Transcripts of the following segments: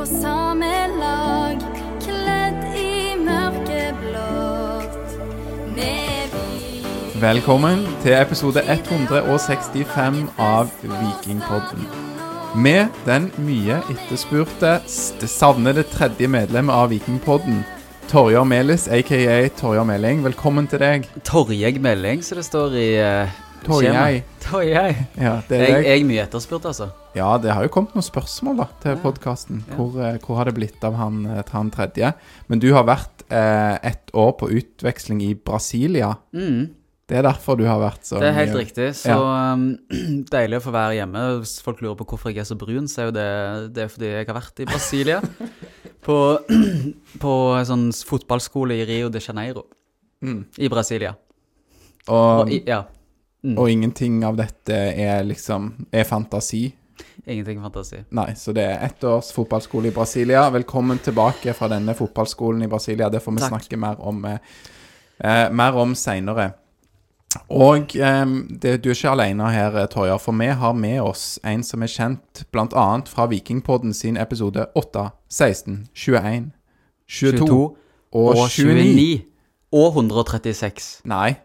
på samme lag, kledd i mørkeblått. Velkommen til episode 165 av Vikingpodden. Med den mye etterspurte, savnede tredje medlemmet av Vikingpodden, Torjar Melis, aka Torjar Meling. Velkommen til deg. Torjeg Meling, som det står i uh, Torjei. Torjei. Ja, det er Jeg, deg. jeg er mye etterspurt, altså. Ja, det har jo kommet noen spørsmål da, til Ja. podkasten. Ja. Hvor, eh, hvor har det blitt av han, eh, han tredje? Men du har vært eh, ett år på utveksling i Brasilia. Mm, Det er derfor du har vært så det er helt mye- riktig. Så um, deilig å få være hjemme. Hvis folk lurer på hvorfor jeg er så brun, så er jo det, det er fordi jeg har vært i Brasilia. på, på en sånn fotballskole i Rio de Janeiro Mm. i Brasilia. Og, Og, i, ja. Mm, og ingenting av dette er liksom er fantasi. Ingenting fantasi. Nei, så det er ett års fotballskole i Brasilia. Velkommen tilbake fra denne fotballskolen i Brasilia. Det får vi Takk. snakke mer om, eh, eh, mer om seinere. Og eh, det, du er ikke alene her, eh, Torjar, for vi har med oss en som er kjent bl.a. fra Vikingpodden sin episode 8, 16, 21, 22, 22 og, og 29. 29. Og 136. Nei.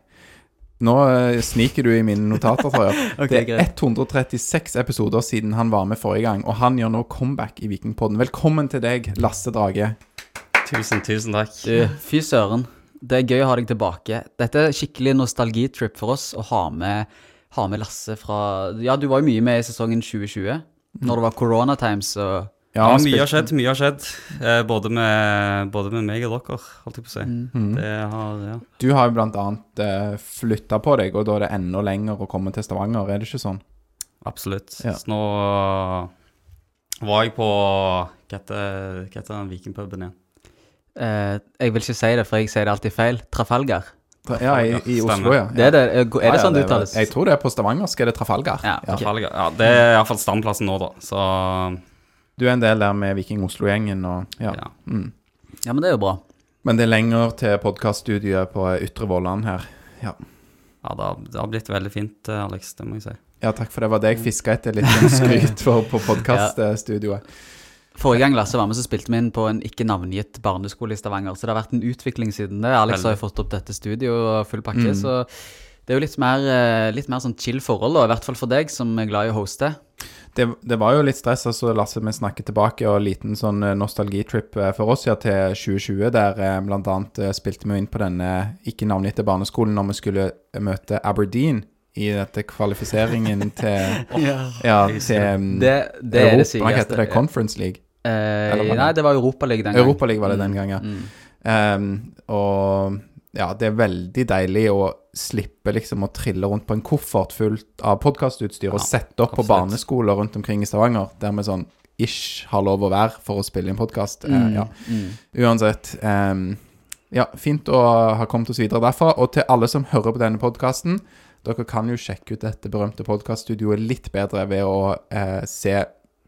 Nå eh, sniker du i mine notater, tror jeg. Ok, det er greit. 136 episoder siden han var med forrige gang, og han gjør nå comeback i Vikingpodden. Velkommen til deg, Lasse Drage. Tusen, tusen takk. Du, fy søren. Det er gøy å ha deg tilbake. Dette er skikkelig nostalgitrip for oss å ha med, ha med Lasse fra Ja, du var jo mye med i sesongen 2020, når det var corona times og Ja, ja mye har skjedd, mye har skjedd. Eh, både, med, både med meg og dere, holdt jeg på å si. Mm. Det har, ja. Du har jo blant annet uh, flytta på deg, og da er det enda lenger å komme til Stavanger, er det ikke sånn? Absolutt. Ja. Så nå øh, var jeg på Hva heter den vikingpuben igjen? eh, Jeg vil ikke si det, for jeg sier det alltid feil. Trafalgar. Ja, i, i Oslo, ja. Det er det. Er det Ja, ja, sånn det uttales? Jeg tror det er på stavangersk er det Trafalgar. Ja, ok. Trafalgar. Ja, det er iallfall standplassen nå, da. Så Du er en del der med Viking Oslo-gjengen og ja. ja. Mm. Ja, men det er jo bra. Men det er lenger til podkaststudioet på Ytre Vollan her. ja det, har, det har blitt veldig fint, eh, Alex. Det må jeg si. Ja, takk for det. var det jeg fiska etter litt sånn skryt for på podkaststudioet. Forrige gang Lasse var med, så spilte vi inn på en ikke navngitt barneskole i Stavanger. Så det har vært en utvikling siden det. Alex har jo fått opp dette studioet og full pakke. Mm. Så det er jo litt mer, eh, litt mer sånn chill forhold, da, i hvert fall for deg som er glad i å hoste. Det, det var jo litt stress, altså Lasse, vi snakker tilbake, og en liten sånn eh, nostalgitrip eh, for oss ja, til 2020, der eh, annet eh, spilte vi inn på denne ikke navngitte barneskolen når vi skulle møte Aberdeen i dette kvalifiseringen til Ja, jeg til det, Det, Europa, er det Europa, sykeste. hva heter det? Conference League? Eh, Eller nei, det var Europaligaen den gang. Europaliga var det den gangen, ja. Mm. Um, og ja, det er veldig deilig å slippe liksom å trille rundt på en koffert fullt av podkastutstyr og sette opp på barneskoler rundt omkring i Stavanger, der vi sånn ish har lov å være for å spille inn podkast. Mm. ja. Mm. Uansett. Um, ja, fint å ha kommet oss videre derfra. Og til alle som hører på denne podkasten, dere kan jo sjekke ut dette berømte podkaststudioet litt bedre ved å eh, se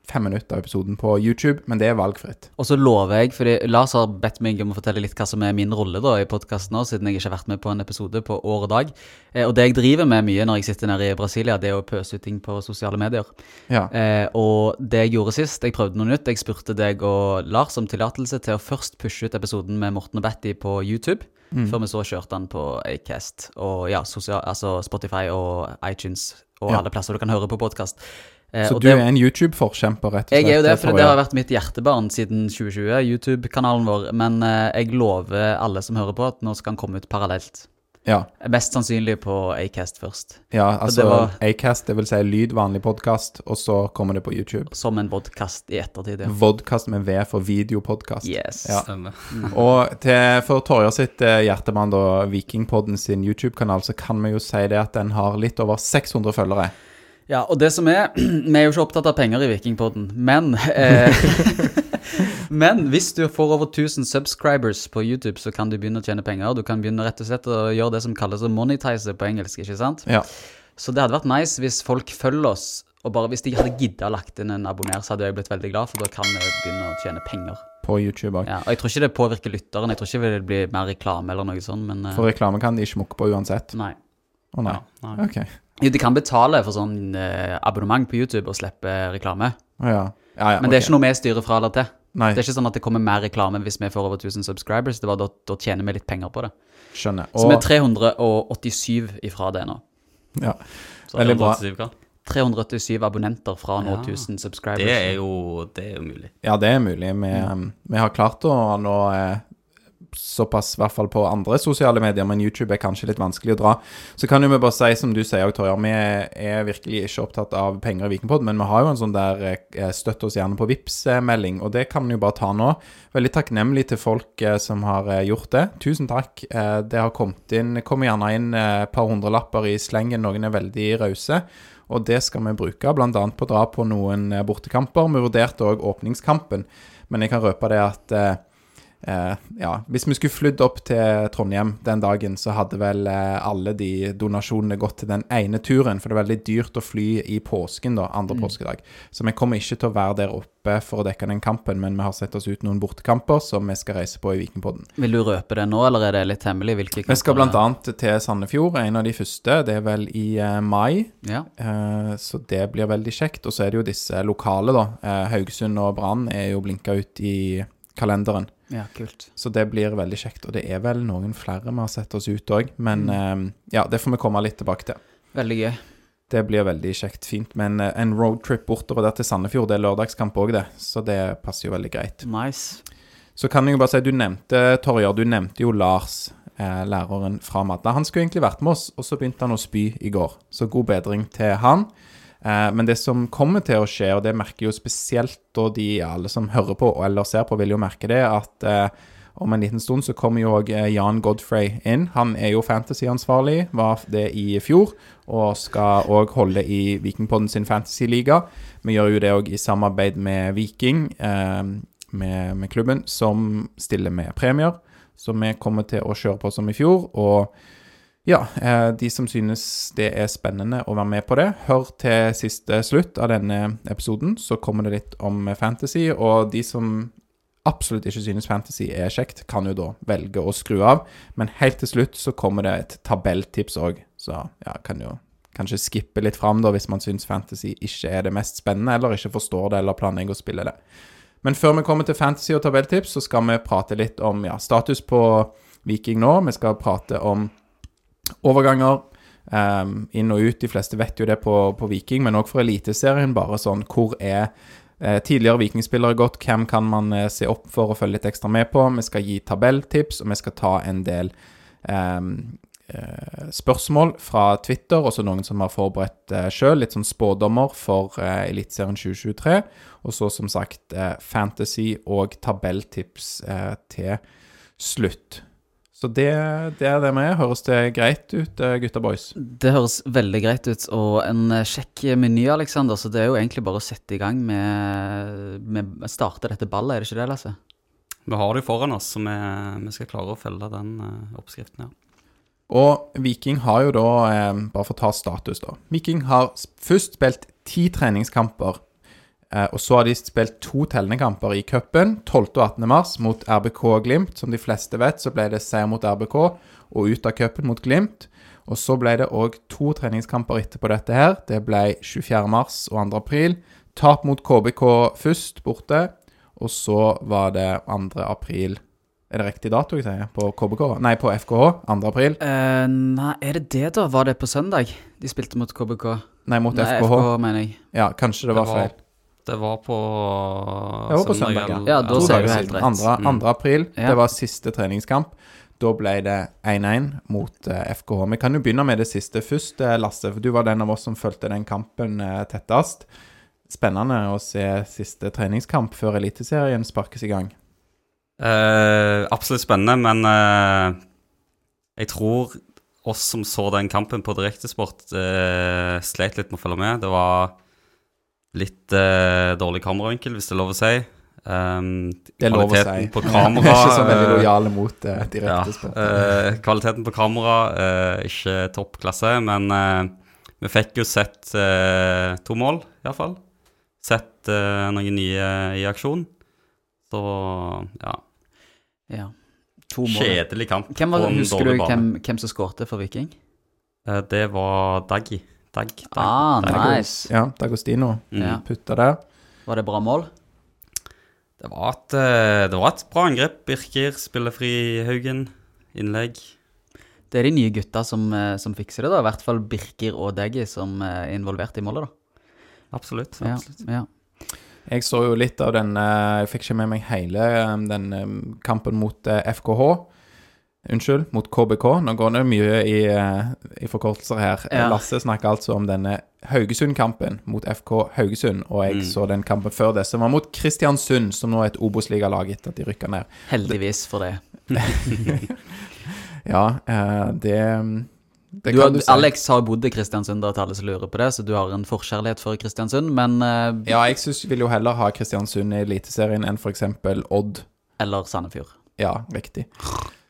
fem minutter av episoden på YouTube, men det er valgfritt. Og så lover jeg, fordi Lars har bedt meg om å fortelle litt hva som er min rolle da i podkasten siden jeg ikke har vært med på en episode på år og dag. Eh, og det jeg driver med mye når jeg sitter nede i Brasilia, det er å pøse ut ting på sosiale medier. Ja. Eh, og det jeg gjorde sist, jeg prøvde noe nytt. Jeg spurte deg og Lars om tillatelse til å først pushe ut episoden med Morten og Betty på YouTube, Mm. før vi så kjørte den på Acast og ja, sosial, altså Spotify og iTunes og Ja. alle plasser du kan høre på podkast. Eh, Så og du det- er en YouTube-forkjemper, rett og slett? jeg er jo det, for det har vært mitt hjertebarn siden 2020, YouTube-kanalen vår. Men eh, jeg lover alle som hører på, at nå skal den komme ut parallelt. Ja, Mest sannsynlig på Acast først. ja altså det var- Acast, det vil si lyd, vanlig podkast, og så kommer det på YouTube. Som en vodkast i ettertid. Ja. Vodkast med V for videopodkast. Yes. Ja. Stemmer. Og til, for Torjer sitt eh, hjertemann, da, Vikingpodden sin YouTube-kanal, så kan vi jo si det at den har litt over 600 følgere. Ja, og det som er Vi er jo ikke opptatt av penger i Vikingpodden, men eh, Men hvis du får over 1000 subscribers på YouTube, så kan du begynne å tjene penger. Du kan begynne rett og slett å gjøre det som kalles å monetize på engelsk, ikke sant? Ja. Så det hadde vært nice hvis folk følger oss, og bare hvis de hadde gidda lagt inn en abonner, så hadde jeg blitt veldig glad, for da kan vi begynne å tjene penger. På YouTube òg. Ja, og jeg tror ikke det påvirker lytteren, jeg tror ikke det blir mer reklame eller noe sånt, men eh, For reklame kan de ikke mukke på uansett. nei. Å nei. Ja, nei. Ok. Jo, de kan betale for sånn eh, abonnement på YouTube og slippe reklame, Å ja. ja, ja men det er ok. ikke noe vi styrer fra eller til. Nei, Det er ikke sånn at det kommer mer reklame hvis vi får over 1000 subscribers, det var da, da tjener vi litt penger på det. skjønner. Så vi er 387 ifra det nå. ja. Så Veldig bra. 187 hva? 387 abonnenter fra nå Ja. 1000 subscribers. Det er jo det er jo mulig. ja, det er mulig. Vi, Mm. vi har klart å nå eh, såpass, i hvert fall på andre sosiale medier, men YouTube er kanskje litt vanskelig å dra. Så kan jo vi bare si, som du sier, Torjar, vi er virkelig ikke opptatt av penger i Vikingpod, men vi har jo en sånn der eh, støtt oss gjerne på Vips-melding, og det kan vi jo bare ta nå. Veldig takknemlig til folk eh, som har eh, gjort det. Tusen takk. Det har kommet inn, kommer gjerne inn et par hundrelapper i slengen, noen er veldig rause. Og det skal vi bruke, bl.a. på å dra på noen bortekamper. Vi vurderte òg åpningskampen, men jeg kan røpe det at eh, eh, ja, hvis vi skulle flydd opp til Trondheim den dagen, så hadde vel eh, alle de donasjonene gått til den ene turen, for det er veldig dyrt å fly i påsken, da, andre påskedag. Så vi kommer ikke til å være der oppe for å dekke den kampen, men vi har sett oss ut noen bortekamper som vi skal reise på i Vikingpodden. Vil du røpe det nå, eller er det litt hemmelig? Hvilke Vi skal kamper- bl.a. til Sandefjord, en av de første. Det er vel i eh, mai. Ja. Eh, Så det blir veldig kjekt. Og så er det jo disse lokale, da. Haugesund og Brann er jo blinka ut i kalenderen. Ja, kult. Så det blir veldig kjekt. Og det er vel noen flere vi har sett oss ut òg. Men eh, ja, det får vi komme litt tilbake til. Veldig gøy. Det blir veldig kjekt, fint. Men eh, en roadtrip bortover der til Sandefjord, det er lørdagskamp òg, det. Så det passer jo veldig greit. Nice. Så kan jeg jo bare si, du nevnte, Torjer, du nevnte jo Lars, eh, læreren fra Madla. Han skulle egentlig vært med oss, og så begynte han å spy i går. Så god bedring til han. Eh, men det som kommer til å skje, og det merker jo spesielt da de alle som hører på eller ser på, vil jo merke det, at eh, om en liten stund så kommer jo òg Jan Godfrey inn. Han er jo fantasyansvarlig, var det i fjor, og skal òg holde i Vikingpodden sin fantasyliga. Vi gjør jo det òg i samarbeid med Viking, eh, med, med klubben, som stiller med premier. Så vi kommer til å kjøre på som i fjor. Og ja, eh, de som synes det er spennende å være med på det, hør til siste slutt av denne episoden, så kommer det litt om fantasy. Og de som absolutt ikke synes fantasy er kjekt, kan jo da velge å skru av. Men helt til slutt så kommer det et tabelltips òg, så ja, kan jo kanskje skippe litt fram da hvis man synes fantasy ikke er det mest spennende, eller ikke forstår det eller planlegger å spille det. Men før vi kommer til fantasy og tabelltips, så skal vi prate litt om ja, status på Viking nå. Vi skal prate om overganger um, inn og ut. De fleste vet jo det på, på Viking, men òg for Eliteserien. Bare sånn hvor er eh, tidligere Vikingspillere gått? Hvem kan man eh, se opp for og følge litt ekstra med på? Vi skal gi tabelltips, og vi skal ta en del eh, spørsmål fra Twitter, også noen som har forberedt eh, sjøl, litt sånn spådommer for eh, Eliteserien 2023. Og så som sagt eh, fantasy og tabelltips eh, til slutt. Så det, det er det vi er. Høres det greit ut, eh, gutta boys? Det høres veldig greit ut, og en eh, kjekk meny, Aleksander. Så det er jo egentlig bare å sette i gang med, med starte dette ballet, er det ikke det, Lasse? Vi har det jo foran oss, så vi, vi skal klare å følge den eh, oppskriften. ja. Og Viking har jo da, bare for å ta status, da Viking har først spilt ti treningskamper. Eh, og så har de spilt to tellende i cupen 12. og 18. mars mot RBK og Glimt. Som de fleste vet, så ble det seier mot RBK og ut av cupen mot Glimt. Og så ble det òg to treningskamper etterpå dette her. Det ble 24. mars og 2. april. Tap mot KBK først, borte. Og så var det 2. april Er det riktig dato jeg sier? På KBK? Nei, på FKH. 2. april. Uh, nei, er det det, da? Var det på søndag de spilte mot KBK? Nei, mot Nei, FKH. FKH, mener jeg. Ja, kanskje det var feil. Det var på Det var på søndag, ja. Ja, da ser du helt rett. Andre, Mm. 2. april. Ja. Det var siste treningskamp. Da ble det 1-1 mot eh, FKH. Vi kan jo begynne med det siste først, eh, Lasse. For du var den av oss som fulgte den kampen eh, tettest. Spennende å se siste treningskamp før Eliteserien sparkes i gang. Eh, absolutt spennende, men eh, jeg tror oss som så den kampen på direktesport, uh, slet litt med å følge med. Det var litt eh, dårlig kameravinkel, hvis det er lov å si. Um, Det er lov å kvaliteten si. på kamera er ikke så veldig eh, lojale mot uh, ja, direkte sport. eh, Kvaliteten på kamera uh, ikke topp klasse, men vi fikk jo sett to mål, iallfall. Sett noen nye i aksjon. Så ja. Ja. To mål. Kjedelig kamp Hvem var, på en husker du dårlig hvem, hvem som skårte for Viking? Eh, det var Daggy. Dag, Dag, Ah, Dag. nice. Ja, Dagostino Mm. Ja. putta der. Var det bra mål? Det, var et, eh, det var et bra angrep. Birker, spillefri Haugen, innlegg. Det er de nye gutta som, eh, som fikser det, da. I hvert fall Birker og Deggy som eh, er involvert i målet, da. Absolutt. Absolutt. ja. Jeg så jo litt av den Jeg fikk ikke med meg hele den kampen mot FKH. Unnskyld, mot KBK. Nå går det mye i, eh, i forkortelser her. Ja. Lasse snakker altså om denne Haugesund-kampen mot FK Haugesund, og jeg Mm. så den kampen før det, som var mot Kristiansund, som nå er et Obos-ligalag etter at de rykka ned. Heldigvis for det. Ja, eh, det Det Du, du. Alex har bodd i Kristiansund, da, til alle som lurer på det, så du har en forkjærlighet for Kristiansund, men eh, Ja, jeg synes, vil jo heller ha Kristiansund i Eliteserien enn f.eks. Odd. Eller Sandefjord. Ja, riktig.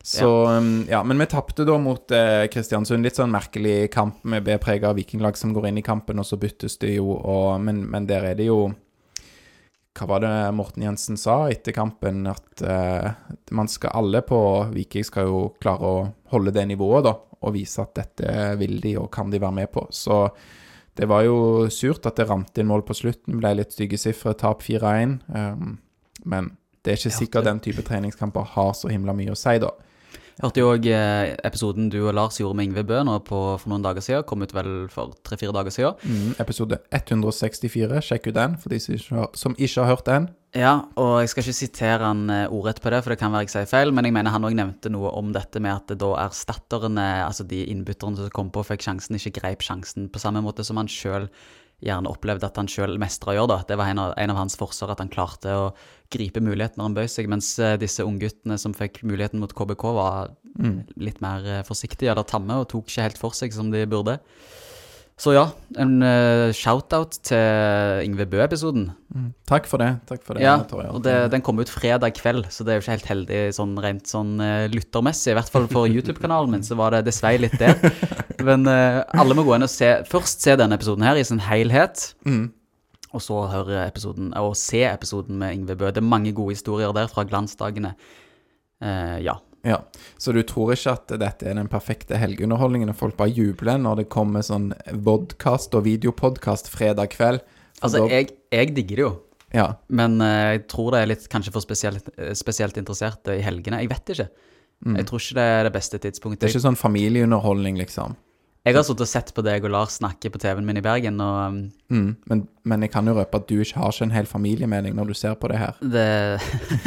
Så, um, ja, Men vi tapte da mot eh, Kristiansund. Litt sånn merkelig kamp med B-prega vikinglag som går inn i kampen, og så byttes det jo, og, men, men der er det jo Hva var det Morten Jensen sa etter kampen? At eh, man skal alle på Viking skal jo klare å holde det nivået, da, og vise at dette vil de og kan de være med på. Så det var jo surt at det rant inn mål på slutten. Ble litt stygge sifre, tap 4-1. Um, men det er ikke sikkert den type treningskamper har så himla mye å si, da. Jeg hørte jo òg eh, episoden du og Lars gjorde med Yngve Bø nå på, for noen dager siden. Kom ut vel for tre-fire dager siden. Mm, episode 164, sjekk ut den for de som ikke har, som ikke har hørt den. Ja, og jeg skal ikke sitere han eh, ordrett på det, for det kan være jeg sier feil, men jeg mener han òg nevnte noe om dette med at det da erstatterne, altså de innbytterne som kom på fikk sjansen, ikke greip sjansen på samme måte som han sjøl gjerne opplevde at han sjøl mestra å gjøre. da. Det var en av, en av hans forsvar, at han klarte å gripe muligheten når han bøy seg, mens eh, disse ungguttene som fikk muligheten mot KBK, var litt mer eh, forsiktige eller tamme og tok ikke helt for seg som de burde. Så ja, en uh, shout-out til Yngve Bø-episoden. Takk for det. Takk for det. Ja, Torje. og det, den kom ut fredag kveld, så det er jo ikke helt heldig sånn rent sånn uh, lyttermessig. I hvert fall for YouTube-kanalen min, så var det det litt der. Men uh, alle må gå inn og se Først se denne episoden her i sin helhet. Mm. Og så høre episoden, og se episoden med Yngve Bø. Det er mange gode historier der fra glansdagene. Ja. Ja, Så du tror ikke at dette er den perfekte helgeunderholdningen, og folk bare jubler når det kommer sånn vodkast og videopodkast fredag kveld? Altså, da- jeg, jeg digger det jo. Ja. Men uh, jeg tror det er litt kanskje for spesielt, eh, spesielt interesserte i helgene. Jeg vet ikke. Jeg tror ikke det er det beste tidspunktet. Mm. Det er ikke sånn familieunderholdning, liksom. Jeg har sittet og sett på deg og Lars snakke på TV-en min i Bergen, og um, Mm. Men, men jeg kan jo røpe at du ikke har ikke en hel familie med når du ser på det her. det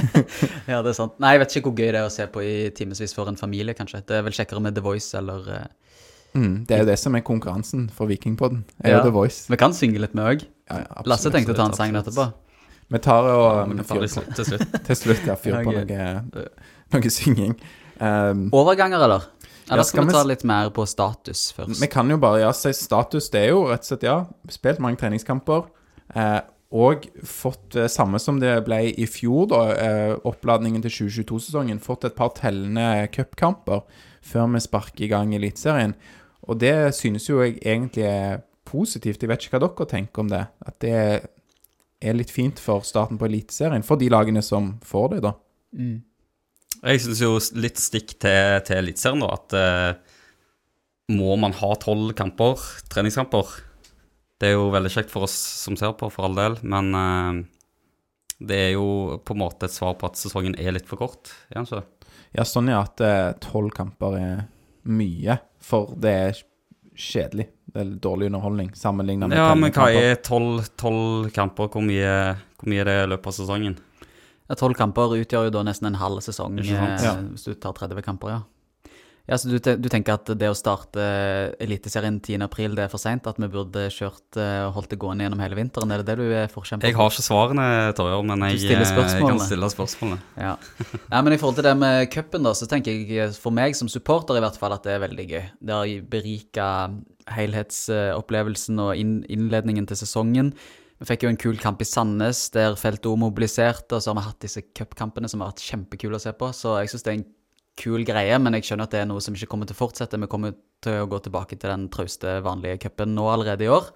Ja, det er sant. Nei, jeg vet ikke hvor gøy det er å se på i timevis for en familie, kanskje. Det er vel kjekkere med The Voice eller uh, Mm. Det er jo det som er konkurransen for Vikingpodden. Er Ja. jo The Voice. Vi kan synge litt med òg. Ja, ja, Lasse tenkte å ta en sang etterpå. Vi tar og kan fyr på- til slutt. til slutt ja, fyr på noe, noe synging. Um, Overganger, eller? Ja, skal skal vi vi ta litt mer på status først? Vi kan jo bare ja, si status. Det er jo rett og slett, ja, spilt mange treningskamper. Eh, og fått eh, samme som det ble i fjor, da, eh, oppladningen til 2022-sesongen. Fått et par tellende cupkamper før vi sparker i gang Eliteserien. Og det synes jo jeg egentlig er positivt. Jeg vet ikke hva dere tenker om det. At det er litt fint for starten på Eliteserien, for de lagene som får det, da. Mm. Jeg syns jo litt stikk til, til Eliteserien, da, at eh, må man ha tolv kamper, treningskamper? Det er jo veldig kjekt for oss som ser på, for all del, men eh, det er jo på en måte et svar på at sesongen er litt for kort, kanskje. Ja, sånn er at eh, tolv kamper er mye, for det er kjedelig. Det er dårlig underholdning sammenlignet med Ja, men hva er tolv kamper? Hvor mye, hvor mye er det i løpet av sesongen? Tolv kamper utgjør jo da nesten en halv sesong, eh, Ja. hvis du tar 30 kamper, ja. Ja, så du, du tenker at det å starte Eliteserien 10. april, det er for seint? At vi burde kjørt eh, og holdt det gående gjennom hele vinteren? Er det det du er forkjemper Jeg har ikke svarene, Torjer, men jeg, eh, jeg kan stille spørsmålene. Ja. ja. men i forhold til det med cupen, da, så tenker jeg for meg som supporter i hvert fall at det er veldig gøy. Det har berika helhetsopplevelsen og innledningen til sesongen. Vi fikk jo en kul kamp i Sandnes der Felto mobiliserte, og så har vi hatt disse cupkampene som har vært kjempekule å se på. Så jeg syns det er en kul greie, men jeg skjønner at det er noe som ikke kommer til å fortsette. Vi kommer til å gå tilbake til den trauste, vanlige cupen nå allerede i år.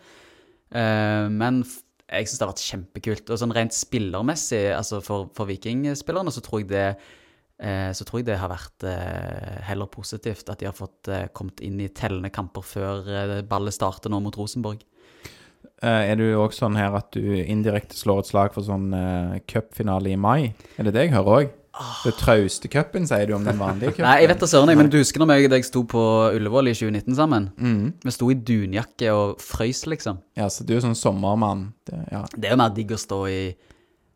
Eh, men jeg syns det har vært kjempekult. Og sånn rent spillermessig, altså for, for vikingspillerne, så tror jeg det eh, så tror jeg det har vært eh, heller positivt at de har fått kommet inn i tellende kamper før ballet starter nå mot Rosenborg. Eh, er du òg sånn her at du indirekte slår et slag for sånn uh, cupfinale i mai? Er det det jeg hører òg? Det trauste cupen, sier du om den vanlige cupen? Nei, jeg vet da søren, men du husker når jeg og deg sto på Ullevål i 2019 sammen? Mm. Vi sto i dunjakke og frøys, liksom. Ja, så du er sånn sommermann. Det, ja. Det er jo mer digg å stå i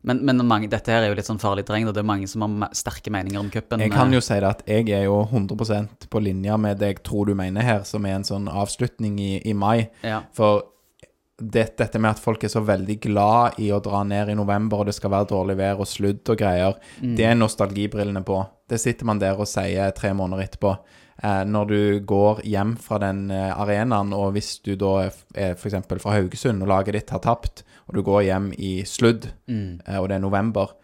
Men, men mange, dette her er jo litt sånn farlig terreng, og det er mange som har sterke meninger om cupen. Jeg kan jo si det at jeg er jo 100 på linje med det jeg tror du mener her, som er en sånn avslutning i, i mai. Ja. For det, dette med at folk er så veldig glad i å dra ned i november, og det skal være dårlig vær og sludd og greier, det er nostalgibrillene på. Det sitter man der og sier tre måneder etterpå. Eh, når du går hjem fra den eh, arenaen, og hvis du da er, f.eks. fra Haugesund, og laget ditt har tapt, og du går hjem i sludd, Mm. eh, og det er november,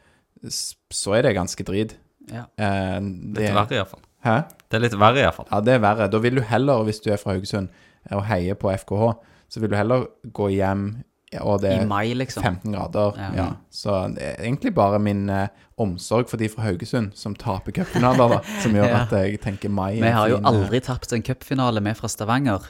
så er det ganske drit. Ja. Eh, Litt det, verre, iallfall. hæ? Det er litt verre, iallfall. Ja, det er verre. Da vil du heller, hvis du er fra Haugesund eh, og heier på FKH, så vil du heller gå hjem, og det I er mai, liksom. 15 grader. Ja. Ja. Så det er egentlig bare min eh, omsorg for de fra Haugesund som taper cupfinaler, da, som gjør Ja. at jeg tenker mai. er Vi har jo fin, eh, aldri tapt en cupfinale med fra Stavanger.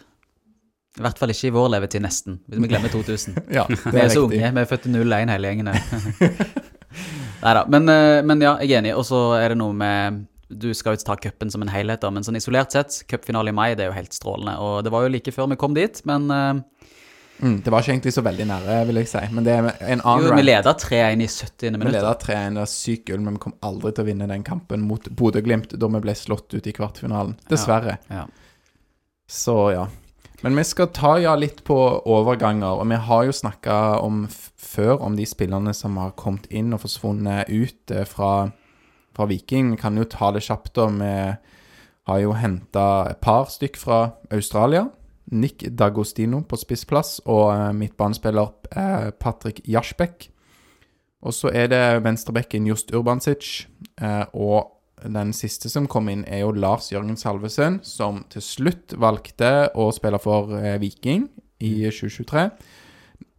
I hvert fall ikke i vår levetid, nesten. Hvis vi glemmer 2000. Ja, det Vi er er så riktig. unge. Vi er født i 01 hele gjengen. Nei da. Men, eh, men ja, jeg er enig. Og så er det noe med Du skal jo ta cupen som en helhet, da, men sånn isolert sett, cupfinale i mai, det er jo helt strålende. Og det var jo like før vi kom dit, men eh, Mm, det var ikke egentlig så veldig nære, vil jeg si. Men det er en annen jo, vi leda 3-1 i 70. Vi minutt. leda 3-1, det var sykt gull, men vi kom aldri til å vinne den kampen mot Bodø-Glimt da vi ble slått ut i kvartfinalen. Dessverre. Ja. Så ja. Men vi skal ta ja litt på overganger, og vi har jo snakka om før om de spillerne som har kommet inn og forsvunnet ut eh, fra, fra Viking. Vi kan jo ta det kjapt, da. Vi har jo henta et par stykk fra Australia. Nick Dagostino på spissplass og eh, midtbanespiller eh, Patrick Jasbekk. Og så er det venstrebekken Just Urbansic. Eh, og den siste som kom inn, er jo Lars Jørgen Salvesen, som til slutt valgte å spille for Viking i 2023.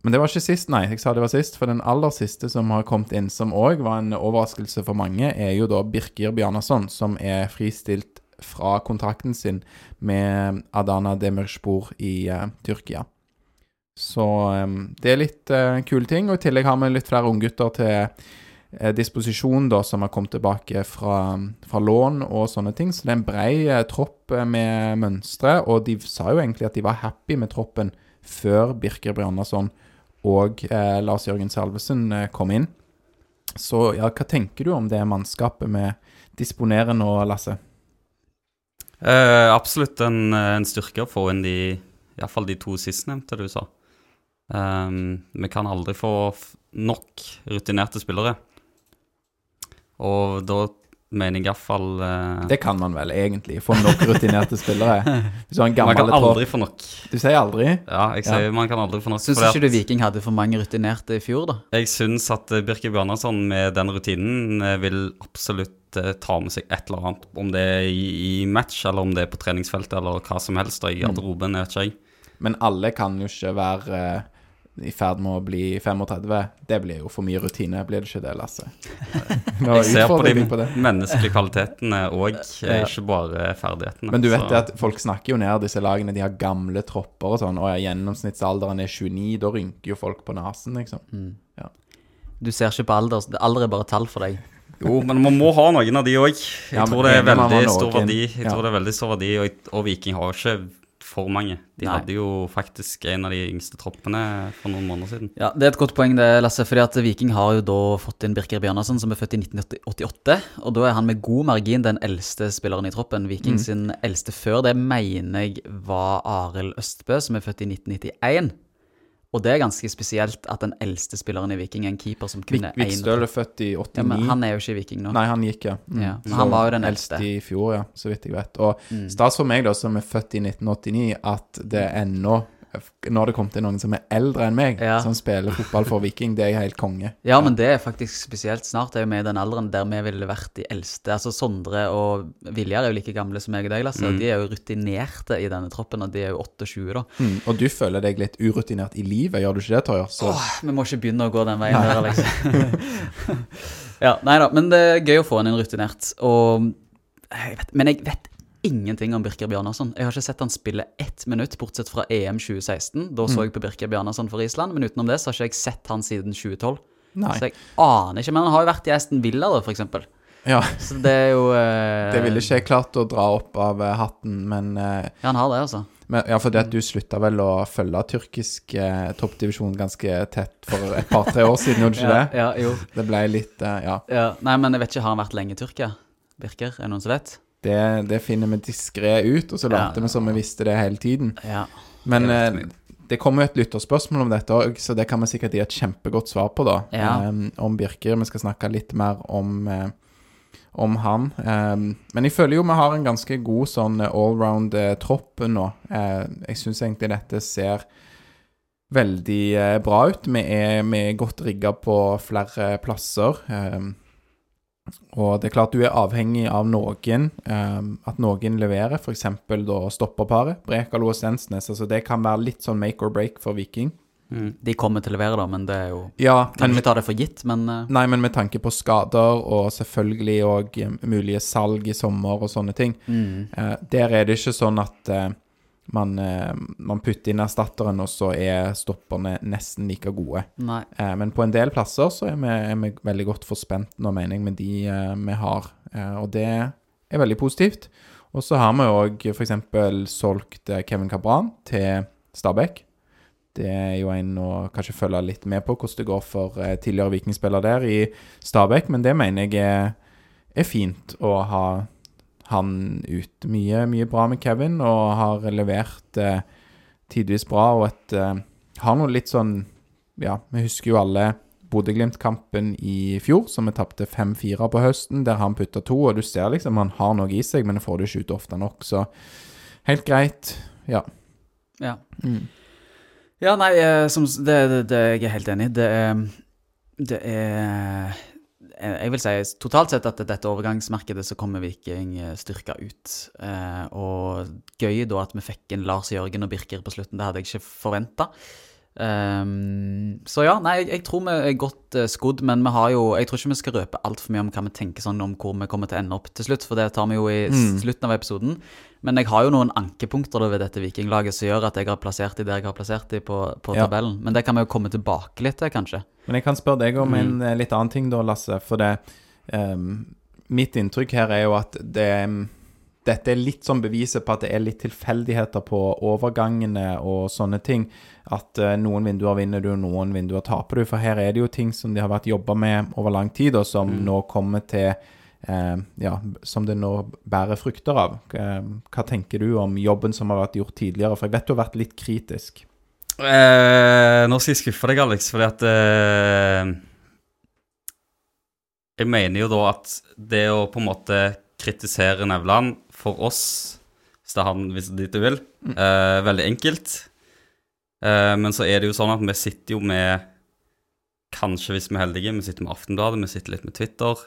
Men det var ikke sist, nei. Jeg sa det var sist. For den aller siste som har kommet inn, som òg var en overraskelse for mange, er jo da Birkir Bjarnason, som er fristilt fra kontrakten sin med Adana Demirspor i uh, Tyrkia. Så um, det er litt uh, kule ting. Og i tillegg har vi litt flere unggutter til uh, disposisjon, da, som har kommet tilbake fra, fra lån og sånne ting. Så det er en brei tropp med mønstre, og de sa jo egentlig at de var happy med troppen før Birker Bjarnason og eh, Lars Jørgen Salvesen eh, kom inn. Så ja, hva tenker du om det mannskapet vi disponerer nå, Lasse? Eh, absolutt en, en styrke å få inn de Iallfall de to sistnevnte du sa. Um, vi kan aldri få nok rutinerte spillere. Og da mener jeg iallfall uh, Det kan man vel egentlig, få nok rutinerte spillere. Hvis du har en Man kan aldri få nok. Du sier aldri? Ja, jeg sier man kan aldri få nok. Syns ikke du Viking hadde for mange rutinerte i fjor, da? Jeg syns at Birke Bjørnarsson med den rutinen eh, vil absolutt eh, ta med seg et eller annet. Om det er i, i match, eller om det er på treningsfeltet, eller hva som helst. Og i garderoben, vet ikke jeg. Men alle kan jo ikke være eh, i ferd med å bli 35. Det blir jo for mye rutine, blir det ikke det, Lasse? Nå Jeg ser på de på menneskelige kvalitetene òg, ikke bare ferdighetene. Men du vet Så- det at folk snakker jo ned disse lagene, de har gamle tropper og sånn, og gjennomsnittsalderen er 29, da rynker jo folk på nesen, liksom. Du ser ikke på alder. så Alder er bare tall for deg. Jo, men man må ha noen av de òg. Jeg Ja, tror det er veldig stor verdi. Jeg Ja. tror det er veldig stor verdi, og, og Viking har ikke for mange. De Nei. hadde jo faktisk en av de yngste troppene for noen måneder siden. Ja, Det er et godt poeng, det, Lasse. fordi at Viking har jo da fått inn Birker Bjørnarsson som er født i 1988. Og da er han med god margin den eldste spilleren i troppen. Viking sin eldste før det mener jeg var Arild Østbø, som er født i 1991. Og det er ganske spesielt at den eldste spilleren i Viking er en keeper som kun er Vik- Vikstøl er født i 89. Ja, men han er jo ikke i Viking nå. Nei, han gikk, ja. Mm. Ja, men han var jo den eldste. eldst i fjor, ja, så vidt jeg vet. Og Mm. stas for meg, da, som er født i 1989, at det ennå Nå har det kommet til noen som er eldre enn meg, Ja. som spiller fotball for Viking. Det er jeg helt konge. Ja, men det er faktisk spesielt snart. Er jo vi i den alderen der vi ville vært de eldste. Altså Sondre og Viljar er jo like gamle som meg og deg, Lasse. Mm. De er jo rutinerte i denne troppen, og de er jo 28, da. Mm. Og du føler deg litt urutinert i livet, gjør du ikke det, Torjer? Så Åh, vi må ikke begynne å gå den veien der, liksom. ja, nei da, men det er gøy å få inn en rutinert. Og jeg vet, Men jeg vet ingenting om Birker Bjarnason. Jeg har ikke sett han spille ett minutt, bortsett fra EM 2016. Da så jeg på Birker Bjarnason for Island, men utenom det så har ikke jeg sett han siden 2012. Nei. Så jeg aner ikke. Men han har jo vært i Aston Villa, da, for eksempel. ja, Så det er jo eh, det ville ikke jeg klart å dra opp av eh, hatten, men eh, Ja, han har det, altså. Men, ja, det at du slutta vel å følge tyrkisk eh, toppdivisjon ganske tett for et par-tre år siden, gjorde du ikke Ja, det? ja, jo. Det ble litt eh, Ja. Ja. Nei, men jeg vet ikke, har han vært lenge i Tyrkia? Birker? Er det noen som vet? Det, det finner vi diskré ut, og så later vi som vi visste det hele tiden. Ja. Men Det eh, det kommer jo et lytterspørsmål om dette òg, så det kan vi sikkert gi et kjempegodt svar på, da. Ja. Eh, om Birker. Vi skal snakke litt mer om, eh, om han. Eh, men jeg føler jo vi har en ganske god sånn allround eh, tropp nå. Eh, jeg syns egentlig dette ser veldig eh, bra ut. Vi er, vi er godt rigga på flere plasser. Eh, og det er klart du er avhengig av noen, um, at noen leverer, f.eks. da stopperparet, Brekalo og Stensnes. Altså det kan være litt sånn make or break for Viking. Mm. De kommer til å levere, da, men det er jo Ja, Kan ikke ta det for gitt, men uh... nei, men med tanke på skader og selvfølgelig òg mulige salg i sommer og sånne ting, mm. uh, der er det ikke sånn at eh, man, eh, man putter inn erstatteren, og så er stopperne nesten like gode. Eh, men på en del plasser så er vi, er vi veldig godt forspent nå, mener jeg, med de eh, vi har. Eh, og det er veldig positivt. Og så har vi òg f.eks. solgt eh, Kevin Cabran til Stabæk. Det er jo en å kanskje følge litt med på hvordan det går for eh, tidligere vikingspiller der i Stabæk, men det mener jeg er, er fint å ha han ut. Mye, mye bra med Kevin, og har levert eh, tidvis bra, og et eh, Har noe litt sånn Ja, vi husker jo alle Bodø-Glimt-kampen i fjor, som vi tapte 5-4 på høsten, der han putta to, og du ser liksom han har noe i seg, men det får du ikke ut ofte nok, så helt greit. Ja. Ja. Mm. Ja, nei, eh, som, det, det, det jeg er helt enig i. Det er Det er eh, Jeg vil si totalt sett at dette overgangsmarkedet så kommer Viking eh, styrka ut. Eh, og gøy da at vi fikk inn Lars Jørgen og Birker på slutten. Det hadde jeg ikke forventa. så ja, nei, jeg, jeg tror vi er godt uh, skodd, men vi har jo Jeg tror ikke vi skal røpe altfor mye om hva vi tenker sånn om hvor vi kommer til å ende opp til slutt, for det tar vi jo i mm. slutten av episoden. Men jeg har jo noen ankepunkter ved dette vikinglaget som gjør at jeg har plassert de der jeg har plassert de på, på Ja. tabellen. Men det kan vi jo komme tilbake litt til, kanskje. Men jeg kan spørre deg om en Mm. eh, litt annen ting da, Lasse. For det um, Mitt inntrykk her er jo at det dette er litt sånn beviset på at det er litt tilfeldigheter på overgangene og sånne ting. At uh, noen vinduer vinner du, noen vinduer taper du. For her er det jo ting som de har vært jobba med over lang tid, og som nå kommer til Ja, som det nå bærer frukter av. Eh, hva tenker du om jobben som har vært gjort tidligere? For jeg vet du har vært litt kritisk. Eh, nå skal jeg skuffe deg, Alex, fordi at eh, Jeg mener jo da at det å på en måte kritisere Nevland for oss, hvis det er han, hvis det dit du vil, eh, veldig enkelt. Eh, men så er det jo sånn at vi sitter jo med Kanskje hvis vi er heldige, vi sitter med Aftenbladet, vi sitter litt med Twitter.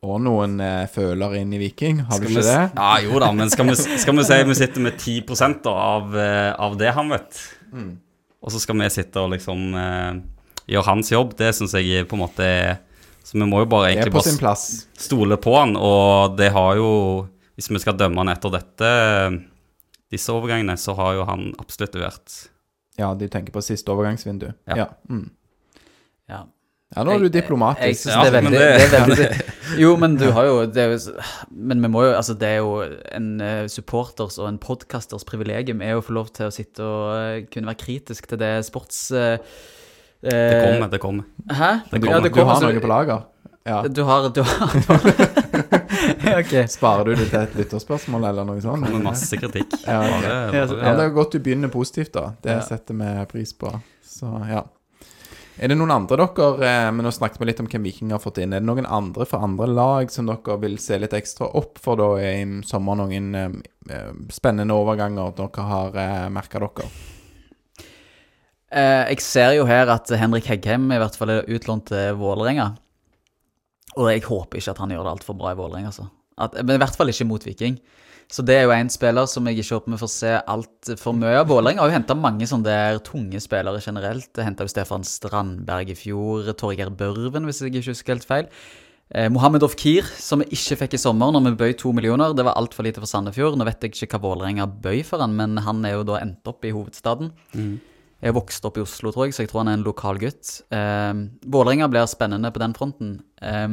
Og noen eh, føler inn i Viking, har du Skal du ikke vi, det? Ja, jo da, men skal vi, skal vi si vi sitter med 10 da, av, eh, av det han vet. Og så skal vi sitte og liksom eh, gjøre hans jobb. Det syns jeg på en måte er Så vi må jo bare egentlig bare plass. stole på han, og det har jo Hvis vi skal dømme han etter dette, disse overgangene, så har jo han absolutt levert. Ja, de tenker på siste overgangsvindu. Ja. Ja. Mm. Ja. Ja, nå er du Jeg- Jeg diplomatisk. synes det er veldig, det- det, er veldig Jo, men du har jo det er jo, Men vi må jo Altså, det er jo en eh, supporters og en podkasters privilegium er jo å få lov til å sitte og eh, kunne være kritisk til det sports... eh, Det eh, kommer, det kommer. Hæ? Det du, Ja, det du har noe på lager? Ja. Du har Du har, du har Ok. Sparer du det til et lytterspørsmål eller noe sånt? Det Kommer masse kritikk. Ja, okay. Ja, det er godt du begynner positivt, da. Det Ja. setter vi pris på. Så ja. Er det noen andre dere eh, Men nå snakket vi litt om hvem Viking har fått inn. Er det noen andre fra andre lag som dere vil se litt ekstra opp for da i sommer? Noen eh, eh, spennende overganger dere har merka dere? Jeg ser jo her at Henrik Heggheim i hvert fall er utlånt til Vålerenga. Og jeg håper ikke at han gjør det altfor bra i Vålerenga, altså. Men i hvert fall ikke mot Viking. Så det er jo en spiller som jeg ikke håper vi får se altfor mye av. Vålerenga har jo henta mange sånne der tunge spillere generelt. Henta jo Stefan Strandberg i fjor, Torgeir Børven, hvis jeg ikke husker helt feil. Eh, Mohammed Ofkir, som vi ikke fikk i sommer når vi bøy to millioner. Det var altfor lite for Sandefjord. Nå vet jeg ikke hva Vålerenga bøy for han, men han er jo da endt opp i hovedstaden. Jeg vokste opp i Oslo, tror jeg, så jeg tror han er en lokal gutt. Eh, Vålerenga blir spennende på den fronten. Eh,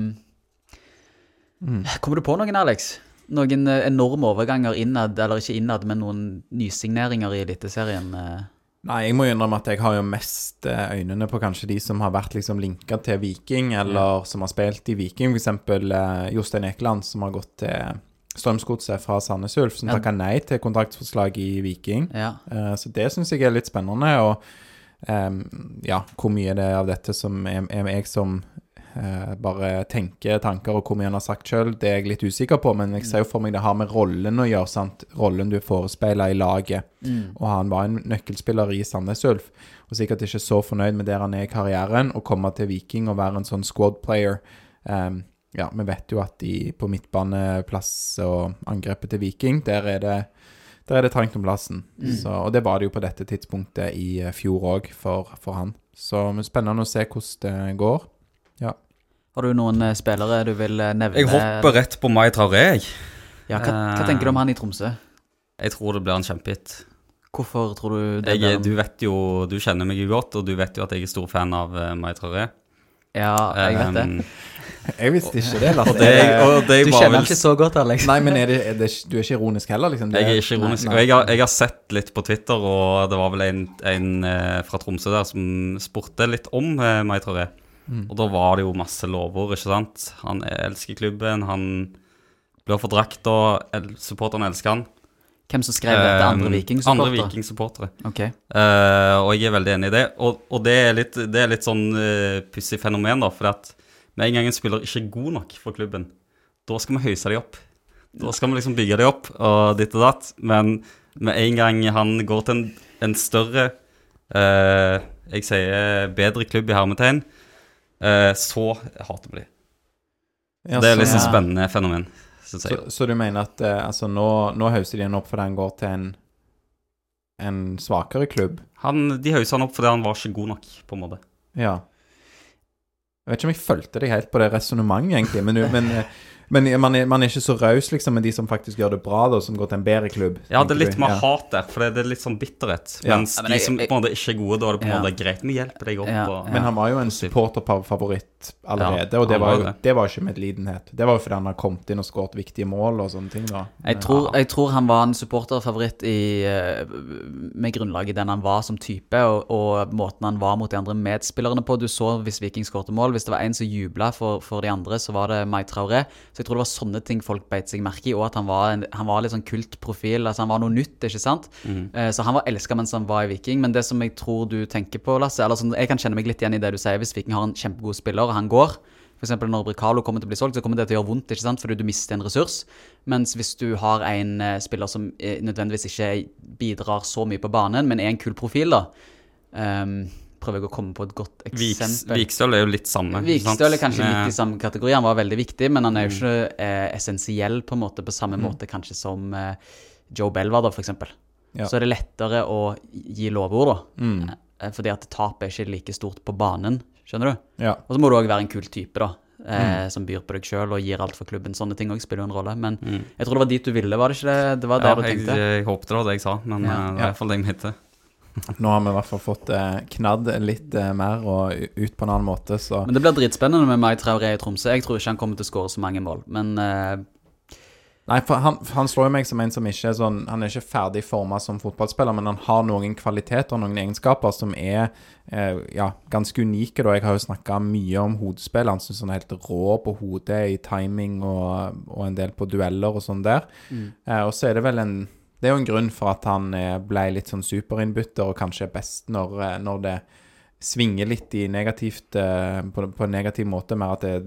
Kommer du på noen, Alex? Noen eh, enorme overganger innad, eller ikke innad, men noen nysigneringer i Eliteserien? eh? Nei, jeg må innrømme at jeg har jo mest eh, øynene på kanskje de som har vært liksom linka til Viking, eller som har spilt i Viking. Eh, Jostein Ekeland, som har gått til Strømsgodset fra Sandnes Ulf, som Ja. takka nei til kontraktsforslag i Viking. Ja. Så det syns jeg er litt spennende. Og Um, ja, hvor mye det er av dette som er, er jeg som bare tenker tanker, og hvor mye han har sagt sjøl, det er jeg litt usikker på. Men jeg ser jo for meg det har med rollen å gjøre. sant? Rollen du forespeiler i laget. Og han var en nøkkelspiller i Sandnes Ulf. Og sikkert ikke så fornøyd med der han er i karrieren, å komme til Viking og være en sånn squad player. Um, ja, vi vet jo at de på midtbaneplass og angrepet til Viking, der er det der er det trangt om plassen. Så, og det var det jo på dette tidspunktet i eh, fjor òg for, for han. Så spennende å se hvordan det går. Ja. Har du noen eh, spillere du vil eh, nevne? Jeg hopper rett på Mai Traoré. Ja, hva, hva tenker du om han i Tromsø? Jeg tror det blir en kjempehit. Hvorfor tror du det Jeg, du vet jo, du kjenner meg jo godt, og du vet jo at jeg er stor fan av uh, Mai Traoré. Ja, jeg vet det. Um, Jeg visste ikke det, Lasse. og det, og det Du kjenner vel ikke så godt, Alex. Nei, men er det, er det, du er ikke ironisk heller, liksom? Jeg er ikke ironisk. Nei, Og nei. jeg har, jeg har sett litt på Twitter, og det var vel en, en eh, fra Tromsø der som spurte litt om eh, Mai Traoré. Mm. Og da var det jo masse lovord, ikke sant. Han elsker klubben, han blir for drakta, el supporterne elsker han. Hvem som skrev dette? Andre vikingsupportere? Viking-supportere? Andre Viking-supportere. Ok. Eh, og jeg er veldig enig i det. Og, og det, er litt, det er litt sånn uh, pussig fenomen, da. For at med en gang en spiller ikke er god nok for klubben, da skal vi høyse de opp. Da skal vi liksom bygge de opp og ditt og datt. Men med en gang han går til en, en større uh, Jeg sier bedre klubb i hermetegn, eh, så hater vi de. Ja, det er liksom Ja. spennende fenomen, Så, så du mener at eh, altså, nå, nå hauser de han opp fordi han går til en, en svakere klubb? Han, de hauser han opp fordi han var ikke god nok, på en måte. Ja. Jeg vet ikke om jeg fulgte deg helt på det resonnementet, egentlig. Men, men, eh, men man, er, man er ikke så raus liksom, med de som faktisk gjør det bra, da, som går til en bedre klubb. Ja, det er litt mer Ja. hat der, for det er litt sånn bitterhet. Ja. Mens Ja, men de som på en måte ikke er gode, da er det på en Ja. måte greit, vi hjelper deg opp. Ja, og, Men han var jo en supporterfavoritt allerede, Ja, og det var, jo, det. var ikke medlidenhet. Det var jo fordi han har kommet inn og skåret viktige mål og sånne ting, da. Jeg tror, jeg tror han var en supporterfavoritt i, eh, med grunnlag i den han var som type, og, og måten han var mot de andre medspillerne på. Du så hvis Viking skårte mål. Hvis det var en som jubla for, for de andre, så var det Mai Traoré. Så jeg tror det var sånne ting folk beit seg merke i, og at han var, en, han var litt sånn kultprofil. Altså han var noe nytt, ikke sant? Eh, Så han var elska mens han var i Viking. Men det som jeg tror du tenker på, Lasse eller sånn, Jeg kan kjenne meg litt igjen i det du sier. Hvis Viking har en kjempegod spiller, og han går F.eks. når Bricalo kommer til å bli solgt, så kommer det til å gjøre vondt, ikke sant? fordi du mister en ressurs. Mens hvis du har en eh, spiller som eh, nødvendigvis ikke bidrar så mye på banen, men er en kul profil, da ehm, Prøver jeg å komme på et godt eksempel. Vikstøl er jo litt samme. Vikstøl er kanskje litt i samme kategori. Han var veldig viktig, men han er jo ikke eh, essensiell på en måte, på samme måte kanskje som eh, Joe Bell var, da, eksempel. Ja. Så er det lettere å gi lovord, da. Mm. Eh, Fordi at tapet er ikke like stort på banen, skjønner du? Ja. Og så må du òg være en kul type, da. Eh, Som byr på deg sjøl og gir alt for klubben. Sånne ting òg spiller jo en rolle. Men jeg tror det var dit du ville, var det ikke det? Det var Ja, der du tenkte? jeg håpet det var det jeg sa, men Ja. det er iallfall det jeg mente. Nå har vi i hvert fall fått eh, knadd litt eh, mer og ut på en annen måte, så Men det blir dritspennende med Mai Traoré i Tromsø. Jeg tror ikke han kommer til å skåre så mange mål, men eh, Nei, for han, for han slår jo meg som en som ikke er sånn Han er ikke ferdig forma som fotballspiller, men han har noen kvaliteter og noen egenskaper som er eh, ja, ganske unike. da. Jeg har jo snakka mye om hodespill. Han syns han er helt rå på hodet i timing og, og en del på dueller og sånn der. Eh, og så er det vel en Det er jo en grunn for at han eh, ble litt sånn superinnbytter og kanskje er best når, eh, når det svinger litt i negativt, eh, på, på en negativ måte, med at det er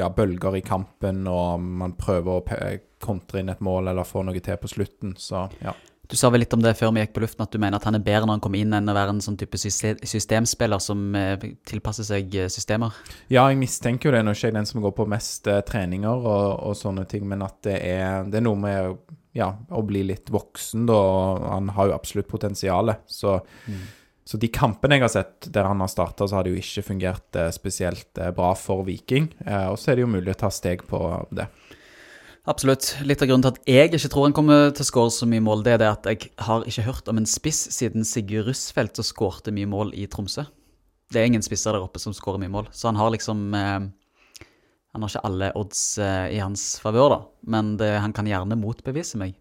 ja, bølger i kampen, og man prøver å kontre inn et mål eller få noe til på slutten. Så ja. Du sa vel litt om det før vi gikk på luften, at du mener at han er bedre når han kommer inn enn å være en sånn type systemspiller som tilpasser seg systemer. Ja, jeg mistenker jo det. Nå er ikke jeg den som går på mest treninger og, og sånne ting, men at det er, det er noe med ja, å bli litt voksen, da. Han har jo absolutt potensialet. Så, så de kampene jeg har sett der han har starta, så har det jo ikke fungert eh, spesielt eh, bra for Viking. Eh, og så er det jo mulig å ta steg på det. Absolutt. Litt av grunnen til at jeg ikke tror han kommer til å skåre så mye mål, det er det at jeg har ikke hørt om en spiss siden Sigurd Russfeldt som skårte mye mål i Tromsø. Det er ingen spisser der oppe som skårer mye mål, så han har liksom eh, Han har ikke alle odds eh, i hans favør, da, men det, han kan gjerne motbevise meg.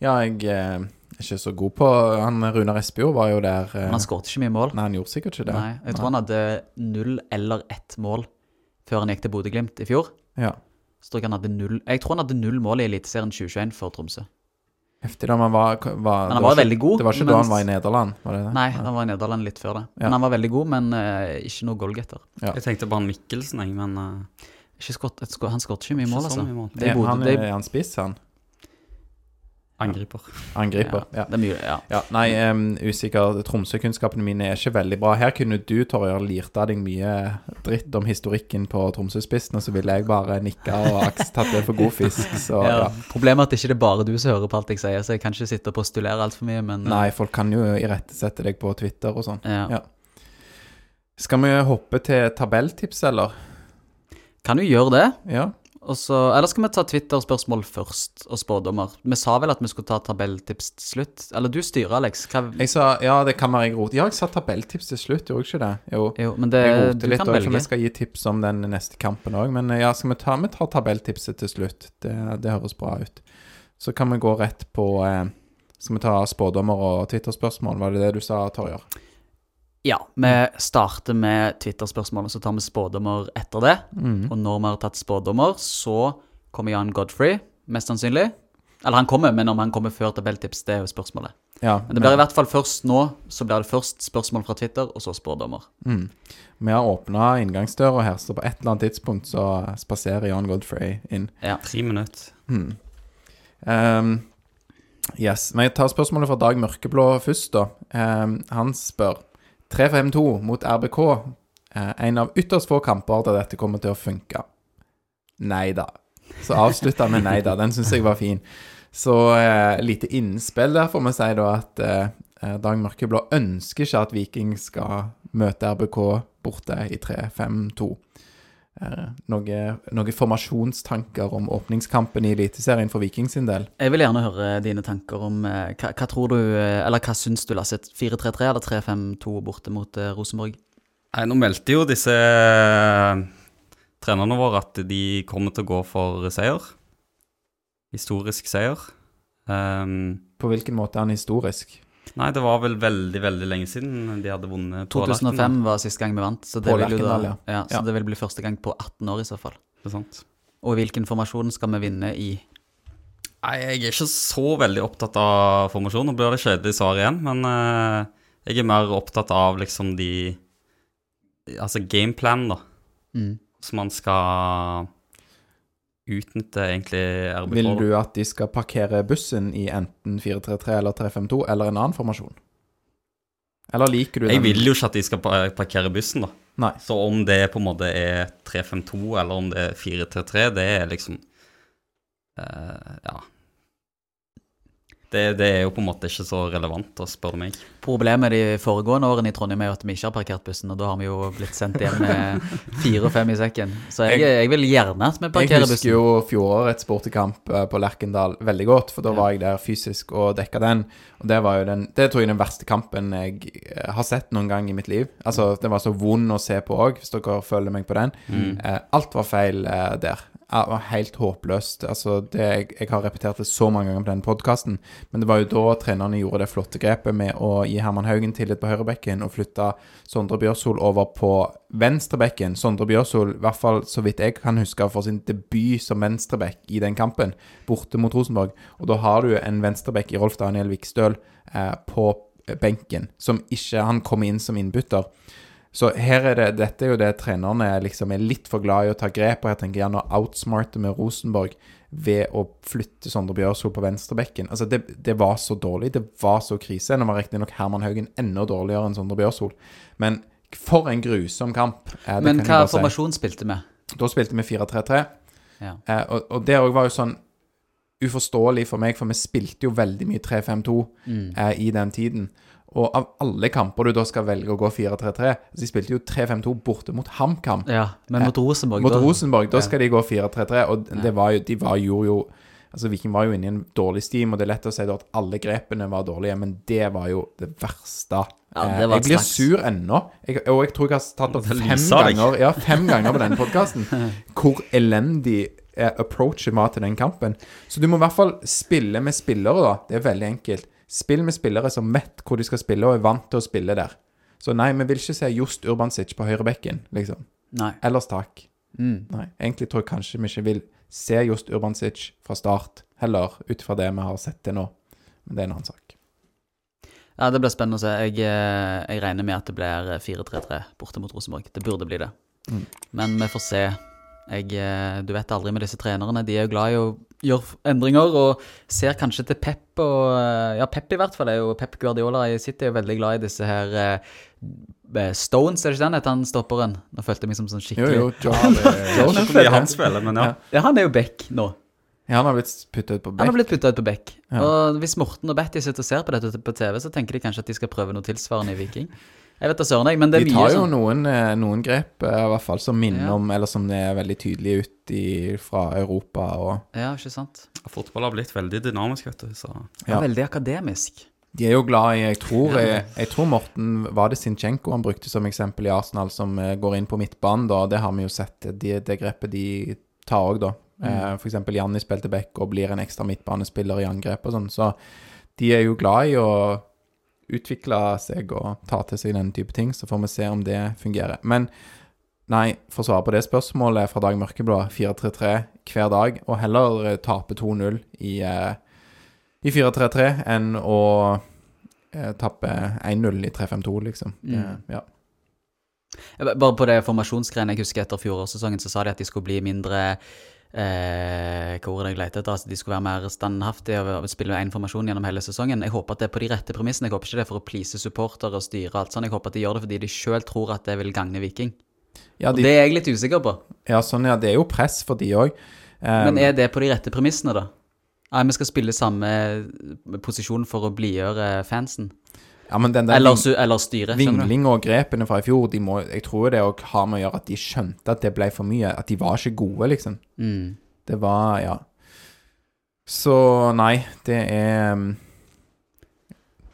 Ja, jeg eh, er ikke så god på Han Runar Espejord var jo der eh, Men han skårte ikke mye mål. Nei, han gjorde sikkert ikke det. Nei, jeg tror han hadde null eller ett mål før han gikk til Bodø-Glimt i fjor. Ja. Så tror jeg, han hadde null, jeg tror han hadde null mål i Eliteserien 2021 for Tromsø. Heftig, da. Men var, var, han var, var ikke- veldig god, Det var ikke mens- da han var i Nederland? var det det? Nei, han var i Nederland litt før det. Ja. Men han var veldig god, men uh, ikke noe goalgetter. Jeg tenkte på han Mikkelsen, jeg, men uh, Ikke skått, et han skåret ikke mye mål, altså. mye mål. Det er Er han, det er er, han spiss, han? Angriper. Angriper. Ja. det er mye, ja. Ja, nei, um, usikker. Tromsø-kunnskapene mine er ikke veldig bra. Her kunne du, Torjer, lirt av deg mye dritt om historikken på Tromsø-spissen, og så ville jeg bare nikka og aks tatt det for god fisk, så Ja. ja. Problemet er at det ikke er bare du som hører på alt jeg sier, så jeg kan ikke sitte og postulere altfor mye, men eh, Nei, folk kan jo irettesette deg på Twitter og sånn. ja. Ja. Skal vi hoppe til tabelltips, eller? Kan du gjøre det? Ja. Og så, eller skal vi ta Twitter-spørsmål først, og spådommer? Vi sa vel at vi skulle ta tabelltips til slutt? Eller du styrer, Alex. Hva, Jeg sa ja, det kan være jeg roter. Ja, jeg sa tabelltips til slutt, gjorde jeg ikke det? Jo. jo, men det, Jeg roter litt kan òg, for vi skal gi tips om den neste kampen òg. Men ja, skal vi ta vi tar tabelltipset til slutt? Det, det høres bra ut. Så kan vi gå rett på eh, Skal vi ta spådommer og Twitter-spørsmål? Var det det du sa, Torjer? Ja, vi starter med Twitter-spørsmål, og så tar vi spådommer etter det. Mm. Og når vi har tatt spådommer, så kommer Jan Godfrey, mest sannsynlig. Eller han kommer, men om han kommer før tabelltips, det er jo spørsmålet. Ja, Men det blir i hvert fall først nå, så blir det først spørsmål fra Twitter, og så spådommer. mm. Vi har åpna inngangsdøra her, så på et eller annet tidspunkt så spaserer Jan Godfrey inn. Ja. Tre minutter. Ehm, yes. Men jeg tar spørsmålet fra Dag Mørkeblå først, da. Um, han spør 3-5-2 mot RBK. Eh, en av ytterst få kamper der dette kommer til å funke. Nei da. Så avslutta med nei da. Den syns jeg var fin. Så eh, lite innspill der, får vi si da at eh, Dag Mørkeblå ønsker ikke at Viking skal møte RBK borte i 3-5-2. Eh, noe, noen formasjonstanker om åpningskampen i Eliteserien for Viking sin del? Jeg vil gjerne høre dine tanker om eh, hva, hva tror du, eh, eller hva syns du, Lasse? 4-3-3 eller 3-5-2 borte mot eh, Rosenborg? Nei, nå meldte jo disse trenerne våre at de kommer til å gå for seier. Historisk seier. Um, På hvilken måte er han historisk? Nei, det var vel veldig, veldig lenge siden de hadde vunnet på 2005 Lerkendal. var siste gang vi vant, så det vil jo da, ja. ja, så Ja. det vil bli første gang på 18 år i så fall. Det er sant. Og i hvilken formasjon skal vi vinne i? Nei, jeg er ikke så veldig opptatt av formasjon. Nå blir det kjedelig svar igjen, men uh, jeg er mer opptatt av liksom de Altså gameplan, da. Mm. Som man skal utnytte egentlig RBK. Vil du at de skal parkere bussen i enten 433 eller 352, eller en annen formasjon? Eller liker du den? Jeg vil jo ikke at de skal parkere bussen, da. Nei. Så om det på en måte er 352 eller om det er 433, det er liksom uh, Ja. Det, det er jo på en måte ikke så relevant, å spørre meg. Problemet de foregående årene i Trondheim er jo at vi ikke har parkert bussen, og da har vi jo blitt sendt hjem med fire og fem i sekken. Så jeg, jeg vil gjerne at vi Jeg husker bussen. jo fjorårets bortekamp eh, på Lerkendal veldig godt, for da var jeg der fysisk og dekka den. Og det var jo den Det tror jeg den verste kampen jeg eh, har sett noen gang i mitt liv. Altså, den var så vond å se på òg, hvis dere følger meg på den. Mm. alt var feil eh, der. Det var helt håpløst. Altså, det, jeg, jeg har repetert det så mange ganger på den podkasten, men det var jo da trenerne gjorde det flotte grepet med å gi Herman Haugen tillit på høyrebekken og flytte Sondre Bjørsol over på venstrebekken. Sondre Bjørsol, i hvert fall så vidt jeg kan huske, for sin debut som venstrebekk i den kampen, borte mot Rosenborg. Og da har du en venstrebekk i Rolf Daniel Vikstøl eh, på benken, som ikke Han kommer inn som innbytter. Så her er det, dette er jo det trenerne liksom er litt for glad i å ta grep, og jeg tenker gjerne å outsmarte med Rosenborg ved å flytte Sondre Bjørsol på venstrebekken. Altså, det, det var så dårlig. Det var så krise. Nå var riktignok Herman Haugen enda dårligere enn Sondre Bjørsol, men for en grusom kamp. eh, det Men kan hva si. formasjon spilte vi? Da spilte vi 4-3-3. Ja. Eh, og, og det òg var jo sånn uforståelig for meg, for vi spilte jo veldig mye 3-5-2 eh, i den tiden. Og av alle kamper du da skal velge å gå 4-3-3 De spilte jo 3-5-2 borte mot HamKam. ja, men mot Rosenborg Mot da- Rosenborg, da skal de gå 4-3-3, og det var jo, de var, gjorde jo Altså Viking var jo inne i en dårlig stim, og det er lett å si at alle grepene var dårlige, men det var jo det verste. Ja, Eh, det var jeg blir straks. sur ennå, jeg, og jeg tror jeg har tatt opp fem ganger Ja, fem ganger på denne podkasten hvor elendig eh, approachen var til den kampen. Så du må i hvert fall spille med spillere, da. Det er veldig enkelt. Spill med spillere som vet hvor de skal spille, og er vant til å spille der. Så nei, vi vil ikke se Just Urbansic på høyrebekken, liksom. Nei. Ellers takk. Mm. Nei, egentlig tror jeg kanskje vi ikke vil se Just Urbansic fra start, heller ut fra det vi har sett til nå. Men det er en annen sak. Ja, det blir spennende å se. Jeg, eh, jeg regner med at det blir 4-3-3 borte mot Rosenborg. Det burde bli det. Mm. Men vi får se. Jeg, eh, du vet aldri med disse trenerne. De er jo glad i å gjøre endringer og ser kanskje til Pep og eh, Ja, Pep i hvert fall er jo Pep Guardiola i City er jo veldig glad i disse her eh, Stones, er det ikke den heter han stopperen? Nå følte jeg meg som sånn skikkelig jo, Joe, Hvor mye han spiller, men ja. Ja, han er jo back nå. Ja, han har blitt puttet ut på Han har blitt putta ut på bekk. Ja. Og hvis Morten og Betty sitter og ser på dette på TV, så tenker de kanskje at de skal prøve noe tilsvarende i Viking. Jeg vet da søren, jeg, men det er De mye tar jo sånn noen, eh, noen grep, eh, i hvert fall, som minner Ja. om Eller som er veldig tydelige ut i, fra Europa og Ja, ikke sant? Fotball har blitt veldig dynamisk, vet du. Så Ja. Veldig akademisk. De er jo glad i Jeg tror, jeg, jeg tror Morten Var det Sinchenko han brukte som eksempel i Arsenal, som eh, går inn på midtbanen, da? Det har vi jo sett. Det, de grepet de tar òg, da. Mm. eksempel Janni spilte back og blir en ekstra midtbanespiller i angrep og sånn. Så de er jo glad i å utvikle seg og ta til seg den type ting. Så får vi se om det fungerer. Men nei, for å svare på det spørsmålet fra Dag Mørkeblå, 4-3-3 hver dag, og heller eh, tape 2-0 i eh, i 4-3-3 enn å eh, tappe 1-0 i 3-5-2, liksom. Det, Mm. ja. Bare på det formasjonsgreiene jeg husker etter fjorårssesongen, så sa de at de skulle bli mindre eh, Hva ordet jeg leter etter? Altså, de skulle være mer standhaftige og spille én formasjon gjennom hele sesongen. Jeg håper at det er på de rette premissene. Jeg håper ikke det er for å please supportere og styre alt sånt. Jeg håper at de gjør det fordi de sjøl tror at det vil gagne Viking. Ja, Og det er jeg litt usikker på. ja, sånn, ja. Det er jo press for de òg. Men er det på de rette premissene, da? Nei, vi skal spille samme posisjon for å blidgjøre fansen. Ja, men den der Eller, ving, eller styre. vingling og grepene fra i fjor, de må, jeg tror det òg har med å gjøre at de skjønte at det ble for mye. At de var ikke gode, liksom. Mm. Det var Ja. Så nei, det er mm,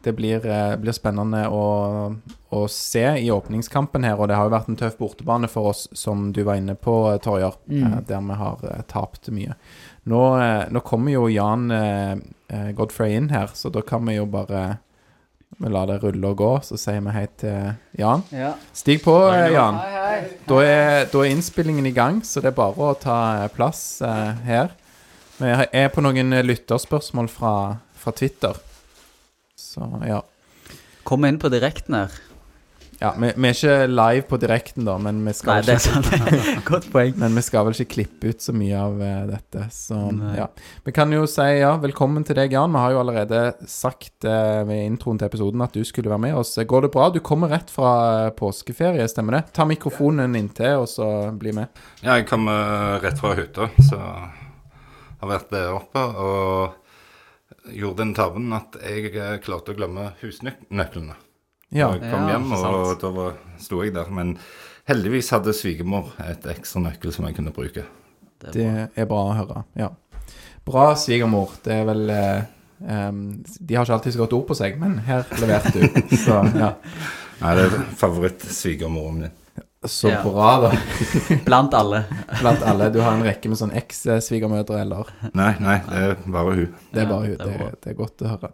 Det blir, eh, blir spennende å, å se i åpningskampen her, og det har jo vært en tøff bortebane for oss, som du var inne på, Torjer, mm. der vi har eh, tapt mye. Nå, eh, nå kommer jo Jan eh, eh, Godfrey inn her, så da kan vi jo bare vi lar det rulle og gå, så sier vi hei til Jan. Ja. Stig på, hei, Jan. Da er, da er innspillingen i gang, så det er bare å ta eh, plass eh, her. Vi er på noen eh, lytterspørsmål fra, fra Twitter. Så ja. Kom inn på direkten her. Ja vi, vi er ikke live på direkten, da, men vi skal, er ikke. Godt poeng. men vi skal vel ikke klippe ut så mye av eh, dette. Så Nei. ja. Vi kan jo si ja, velkommen til deg, Jan. Vi har jo allerede sagt eh, ved introen til episoden at du skulle være med oss. Går det bra? Du kommer rett fra eh, påskeferie, stemmer det? Ta mikrofonen inntil, og så bli med. Ja, jeg kommer rett fra hytta, så har vært der oppe og gjorde den tabben at jeg eh, klarte å glemme husnøklene. Ja. Jeg kom Ja, hjem, og sant. da var, sto jeg der. Men heldigvis hadde svigermor et ekstra nøkkel som jeg kunne bruke. Det er bra å høre. Ja. Bra svigermor. Det er vel eh, De har ikke alltid så godt ord på seg, men her leverte du. Så ja. Nei, det er favorittsvigermoren min. Så Ja. bra, da. Blant alle. Blant alle. Du har en rekke med sånn eks-svigermødre, eller? Nei, nei, det er bare hun. Det er bare hun. det er Det, bra. det er godt å høre.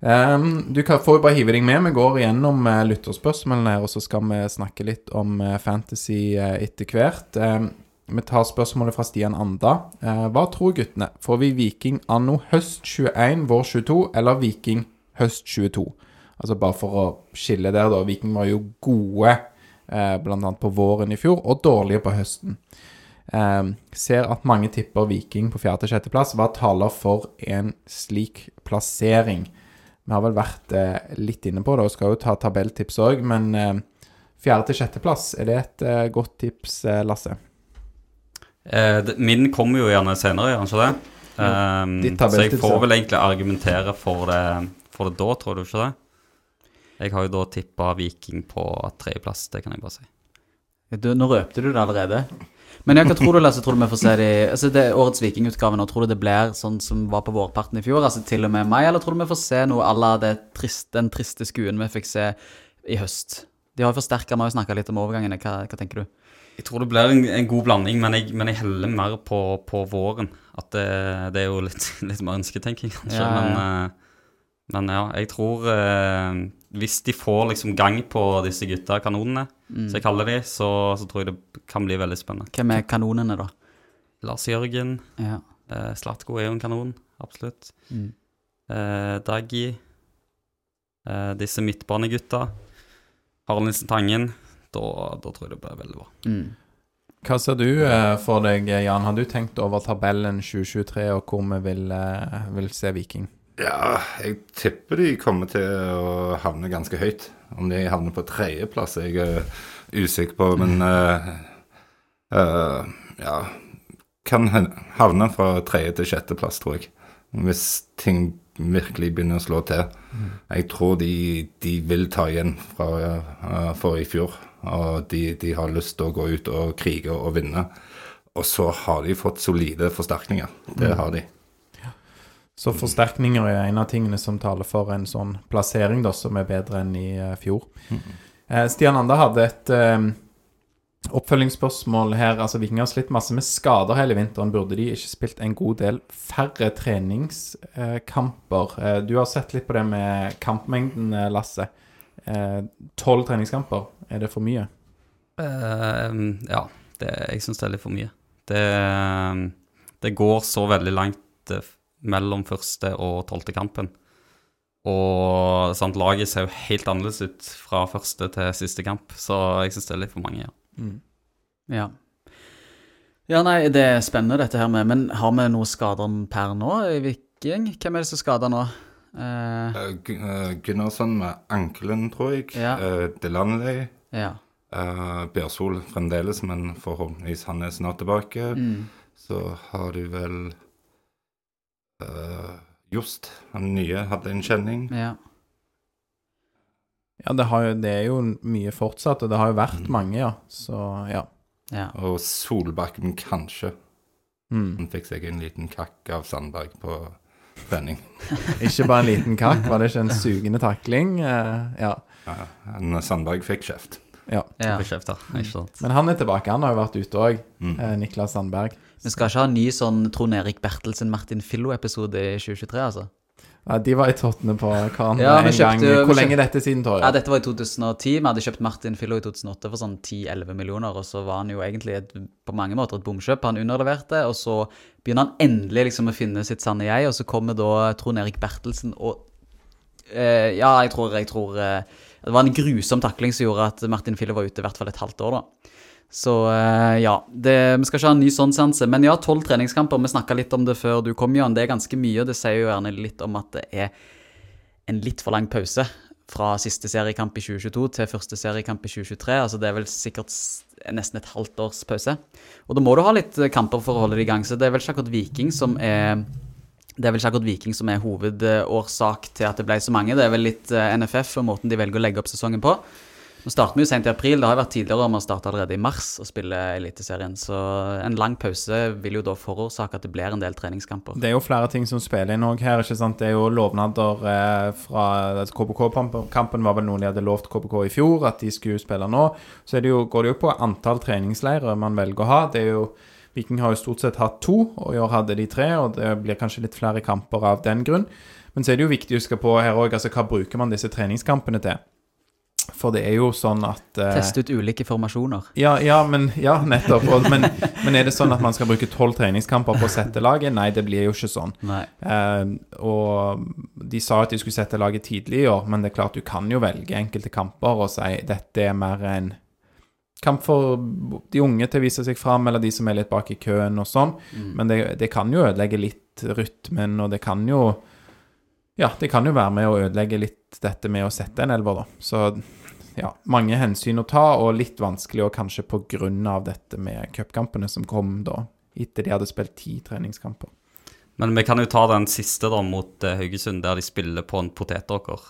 Em, du kan, får jo bare hive deg med. Vi går igjennom uh, lytterspørsmålene og så skal vi snakke litt om uh, fantasy uh, etter hvert. Um, vi tar spørsmålet fra Stian Anda. Hva tror guttene? Får vi Viking anno høst 21, vår 22, eller Viking høst 22? Altså bare for å skille der, da. Viking var jo gode eh, bl.a. på våren i fjor, og dårlige på høsten. Um, ser at mange tipper Viking på fjerde- til sjetteplass. Hva taler for en slik plassering? Vi har vel vært eh, litt inne på det, og skal jo ta tabelltips òg, men eh, fjerde- til sjetteplass, er det et eh, godt tips, eh, Lasse? Eh, min kommer jo gjerne senere, gjør den ikke det? Um, så jeg får vel egentlig argumentere for det, for det da, tror du ikke det? Jeg har jo da tippa Viking på tredjeplass, det kan jeg bare si. Du, nå røpte du det allerede. Men ja, hva tror du, Lasse? Tror du vi får se de Altså, det er årets Vikingutgave nå. Tror du det blir sånn som var på vårparten i fjor, altså til og med mai, eller tror du vi får se noe à la det trist, den triste skuen vi fikk se i høst? De har forsterka, vi har jo snakka litt om overgangene. Hva, hva tenker du? Jeg tror det blir en, en god blanding, men jeg, men jeg heller mer på, på våren. At det, det er jo litt, litt mer ønsketenking, kanskje. Ja, ja, Men, eh, men ja, jeg tror eh, Hvis de får liksom gang på disse gutta, kanonene, Mm. som jeg kaller de, så, så tror jeg det kan bli veldig spennende. Hvem er kanonene, da? Lars Jørgen, Ja. eh, Slatko er jo en kanon, absolutt. Mm. Eh, Daggy, eh, disse midtbanegutta. Harald Nilsen Tangen. Da, da tror jeg det blir veldig bra. Mm. Hva ser du eh, for deg, Jan? Har du tenkt over tabellen 2023 og hvor vi vil, eh, vil se Viking? Ja, jeg tipper de kommer til å havne ganske høyt. Om de havner på tredjeplass, er jeg eh, usikker på. Men uh, uh, ja Kan havne fra tredje til sjetteplass, tror jeg. Hvis ting virkelig begynner å slå til. Jeg tror de, de vil ta igjen fra for i fjor. Og de, de har lyst til å gå ut og krige og vinne. Og så har de fått solide forsterkninger. Det har de. Så forsterkninger er en av tingene som taler for en sånn plassering, da, som er bedre enn i uh, fjor. Eh, Stian Ander hadde et uh, oppfølgingsspørsmål her. Altså, Vikinger har slitt masse med skader hele vinteren. Burde de ikke spilt en god del færre treningskamper? Du har sett litt på det med kampmengden, Lasse. Tolv treningskamper, er det for mye? Ja, det, jeg syns det er litt for mye. Det, det går så veldig langt mellom første og tolvte kampen. Og sant, laget ser jo helt annerledes ut fra første til siste kamp, så jeg syns det er litt for mange. ja. Ja. Ja, nei, det er spennende dette her med Men har vi noe skader per nå i Viking? Hvem er det som skader nå? Eh, Uh, Gunnarsson med ankelen, tror jeg. Ja. Eh, Delanley. ja. Uh, Bjørsol fremdeles, men forhåpentligvis han er snart tilbake. Mm. Så har du vel uh, Jost, han nye, hadde en kjenning. ja. Ja, det, har jo, det er jo mye fortsatt, og det har jo vært mange, ja. Så ja. ja. Og Solbakken kanskje. Mm. Han fikk seg en liten kakk av Sandberg på trening. Ikke bare en liten kakk, var det ikke en sugende takling? Uh, ja. Ja, han, Sandberg fikk kjeft. ja. ja. da, ikke sant? Men han er tilbake. Han har jo vært ute òg, Mm. eh, Niklas Sandberg. Vi skal ikke ha en ny sånn Trond Erik Bertelsen Martin Fillo-episode i 2023, altså. Ja, de var i tottene på hverandre Ja, en gang. Hvor lenge kjøpte- er dette siden, Torje? Ja, dette var i 2010. Vi hadde kjøpt Martin Fillo i 2008 for sånn 10-11 millioner, og så var han jo egentlig et, på mange måter et bomkjøp. Han underleverte, og så begynner han endelig liksom å finne sitt sanne jeg, og så kommer da Trond Erik Bertelsen og eh, Ja, jeg tror, jeg tror eh, Det var en grusom takling som gjorde at Martin Fillo var ute i hvert fall et halvt år, da. Så eh, ja, det, vi skal ikke ha en ny sånn seanse. Men ja, tolv treningskamper. Vi snakka litt om det før du kom, Jan. Det er ganske mye, og det sier jo gjerne litt om at det er en litt for lang pause fra siste seriekamp i 2022 til første seriekamp i 2023. Altså det er vel sikkert nesten et halvt års pause. Og da må du ha litt eh, kamper for å holde det i gang. Så det er vel ikke akkurat Viking som er det er vel ikke Viking som er hovedårsak til at det ble så mange. Det er vel litt eh, NFF og måten de velger å legge opp sesongen på. Nå starter vi jo sent i april. Det har vært tidligere om å starte allerede i mars å spille Eliteserien. Så en lang pause vil jo da forårsake at det blir en del treningskamper. Det er jo flere ting som spiller inn òg her. ikke sant? Det er jo lovnader eh, fra altså KBK-kampen var vel noe de hadde lovt KBK i fjor, at de skulle spille nå. Så det jo, går det jo på antall treningsleirer man velger å ha. Det er jo Viking har jo stort sett hatt to, og i år hadde de tre. og Det blir kanskje litt flere kamper av den grunn. Men så er det jo viktig å huske på her òg, altså hva bruker man disse treningskampene til? For det er jo sånn at eh, Teste ut ulike formasjoner. ja, ja, men, ja, nettopp. Og, men, men er det sånn at man skal bruke tolv treningskamper på å sette laget? Nei, det blir jo ikke sånn. Eh, og de sa at de skulle sette laget tidlig i år, men det er klart du kan jo velge enkelte kamper og si dette er mer en kamp for de unge til å vise seg fram, eller de som er litt bak i køen og sånn. Men det, det kan jo ødelegge litt rytmen, og det kan jo Ja, det kan jo være med å ødelegge litt dette med å sette en elver, da. Så ja, mange hensyn å ta, og litt vanskelig, og kanskje av dette med cupkampene som kom da, etter de hadde spilt ti treningskamper. Men vi kan jo ta den siste da mot eh, Haugesund, der de spiller på en potetåker.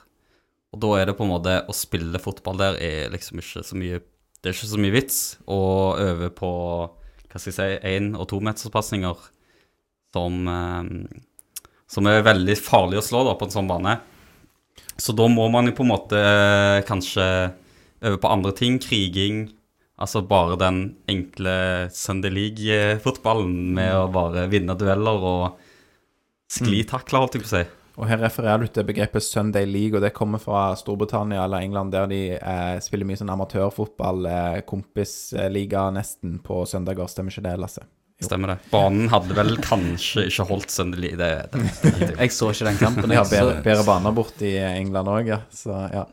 Og da er det på en måte Å spille fotball der er liksom ikke så mye Det er ikke så mye vits å øve på hva skal jeg si, én- og tometerspasninger som, eh, som er veldig farlig å slå da, på en sånn bane. Så da må man jo på en måte eh, kanskje øve på andre ting. Kriging. Altså bare den enkle Sunday League-fotballen med å bare vinne dueller og sklitakle, holdt jeg på å si. Og her refererer du til begrepet Sunday League, og det kommer fra Storbritannia eller England, der de eh, spiller mye sånn amatørfotball, eh, kompisliga nesten, på søndager. Stemmer ikke det, Lasse? Stemmer det. Banen hadde vel kanskje ikke holdt Sunday League. Det, det, Jeg så ikke den kampen. Jeg har bedre, bedre baner borti England òg, ja. Så ja.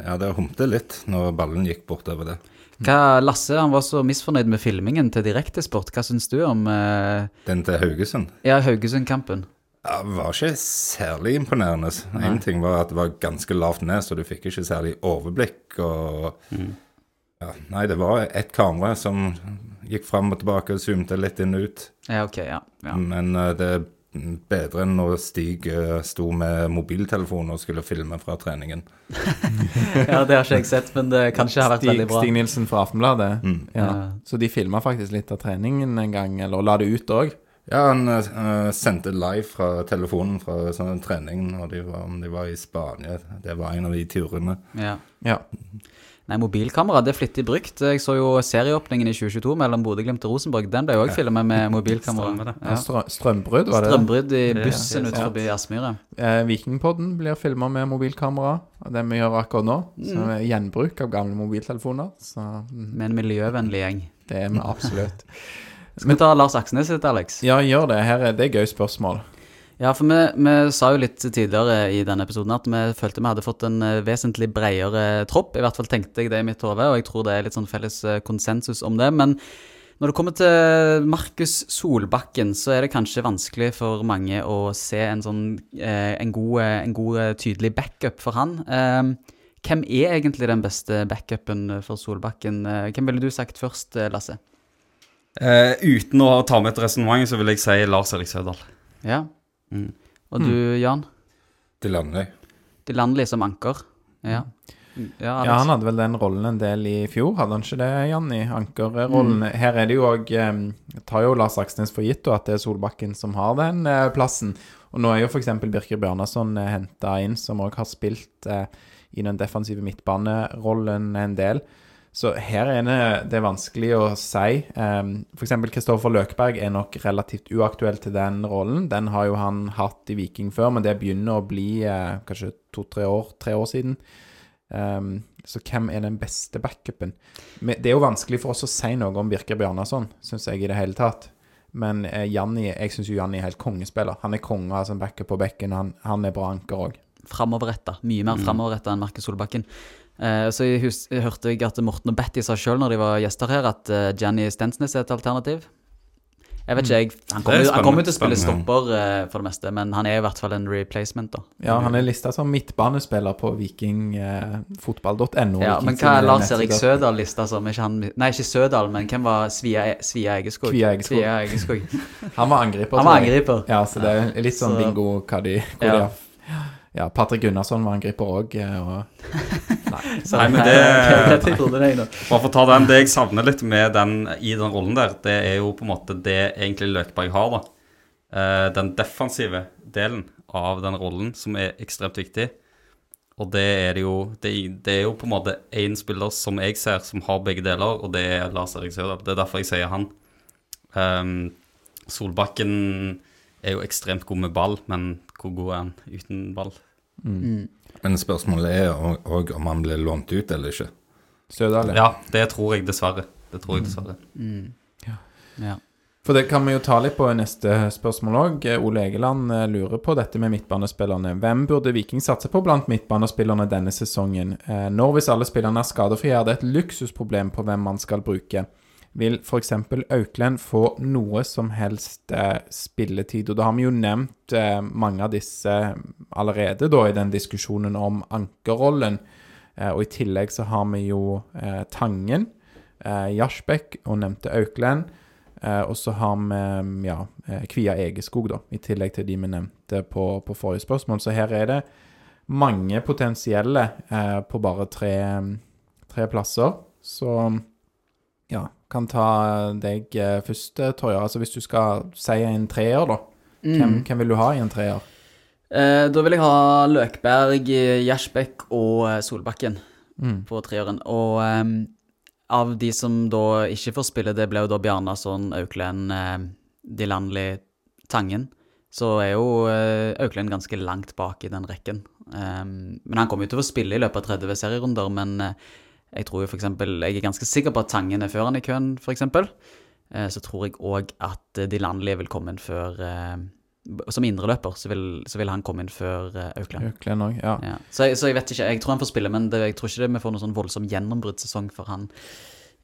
Ja, det humte litt når ballen gikk bortover det. Hva, Lasse han var så misfornøyd med filmingen til Direktesport. Hva syns du om eh, Den til Haugesund ja, Haugesund-kampen? ja, var ikke særlig imponerende. Én ting var at det var ganske lavt ned, så du fikk ikke særlig overblikk. og... Ja, nei, det var ett kamera som gikk fram og tilbake og zoomte litt inn og ut. Ja, ok, ja. ja. Men uh, det bedre enn når Stig eh, sto med mobiltelefon og skulle filme fra treningen. ja, det har ikke jeg sett, men det kanskje har vært Stig, veldig bra. Stig Nilsen fra Aftenbladet. Ja. Ja. Så de filma faktisk litt av treningen en gang, eller la det ut òg. Ja, han uh, sendte live fra telefonen fra sånn treningen, når de var, om de var i Spania. Det var en av de turene. Ja. Ja. Nei, mobilkamera det er flittig brukt. Jeg så jo serieåpningen i 2022 mellom Bodø-Glimt og Rosenborg. Den ble jo òg filmet med mobilkamera. det. Ja. Strø Strømbrudd, var det? Strømbrudd i bussen ut forbi Aspmyra. Eh, Vikingpodden blir filma med mobilkamera, det vi gjør akkurat nå. Så Mm. Gjenbruk av gamle mobiltelefoner. Så mm, Med en miljøvennlig gjeng. det er vi absolutt. Skal vi ta Lars Aksnes sitt, Alex? Ja, gjør det. Her er det gøy spørsmål. Ja, for vi, vi sa jo litt tidligere i denne episoden at vi følte vi hadde fått en eh, vesentlig bredere tropp. I hvert fall tenkte jeg det i mitt hode, og jeg tror det er litt sånn felles eh, konsensus om det. Men når det kommer til Markus Solbakken, så er det kanskje vanskelig for mange å se en sånn eh, en, god, eh, en god, eh, tydelig backup for han. Eh, hvem er egentlig den beste backupen for Solbakken? Eh, hvem ville du sagt først, eh, Lasse? Eh, uten å ta med et resonnement, så vil jeg si Lars Erik Sødal. Ja. Mm. Og du, Jan? Til landlige. – Til landlige som anker? Ja. Ja, Ja, han hadde vel den rollen en del i fjor, hadde han ikke det, Jan? I ankerrollen. Her er det jo òg Tar jo Lars Aksnes for gitt at det er Solbakken som har den eh, plassen. Og nå er jo f.eks. Birker Bjørnason eh, henta inn, som òg har spilt eh, i den defensive midtbanerollen en del. Så her er det, vanskelig å si. Um, F.eks. Kristoffer Løkberg er nok relativt uaktuell til den rollen. Den har jo han hatt i Viking før, men det begynner å bli eh, kanskje to-tre år, tre år siden. Um, så hvem er den beste backupen? Men Det er jo vanskelig for oss å si noe om Birker Bjarnason, syns jeg i det hele tatt. Men eh, Janni, jeg syns jo Janni er helt kongespiller. Han er konge av som backup på bekken, og han, han er bra anker òg. framoverretta. Mye mer framoverretta enn Markus Solbakken. Eh, så jeg, hus jeg hørte jeg at Morten og Betty sa sjøl når de var gjester her, at uh, Jenny Stensnes er et alternativ. Jeg vet ikke, jeg. Han kommer er jo- til å spille stopper eh, for det meste, men han er i hvert fall en replacement, da. Ja, han er lista som midtbanespiller på vikingfotball.no. Ja, men hva er Lars Erik Sødal lista som? Ikke han, nei, ikke Sødal, men hvem var Svia, Svia Egeskog? Kvia Egeskog. Kvia Egeskog. Han var angriper. Han var angriper. Ja, så det er litt sånn Så- bingo hva de, hvor Ja. de har Ja, Patrick Gunnarsson var angriper òg, og Så, Nei, men det-. Bare for å ta den, Det jeg savner litt med den i den rollen der, det er jo på en måte det egentlig Løkberg har, da. Eh, den defensive delen av den rollen, som er ekstremt viktig. Og det er det jo Det, det er jo på en måte én spiller som jeg ser, som har begge deler, og det er Lars Erik Sørdal. Det er derfor jeg sier han. Ehm, Solbakken er jo ekstremt god med ball, men hvor god er han uten ball? Mm. Men spørsmålet er òg om han blir lånt ut eller ikke. Sødal. Ja, det tror jeg dessverre. Det tror jeg dessverre. Ja. For det kan vi jo ta litt på i neste spørsmål òg. Ole Egeland eh, lurer på dette med midtbanespillerne. Hvem burde Viking satse på blant midtbanespillerne denne sesongen? Eh, Når hvis alle spillerne er skadefrie, er det et luksusproblem på hvem man skal bruke. Vil f.eks. Auklend få noe som helst eh, spilletid? Og da har vi jo nevnt eh, mange av disse allerede da i den diskusjonen om ankerrollen. Eh, og i tillegg så har vi jo eh, Tangen, eh, Jarsbekk og nevnte Auklend. Eh, og så har vi mm, ja, eh, Kvia Egeskog, da, i tillegg til de vi nevnte på, på forrige spørsmål. Så her er det mange potensielle eh, på bare tre, tre plasser. Så ja, kan ta deg eh, først, Torje. Altså hvis du skal si en treer, da. Hvem, hvem vil du ha i en treer? Eh, da vil jeg ha Løkberg, eh, Gjersbekk og eh, Solbakken Mm. på treeren. Og ehm, av de som da ikke får spille, det ble jo da Bjarnason, Auklend, eh, Dilanli, Tangen. Så er jo eh, Auklend ganske langt bak i den rekken. Um, men han kommer jo til å få spille i løpet av 30 serierunder, men eh, jeg tror jo for eksempel, jeg er ganske sikker på at Tangen er før han i køen, eksempel. Eh, så tror jeg òg at de landlige vil komme inn før eh, Som indreløper så vil, så vil han komme inn før Aukland. Aukland Auklend òg, ja. Ja. Så, jeg- så jeg vet ikke. Jeg tror han får spille, men det, jeg tror ikke det vi får noen sånn voldsom gjennombruddssesong for han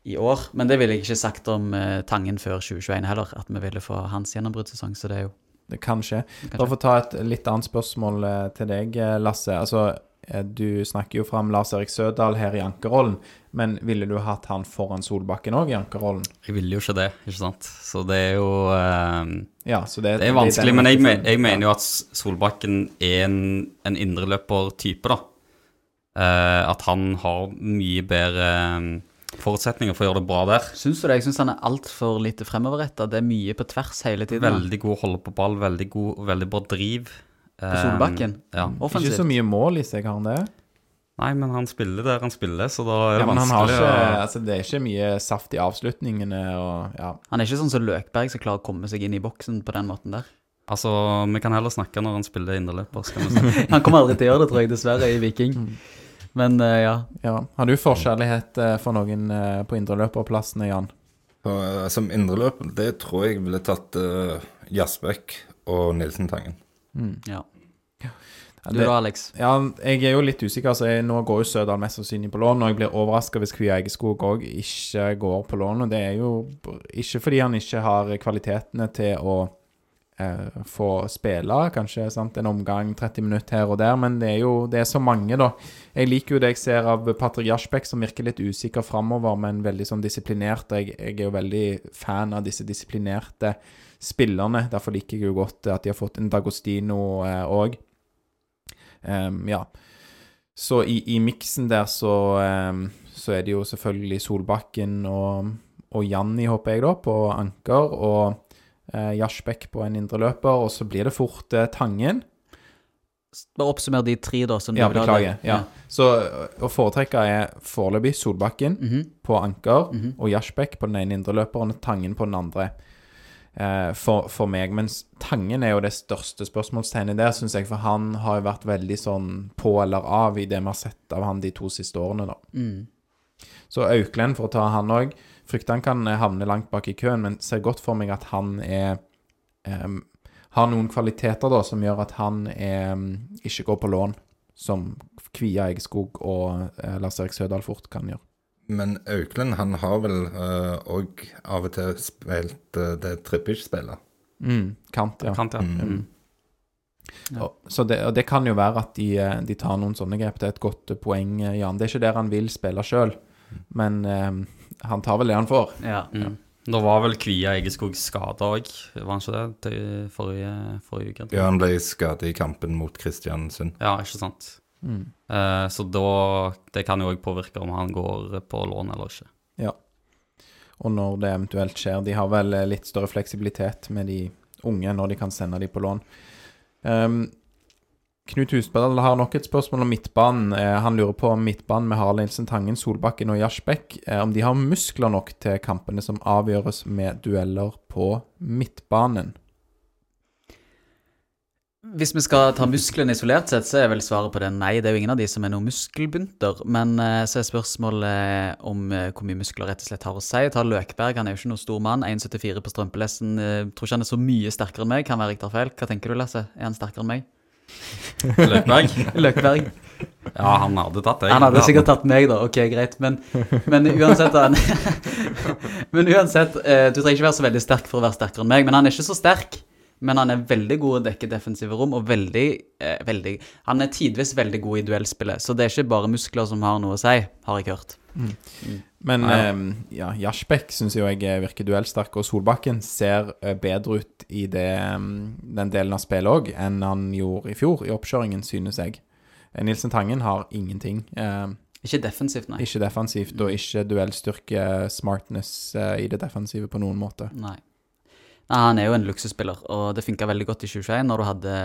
i år. Men det ville jeg ikke sagt om eh, Tangen før 2021 heller, at vi ville få hans gjennombruddssesong. Så det er jo Det kan skje. Bare for å ta et litt annet spørsmål eh, til deg, eh, Lasse. Altså, eh, du snakker jo fram Lars Erik Sødal her i ankerrollen, men ville du hatt han foran Solbakken òg i ankerrollen? Jeg ville jo ikke det, ikke sant. Så det er jo eh, Ja, så det, Det er vanskelig, men jeg, men, jeg mener jo at Solbakken er en, en indreløper-type, da. Eh, at han har mye bedre eh, forutsetninger for å gjøre det bra der. Syns du det? Jeg syns han er altfor lite fremoverretta. Det er mye på tvers hele tiden. Veldig god å holde på ball, veldig, god, veldig bra driv. På Solbakken. Ja. Ikke så mye mål i seg, har han det? Nei, men han spiller der han spiller, så da er det Ja, men han har vanskelig ikke, å altså, det er ikke mye saft i avslutningene og ja. Han er ikke sånn som Løkberg som klarer å komme seg inn i boksen på den måten der. Altså, vi kan heller snakke når han spiller indreløper, skal vi si. Han kommer aldri til å gjøre det, tror jeg, dessverre, i Viking. Men uh, ja. ja. Har du forkjærlighet eh, for noen uh, på indreløperplassene, Jan? Uh, som indreløper, det tror jeg ville tatt uh, Jasbekk og Nilsen Tangen. Ja. Ja, Du da, Alex? Ja, jeg er jo litt usikker. Altså, jeg, nå går jo Sødal mest sannsynlig på lån, og jeg blir overraska hvis Kvia Egeskog òg ikke går på lån. Og det er jo ikke fordi han ikke har kvalitetene til å eh, få spille, kanskje sant? en omgang 30 minutter her og der, men det er jo det er så mange, da. Jeg liker jo det jeg ser av Patrick Jarsbekk, som virker litt usikker framover, men veldig sånn disiplinert. Jeg, jeg er jo veldig fan av disse disiplinerte spillerne. Derfor liker jeg jo godt at de har fått en Dagostino òg. Ehm, ja. Så i, i miksen der så, um, så er det jo selvfølgelig Solbakken og, og Janni, håper jeg, da, på anker. Og uh, Jarsbekk på en indreløper. Og så blir det fort eh, Tangen. Bare oppsummer de tre, da. Som du Ja, vil ha beklager. det. Ja. Så eh, å foretrekke er foreløpig Solbakken Mhm. på anker Mhm. og Jarsbekk på den ene indreløperen og Tangen på den andre. eh, for, for meg. Mens Tangen er jo det største spørsmålstegnet der, syns jeg. For han har jo vært veldig sånn på eller av i det vi har sett av han de to siste årene, da. Mm. Så Auklend, for å ta han òg, frykter han kan eh, havne langt bak i køen, men ser godt for meg at han er um, Har noen kvaliteter da som gjør at han er, em, ikke går på lån, som Kvia Eggskog og uh, Lars Erik Sødal fort kan gjøre. Men Auklend han har vel òg av og til spilt uh, det Trippic-spillet. Mm, kant, ja. Kant, ja. Mm. Ja. Og, så det, og det kan jo være at de, eh, de tar noen sånne grep. Det er et godt eh, poeng, eh, Jan. Det er ikke der han vil spille sjøl, men eh, han tar vel det han får. Ja. Mm. Da var vel Kvia Egeskog skada òg, var han ikke det? Til forrige, forrige uke? Ja, han ble skadet i kampen mot Kristiansund. Ja, ikke sant. Mm. Eh, så da Det kan jo òg påvirke om han går på lån eller ikke. Ja. Og når det eventuelt skjer De har vel eh, litt større fleksibilitet med de unge når de kan sende de på lån. Um, Knut Husbadal har nok et spørsmål om midtbanen. Eh, han lurer på om midtbanen med Harald Nilsen Tangen, Solbakken og Jarsbekk eh, om de har muskler nok til kampene som avgjøres med dueller på midtbanen. Hvis vi skal ta musklene isolert sett, så er vel svaret på det nei. Det er jo ingen av de som er noen muskelbunter. Men eh, så er spørsmålet om hvor mye muskler rett og slett har å si. Ta Løkberg, han er jo ikke noen stor mann. 1,74 på strømpelesten. Eh, tror ikke han er så mye sterkere enn meg. Kan være riktig feil. Hva tenker du, Lasse? Er han sterkere enn meg? Løkberg. Løkberg. Ja, han hadde tatt deg. Han hadde sikkert tatt meg, da. Ok, greit. Men, men uansett han, Men uansett, eh, du trenger ikke være så veldig sterk for å være sterkere enn meg. Men han er ikke så sterk. Men han er veldig god å dekke defensive rom, og veldig, eh, veldig Han er tidvis veldig god i duellspillet. Så det er ikke bare muskler som har noe å si, har jeg hørt. Men Ja. eh, ja, Jasbekk syns jo jeg virker duellsterk, og Solbakken ser eh, bedre ut i det, mm, den delen av spillet òg enn han gjorde i fjor, i oppkjøringen, synes jeg. Eh, Nilsen Tangen har ingenting. Eh, Ikke defensivt, nei. ikke defensivt, og ikke duellstyrke, smartness eh, i det defensive på noen måte. Nei. Nei, Han er jo en luksusspiller, og det funka veldig godt i 2021 når du hadde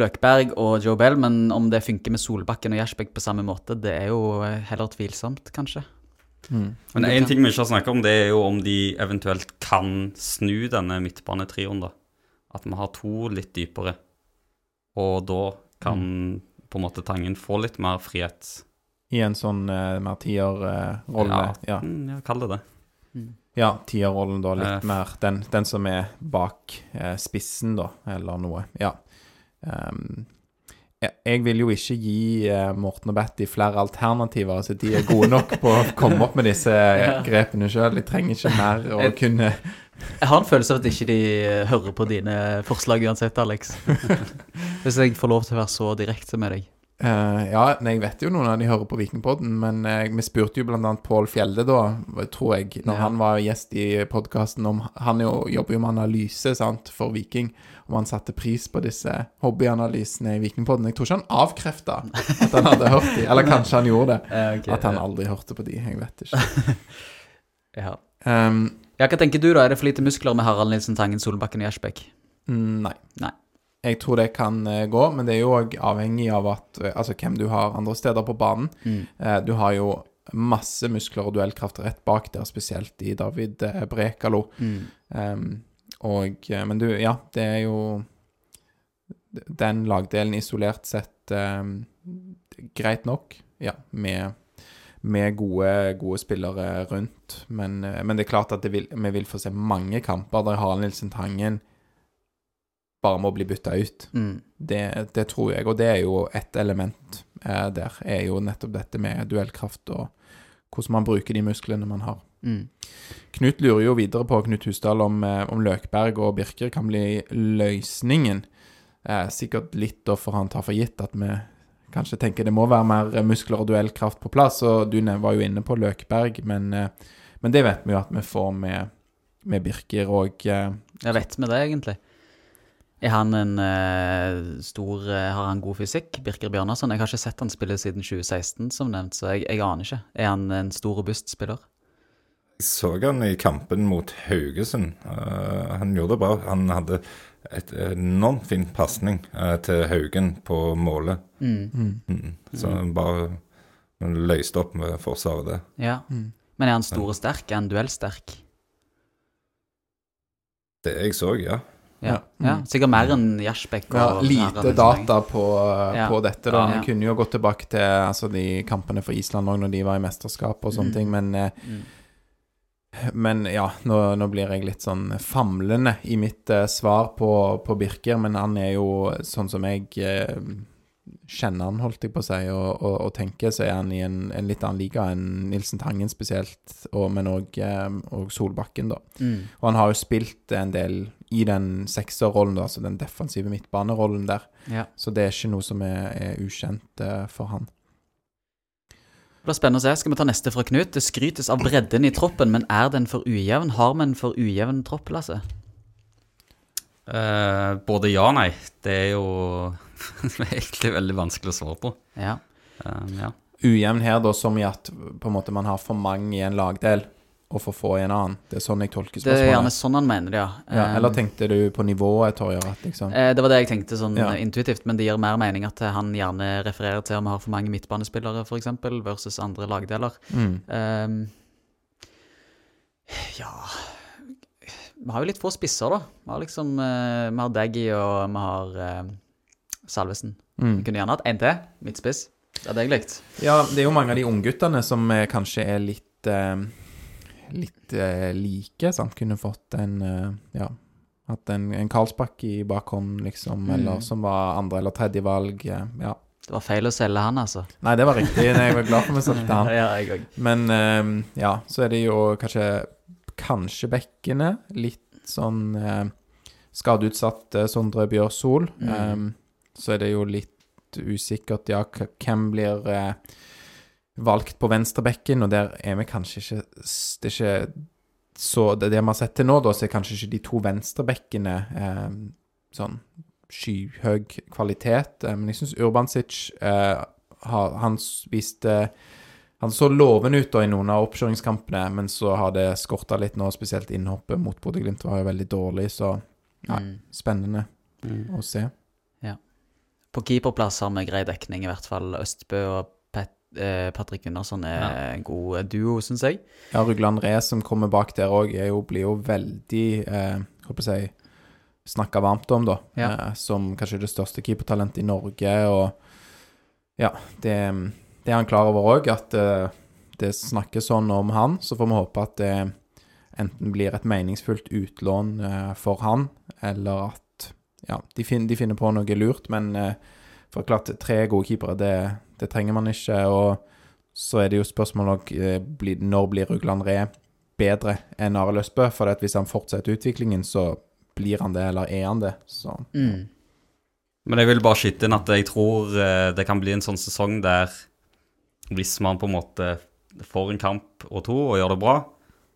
Løkberg og Joe Bell, men om det funker med Solbakken og Gjersbekk på samme måte, det er jo eh, heller tvilsomt, kanskje. Men én ting vi ikke har snakket om, det er jo om de eventuelt kan snu denne midtbanetrioen, da. At vi har to litt dypere. Og da kan på en måte Tangen få litt mer frihet. I en sånn uh, mer tierrolle. Ja, ja. mm, ja kall det det. Ja, tierrollen da, litt Eh. mer den, den som er bak eh, spissen, da, eller noe. Ja. Um, jeg, vil jo ikke gi eh, Morten og Betty flere alternativer, så de er gode nok på å komme opp med disse eh, grepene sjøl. De trenger ikke mer å kunne Jeg har en følelse av at ikke de eh, hører på dine forslag uansett, Alex. Hvis jeg får lov til å være så direkte med deg. Eh, ja, jeg vet jo noen av de hører på Vikingpodden, men uh, vi spurte jo annet Pål Fjelde da, tror jeg, når Ja. han var gjest i podkasten om Han jo, jobber jo med analyse sant, for Viking, om han satte pris på disse hobbyanalysene i Vikingpodden. Jeg tror ikke han avkrefta at han hadde hørt de, eller kanskje han gjorde det. At han aldri hørte på de, jeg vet ikke. ja. Um, ja, hva tenker du, da? Er det for lite muskler med Harald Nilsen Tangen, Solbakken og Gjersbekk? mm, nei. Nei. Jeg tror det kan eh, gå, men det er jo òg avhengig av at, eh, altså, hvem du har andre steder på banen. Mm. du har jo masse muskler og duellkraft rett bak der, spesielt i David Brekalo. Brekalo. Um, og, eh, men du, ja, det er jo Den lagdelen isolert sett um, greit nok, ja, med, med gode, gode spillere rundt. Men, eh, men det er klart at det vil, vi vil få se mange kamper der Harald Nilsen Tangen bare må bli bytta ut. Mm. Det, det tror jeg, og det er jo et element eh, der. Er jo nettopp dette med duellkraft og hvordan man bruker de musklene man har. Mm. Knut lurer jo videre på Knut Husdal om, eh, om Løkberg og Birker kan bli løsningen. Eh, sikkert litt da for han tar for gitt at vi kanskje tenker det må være mer muskler og duellkraft på plass. Og du var jo inne på Løkberg, men, eh, men det vet vi jo at vi får med, med Birker og eh, Jeg vet med det, egentlig. Er han en eh, stor eh, Har han god fysikk? Birker Bjørnarsson? Jeg har ikke sett han spille siden 2016, som nevnt, så jeg, jeg aner ikke. Er han en stor, robust spiller? Jeg så han i kampen mot Haugesund. Uh, han gjorde det bra. Han hadde et enormt fin pasning uh, til Haugen på målet. Mm. Så han bare han løste opp med forsvaret der. Ja. Men er han stor og sterk? Er han duellsterk? Det jeg så, ja. Ja. Ja. ja. Sikkert mer enn Gjersbekk. Ja, lite data på, Ja. på dette, da. Vi kunne jo gått tilbake til altså, de kampene for Island òg, når de var i mesterskap og sånne Mm. ting, men eh, Men ja, nå, nå blir jeg litt sånn famlende i mitt eh, svar på, på Birker, men han er jo sånn som jeg eh, kjenner han, holdt jeg på å si, og, og, og tenker, så er han i en, en litt annen liga enn Nilsen Tangen spesielt, og, men òg Solbakken, da. Mm. Og han har jo spilt en del i den sekserrollen, altså den defensive midtbanerollen der. Ja. Så det er ikke noe som er, er ukjent uh, for han. Det blir spennende å se. Skal vi ta neste fra Knut? Det skrytes av bredden i troppen, men er den for ujevn? Har vi en for ujevn tropp, Lasse? Uh, både ja og nei. Det er jo egentlig veldig vanskelig å svare på. Ja. Eh, ja. Ujevn her, da, som i at på en måte man har for mange i en lagdel og for få i en annen. Det er sånn jeg tolker spørsmålet. Det er gjerne sånn han mener det, ja. Ja, eller Um, tenkte du på nivået, Torje? Liksom Eh, Det var det jeg tenkte sånn Ja. eh, intuitivt, men det gir mer mening at eh, han gjerne refererer til om vi har for mange midtbanespillere, f.eks., versus andre lagdeler. mm. Um, ja Vi har jo litt få spisser, da. Vi har liksom Vi har Daggy, og vi har uh, Salvesen. Mm. Vi kunne gjerne hatt en til, midtspiss. Det hadde jeg likt. Ja, det er jo mange av de ungguttene som kanskje er litt eh, Litt eh, like, sant. Kunne fått en eh, Ja, hatt en, en Karlsbakk i bakhånd, liksom, eller som var andre- eller tredjevalg. Eh, ja. Det var feil å selge han, altså. Nei, det var riktig. Jeg var glad for vi solgte han. Ja, jeg òg. Men eh, ja, så er det jo kanskje Kanskje bekkene. Litt sånn eh, skadeutsatt eh, Sondre Bjørsol. Mm. Eh, så er det jo litt usikkert, ja, k- hvem blir eh, valgt på venstrebekken, og der er vi kanskje ikke Det er ikke så Det, det vi har sett til nå, da, så er kanskje ikke de to venstrebekkene eh, sånn skyhøy kvalitet. Eh, men jeg syns Urbansic eh, Han viste Han så lovende ut da i noen av oppkjøringskampene, men så har det skorta litt nå, spesielt innhoppet mot Bodø-Glimt var jo veldig dårlig, så ja, Mm. spennende Mm. å se. På keeperplass har vi grei dekning, i hvert fall. Østbø og Patrick Gunnarsson er Ja. en god duo, syns jeg. Ja, Rugland Re som kommer bak der òg, blir jo veldig eh, Håper jeg snakka varmt om, da. Ja. Eh, som kanskje det største keepertalentet i Norge. Og ja, det, det er han klar over òg, at eh, det snakkes sånn om han. Så får vi håpe at det enten blir et meningsfullt utlån eh, for han, eller at ja, de, finner, de finner på noe lurt. Men eh, for klart, tre gode keepere, det, det trenger man ikke. og så er det jo spørsmål nok eh, når blir Rugland Re bedre enn Arild Østbø? For hvis han fortsetter utviklingen, så blir han det, eller er han det? Så Mm. Men jeg vil bare skyte inn at jeg tror eh, det kan bli en sånn sesong der hvis man på en måte får en kamp og to og gjør det bra,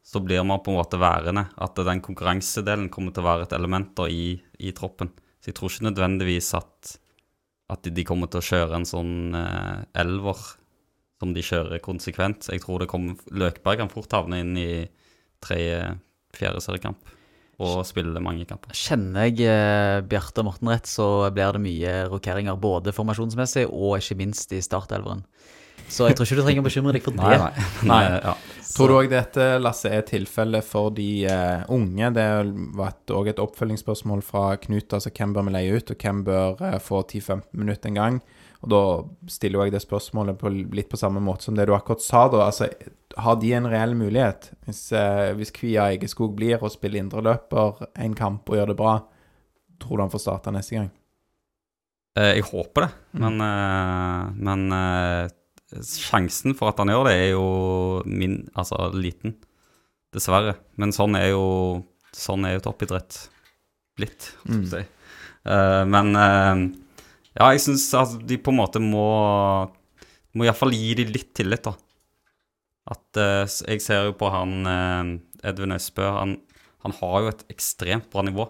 så blir man på en måte værende. At den konkurransedelen kommer til å være et element i, i troppen. Så jeg tror ikke nødvendigvis at, at de- kommer til å kjøre en sånn eh, elver som de kjører konsekvent. Jeg tror det kommer Løkberg kan fort havne inn i tredje-fjerde seriekamp og spille mange kamper. Kjenner jeg eh, Bjarte og Morten rett, så blir det mye rokeringer både formasjonsmessig og ikke minst i startelveren. Så jeg tror ikke du trenger å bekymre deg for det. Nei. Eh, ja. Tror du òg dette, Lasse, er tilfellet for de uh, unge? Det var òg et oppfølgingsspørsmål fra Knut. Altså hvem bør vi leie ut, og hvem bør uh, få 10-15 minutter en gang? Og da stiller jeg det spørsmålet på, litt på samme måte som det du akkurat sa, da. Altså, har de en reell mulighet? Hvis, uh, hvis Kvia Egeskog blir og spiller indreløper en kamp og gjør det bra, tror du han får starte neste gang? Eh, Jeg håper det, Mm. men, eh, men eh, sjansen for at han gjør det, er jo min, altså liten. Dessverre. Men sånn er jo, sånn er jo toppidrett blitt, skal Mm. vi si. Uh, men uh, ja, jeg syns altså, de på en måte må Må iallfall gi dem litt tillit, da. At uh, Jeg ser jo på han Edvin Østbø. Han, han har jo et ekstremt bra nivå.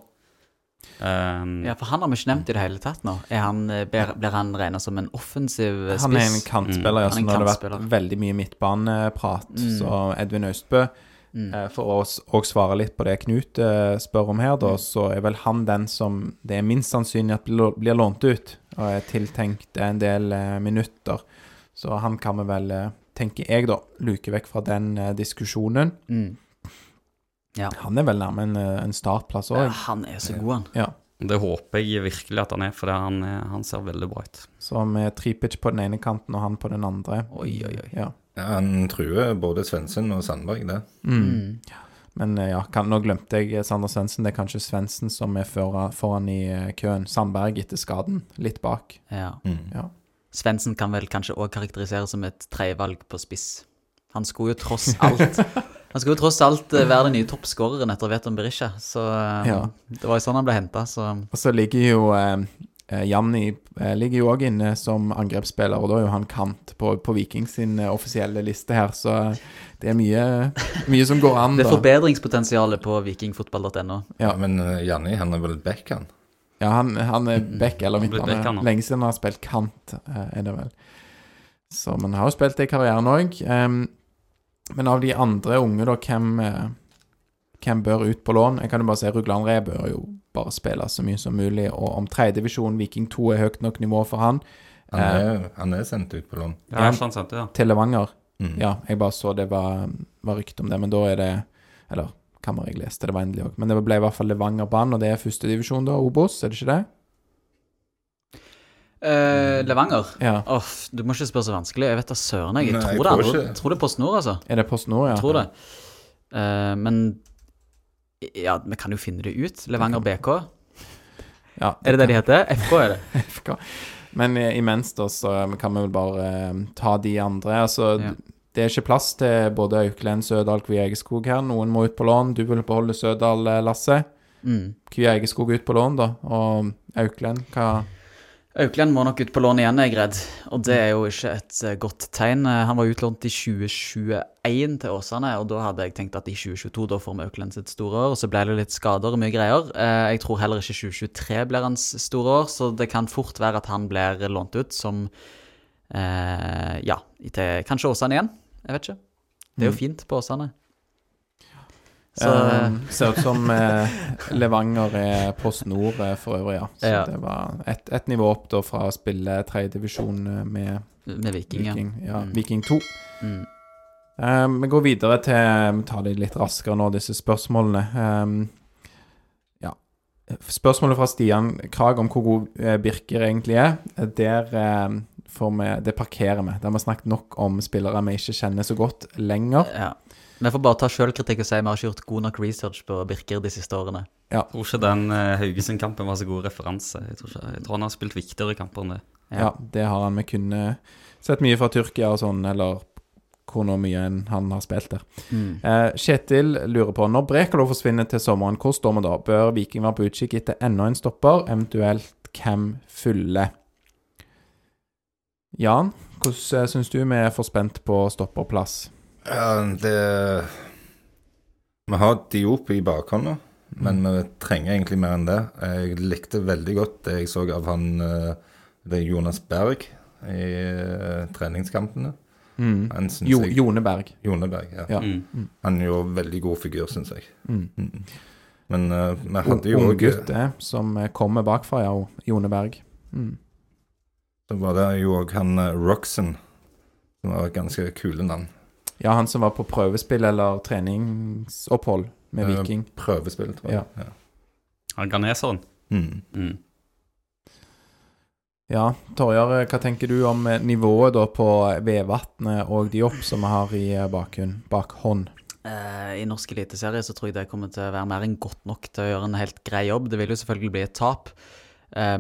Um, Ja, for han har vi ikke nevnt i det hele tatt nå. Er han, eh, blir, han regna som en offensiv eh, spiss? Han er en kantspiller, Mm. ja, så nå har det vært veldig mye midtbaneprat. Mm. Så Edvin Austbø, Mm. eh, for å svare litt på det Knut eh, spør om her, Mm. da, så er vel han den som det er minst sannsynlig at blir lånt ut, og er tiltenkt en del eh, minutter. Så han kan vi vel, eh, tenker jeg da, luke vekk fra den eh, diskusjonen. Mm. Ja. Han er vel nærme en, en startplass Ja, han er så god, han. Ja. Det håper jeg virkelig at han er, for det, han, er- han ser veldig bra ut. Så med Tripic på den ene kanten og han på den andre. Oi, oi, oi. Ja. Ja, han truer både Svendsen og Sandberg, det. Mm. Men eh, ja, kan, nå glemte jeg Sander Svendsen. Det er kanskje Svendsen som er foran, foran i eh, køen. Sandberg etter skaden, litt bak. Ja. Mm. Ja. Svendsen kan vel kanskje òg karakteriseres som et tredjevalg på spiss. Han skulle jo tross alt Han skulle jo tross alt eh, være den nye toppskåreren etter Veton Berisha, så eh, Ja. det var jo sånn han ble henta, så Og så ligger jo eh, eh, Janni ligger jo òg inne som angrepsspiller, og da er jo han kant på, på Viking sin offisielle liste her, så det er mye, mye som går an, Det er forbedringspotensialet på vikingfotball.no. Ja. Ja, men uh, Janni, han er vel back, han? Ja, han, han er back eller midtbane. Lenge siden han har spilt kant, er det vel. Så, men han har jo spilt det i karrieren òg. Men av de andre unge, da, hvem, eh, hvem bør ut på lån? Jeg kan jo bare si Rugland Re bør jo bare spille så mye som mulig. Og om tredjedivisjon Viking 2 er høyt nok nivå for han Han Eh. er, han er sendt ut på lån. Ja, han, han sett, ja. til Levanger Mm. Ja, jeg bare så det var, var rykte om det, men da er det Eller hva må jeg leste, det var endelig òg. Men det ble i hvert fall Levanger-banen, og det er førstedivisjon, da, Obos, er det ikke det? Eh, Levanger? Ja. Oh, du må ikke spørre så vanskelig. Jeg vet da søren, jeg. Nei, tror jeg det. tror det er Post Nord, altså. Er det Post Nord, ja? Tror det. Uh, men ja, vi kan jo finne det ut. Levanger BK. Ja, Er det det de heter? FK er det. FK. Men eh, imens da, så kan vi vel bare uh, ta de andre. Altså, Ja. det er ikke plass til både Auklend, Sødal, Kvia Egeskog her. Noen må ut på lån. Du vil beholde Sødal, Lasse. Mm. Kvia Egeskog ut på lån, da. Og Auklend, hva Auklend må nok ut på lån igjen, jeg er redd. Og det er jo ikke et eh, godt tegn. Eh, Han var utlånt i 2021 til Åsane, og da hadde jeg tenkt at i 2022 da får vi Auklend sitt store år. Og så ble det litt skader og mye greier. Eh, Jeg tror heller ikke 2023 blir hans store år, så det kan fort være at han blir lånt ut som eh, Ja, til kanskje Åsane igjen. Jeg vet ikke. Det er jo fint på Åsane. Så Eh, ser ut som uh, Levanger er Post Nord uh, for øvrig, ja. Så Ja. det var ett et nivå opp da fra å spille tredjedivisjon eh, med med Viking. Viking, ja, Mm. Viking 2. Mm. Eh, vi går videre til Vi tar de litt raskere nå, disse spørsmålene. Um, ja. Spørsmålet fra Stian Krag om hvor god Birker egentlig er, der får vi Det parkerer vi. Der har vi snakket nok om spillere vi ikke kjenner så godt lenger. Ja. Vi får bare ta sjølkritikk og si vi har ikke gjort god nok research på Birker de siste årene. Jeg tror ikke den uh, Haugesund-kampen var så god referanse. Jeg tror, ikke, jeg tror han har spilt viktigere kamper enn det. Ja, det har han. Vi kunne sett mye fra Tyrkia og sånn, eller hvor mye enn han har spilt der. Mm. Eh, Kjetil lurer på når Brekalo forsvinner til sommeren, hvor står vi da? Bør Viking være på utkikk etter enda en stopper, eventuelt hvem fyller? Jan, hvordan syns du vi er for spent på stopperplass? Ja, det Vi har Diop i bakhånda, men vi trenger egentlig mer enn det. Jeg likte veldig godt det jeg så av han eh, det er Jonas Berg i eh, treningskampene. Mm. Jo, jeg Jone Berg, ja. Ja. Mm. Han gjorde veldig god figur, syns jeg. Mm. Mm. Men eh, vi hadde jo Ung òg gutt det, som kommer bakfra, ja. Joneberg. Mm. Så var det jo òg han Roxen, som var et ganske kule navn. Ja, han som var på prøvespill eller treningsopphold med Eh, Viking. Prøvespill, tror jeg. Ja. Han Ganeseren. Mm. Mm. Ja, Torjar, hva tenker du om eh, nivået da på Vevatnet og de opp som vi har i eh, bakhånd? bakhånd? Eh, I norsk eliteserie så tror jeg det kommer til å være mer enn godt nok til å gjøre en helt grei jobb. Det vil jo selvfølgelig bli et tap, eh,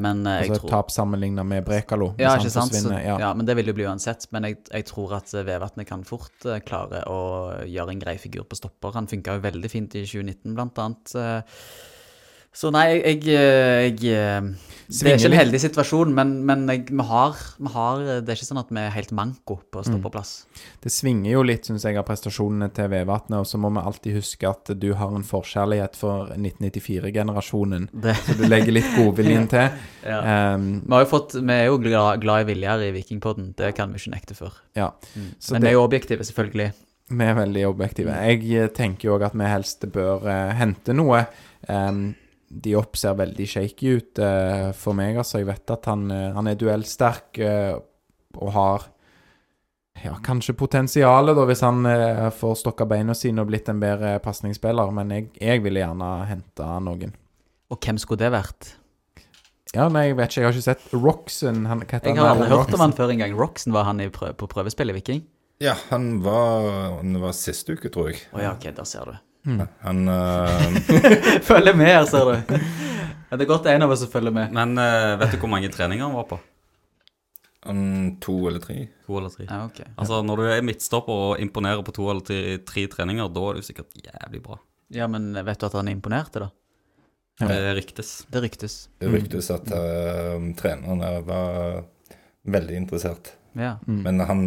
men eh, jeg Altså tror tap sammenlignet med Brekalo. ja, ikke sant? Så, ja. ja. men det vil jo bli uansett. Men jeg, jeg tror at eh, Vevatnet kan fort eh, klare å gjøre en grei figur på stopper. Han funka jo veldig fint i 2019, blant annet. eh. Så nei, jeg, jeg, eh, Det er ikke en heldig situasjon, men, men jeg, vi, har, vi har Det er ikke sånn at vi er helt manko på å Mm. på plass. Det svinger jo litt, syns jeg, av prestasjonene til Vevatnet. Og så må vi alltid huske at du har en forkjærlighet for 1994-generasjonen. Så du legger litt godviljen til. ja. Um, Vi, fått, vi er jo glad, glad i Viljar i Vikingpodden, det kan vi ikke nekte for. ja. Mm. Men det- vi er jo objektive, selvfølgelig. Vi er veldig objektive. Jeg eh, tenker jo òg at vi helst bør uh, hente noe. Um, Diop ser veldig shaky ut eh, for meg, altså. Jeg vet at han, eh, han er duellsterk eh, og har ja, kanskje potensialet, da, hvis han eh, får stokka beina sine og blitt en bedre pasningsspiller. Men jeg, jeg ville gjerne hente noen. Og hvem skulle det vært? Ja, nei, jeg vet ikke. Jeg har ikke sett Roxen. Han, hva heter Jeg har han? aldri hørt om han før engang. Roxen var han i prø på prøvespill i Viking? Ja, han var han var siste uke, tror jeg. Å ja, ok, der ser du. Han uh... Følger med her, ser du. Det er godt en av oss følger med. Men uh, vet du hvor mange treninger han var på? Um, To eller tre. To eller tre? Ja, okay. Altså, når du er midtstopper og imponerer på to eller tre, tre treninger, da er du sikkert jævlig bra. Ja, men vet du at han er imponerte, da? Det ryktes. Det ryktes. Det ryktes at uh, treneren var veldig interessert. Ja. Mm. Men han,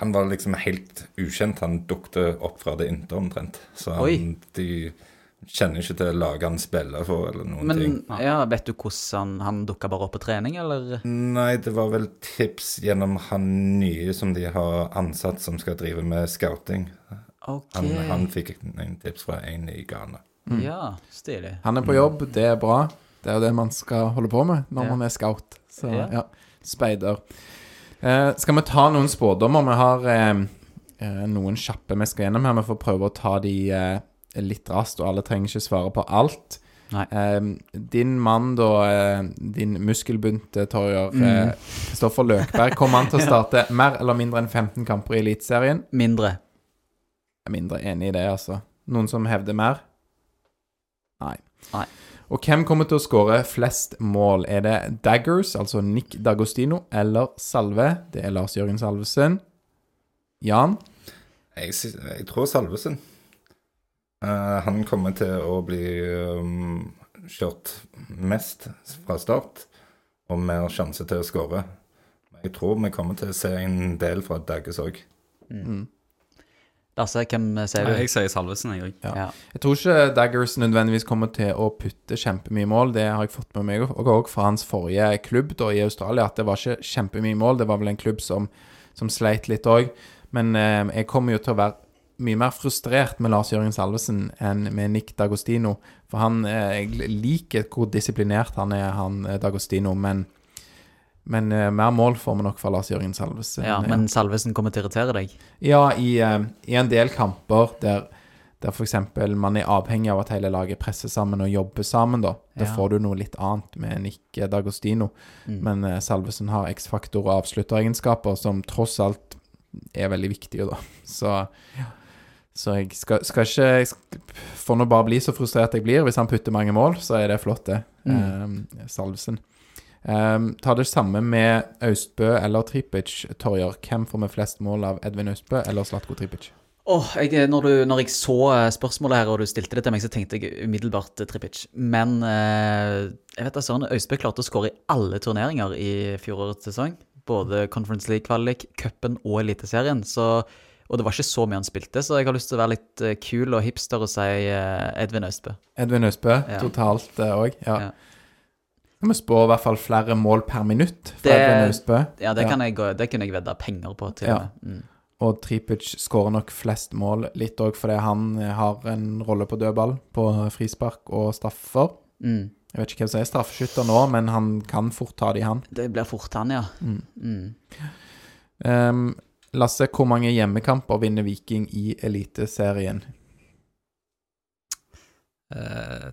han var liksom helt ukjent. Han dukte opp fra det inte omtrent. Så han, de kjenner ikke til laget han spiller for, eller noen Men ting. ja, vet du hvordan han, han dukka bare opp på trening, eller? Nei, det var vel tips gjennom han nye som de har ansatt som skal drive med scouting. Okay. Han, han fikk en tips fra en i Ghana. Ja, stilig. Han er på jobb, det er bra. Det er jo det man skal holde på med når Ja. man er scout. Så Ja. ja, speider. Eh, skal vi ta noen spådommer? Vi har eh, eh, noen kjappe vi skal gjennom her. Vi får prøve å ta de eh, litt raskt, og alle trenger ikke svare på alt. Nei. Eh, din mann, da, eh, din muskelbunte torger, eh, Kristoffer Løkberg, kommer han til å starte mer eller mindre enn 15 kamper i Eliteserien? Mindre. Jeg er mindre enig i det, altså. Noen som hevder mer? Nei. Nei. Og hvem kommer til å skåre flest mål? Er det Daggers, altså Nick Dagostino, eller Salve? Det er Lars Jørgen Salvesen. Jan? Jeg, jeg tror Salvesen. Uh, han kommer til å bli um, kjørt mest fra start, og mer sjanse til å skåre. Jeg tror vi kommer til å se en del fra Dagges òg. Lasse, hvem sier du? Jeg sier Salvesen, jeg òg. Ja. Ja. Jeg tror ikke Daggers nødvendigvis kommer til å putte kjempemye mål. Det har jeg fått med meg og òg fra hans forrige klubb da i Australia, at det var ikke kjempemye mål. Det var vel en klubb som, som sleit litt òg. Men eh, jeg kommer jo til å være mye mer frustrert med Lars Jørgen Salvesen enn med Nick Dagostino. For han eh, Jeg liker hvor disiplinert han er, han eh, Dagostino, men men eh, mer mål får vi nok fra Lars Jørgen Salvesen. Ja, men Salvesen kommer til å irritere deg? Ja, i, eh, i en del kamper der, der f.eks. man er avhengig av at hele laget presser sammen og jobber sammen, da. Da Ja. får du noe litt annet med Nick Dagostino. Mm. Men eh, Salvesen har X-faktor og avslutteregenskaper som tross alt er veldig viktige, da. Så, ja. så jeg skal, skal ikke Jeg skal, får nå bare bli så frustrert jeg blir. Hvis han putter mange mål, så er det flott, det. Eh, Salvesen. Um, ta det samme med Austbø eller Tripic, Torjer. Hvem får vi flest mål av Edvin Austbø eller Slatko Tripic? Oh, jeg, når, du, når jeg så eh, spørsmålet her, og du stilte det til meg, så tenkte jeg umiddelbart eh, Tripic. Men eh, jeg vet da søren, Austbø klarte å skåre i alle turneringer i fjorårets sesong. Både Conference League-kvalik, cupen og Eliteserien. Så Og det var ikke så mye han spilte, så jeg har lyst til å være litt eh, kul og hipster og si eh, Edvin Austbø. Edvin Austbø Ja. totalt òg. ja. Ja. Kan vi spå i hvert fall flere mål per minutt fra Det- Edvin Austbø? Ja, det, Kan jeg, det kunne jeg vedda penger på, til Ja. og. Mm. Og Tripic skårer nok flest mål, litt òg fordi han eh, har en rolle på dødball, på frispark og straffer. Mm. Jeg vet ikke hvem som er straffeskytter nå, men han kan fort ta de, han. Det blir fort han, ja. Mm. Um, Lasse, hvor mange hjemmekamper vinner Viking i Eliteserien? Eh,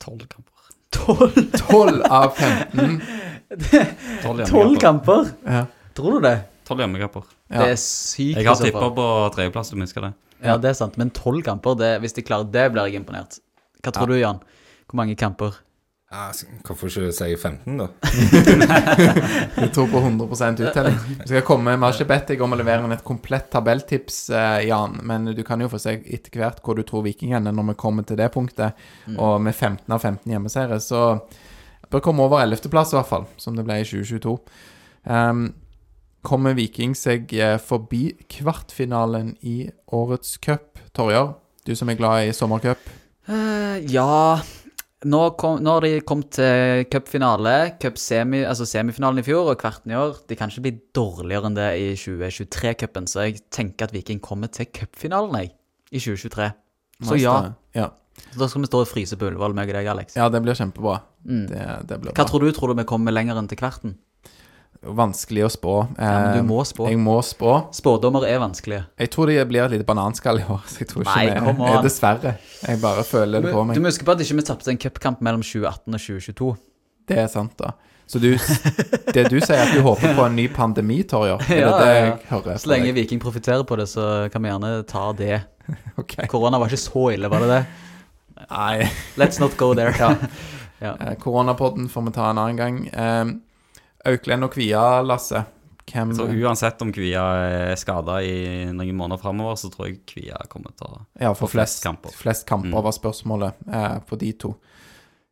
Tolv kamper. Tolv 12 av 15. Tolv Tolv hjemmekamper. kamper? Ja. Tror du det? Tolv hjemmekamper. Ja. Det er sykt. Jeg har tippa på tredjeplass, du husker det. Ja, det er sant. Men tolv kamper, det, hvis de klarer det, blir jeg imponert. Hva tror du, Jan? Hvor mange kamper? Ja, hvorfor ikke si 15, da? jeg tror på 100 uttelling. Vi skal komme, Vi har ikke bedt deg om å levere inn et komplett tabelltips, eh, Jan, men du kan jo få se etter hvert hvor du tror Viking ender når vi kommer til det punktet. Og med 15 av 15 hjemmeseiere, så bør komme over 11.-plass, i hvert fall, som det ble i 2022. Um, kommer Viking seg eh, forbi kvartfinalen i årets cup, Torjar? Du som er glad i sommercup. Uh, ja nå, kom, nå har de kommet til cupfinale, cup-semi, altså semifinalen i fjor og kvarten i år. De kan ikke bli dårligere enn det i 2023-cupen, så jeg tenker at Viking kommer til cupfinalen, jeg, i 2023. Så ja, ja. så da skal vi stå og fryse på Ullevål, meg og deg, Alex. Ja, det blir kjempebra. Mm. Det, det blir Hva bra. tror du? Tror du vi kommer lenger enn til kvarten? Vanskelig å spå. Ja, men Eh, du må spå. Jeg må spå. Spådommer er vanskelige. Jeg tror det blir et lite bananskall i år. Så jeg tror ikke Nei, vi come er. Dessverre. Jeg bare føler det på meg. Du må huske på at ikke vi tapte en cupkamp mellom 2018 og 2022. Det er sant, da. Så du, det du sier, er at du håper på en ny pandemi, Torjer? Er Ja, det jeg hører? Så lenge Viking profitterer på det, så kan vi gjerne ta det. Okay. Korona var ikke så ille, var det det? Nei. Let's not go there. Ja. Ja. Eh, Koronapodden får vi ta en annen gang. Eh, Auklend og Kvia, Lasse. Hvem Så uansett om Kvia er skada i noen måneder framover, så tror jeg Kvia kommer til å Ja, for for flest flest, kamper. flest kamper Mm. var spørsmålet eh, på de to.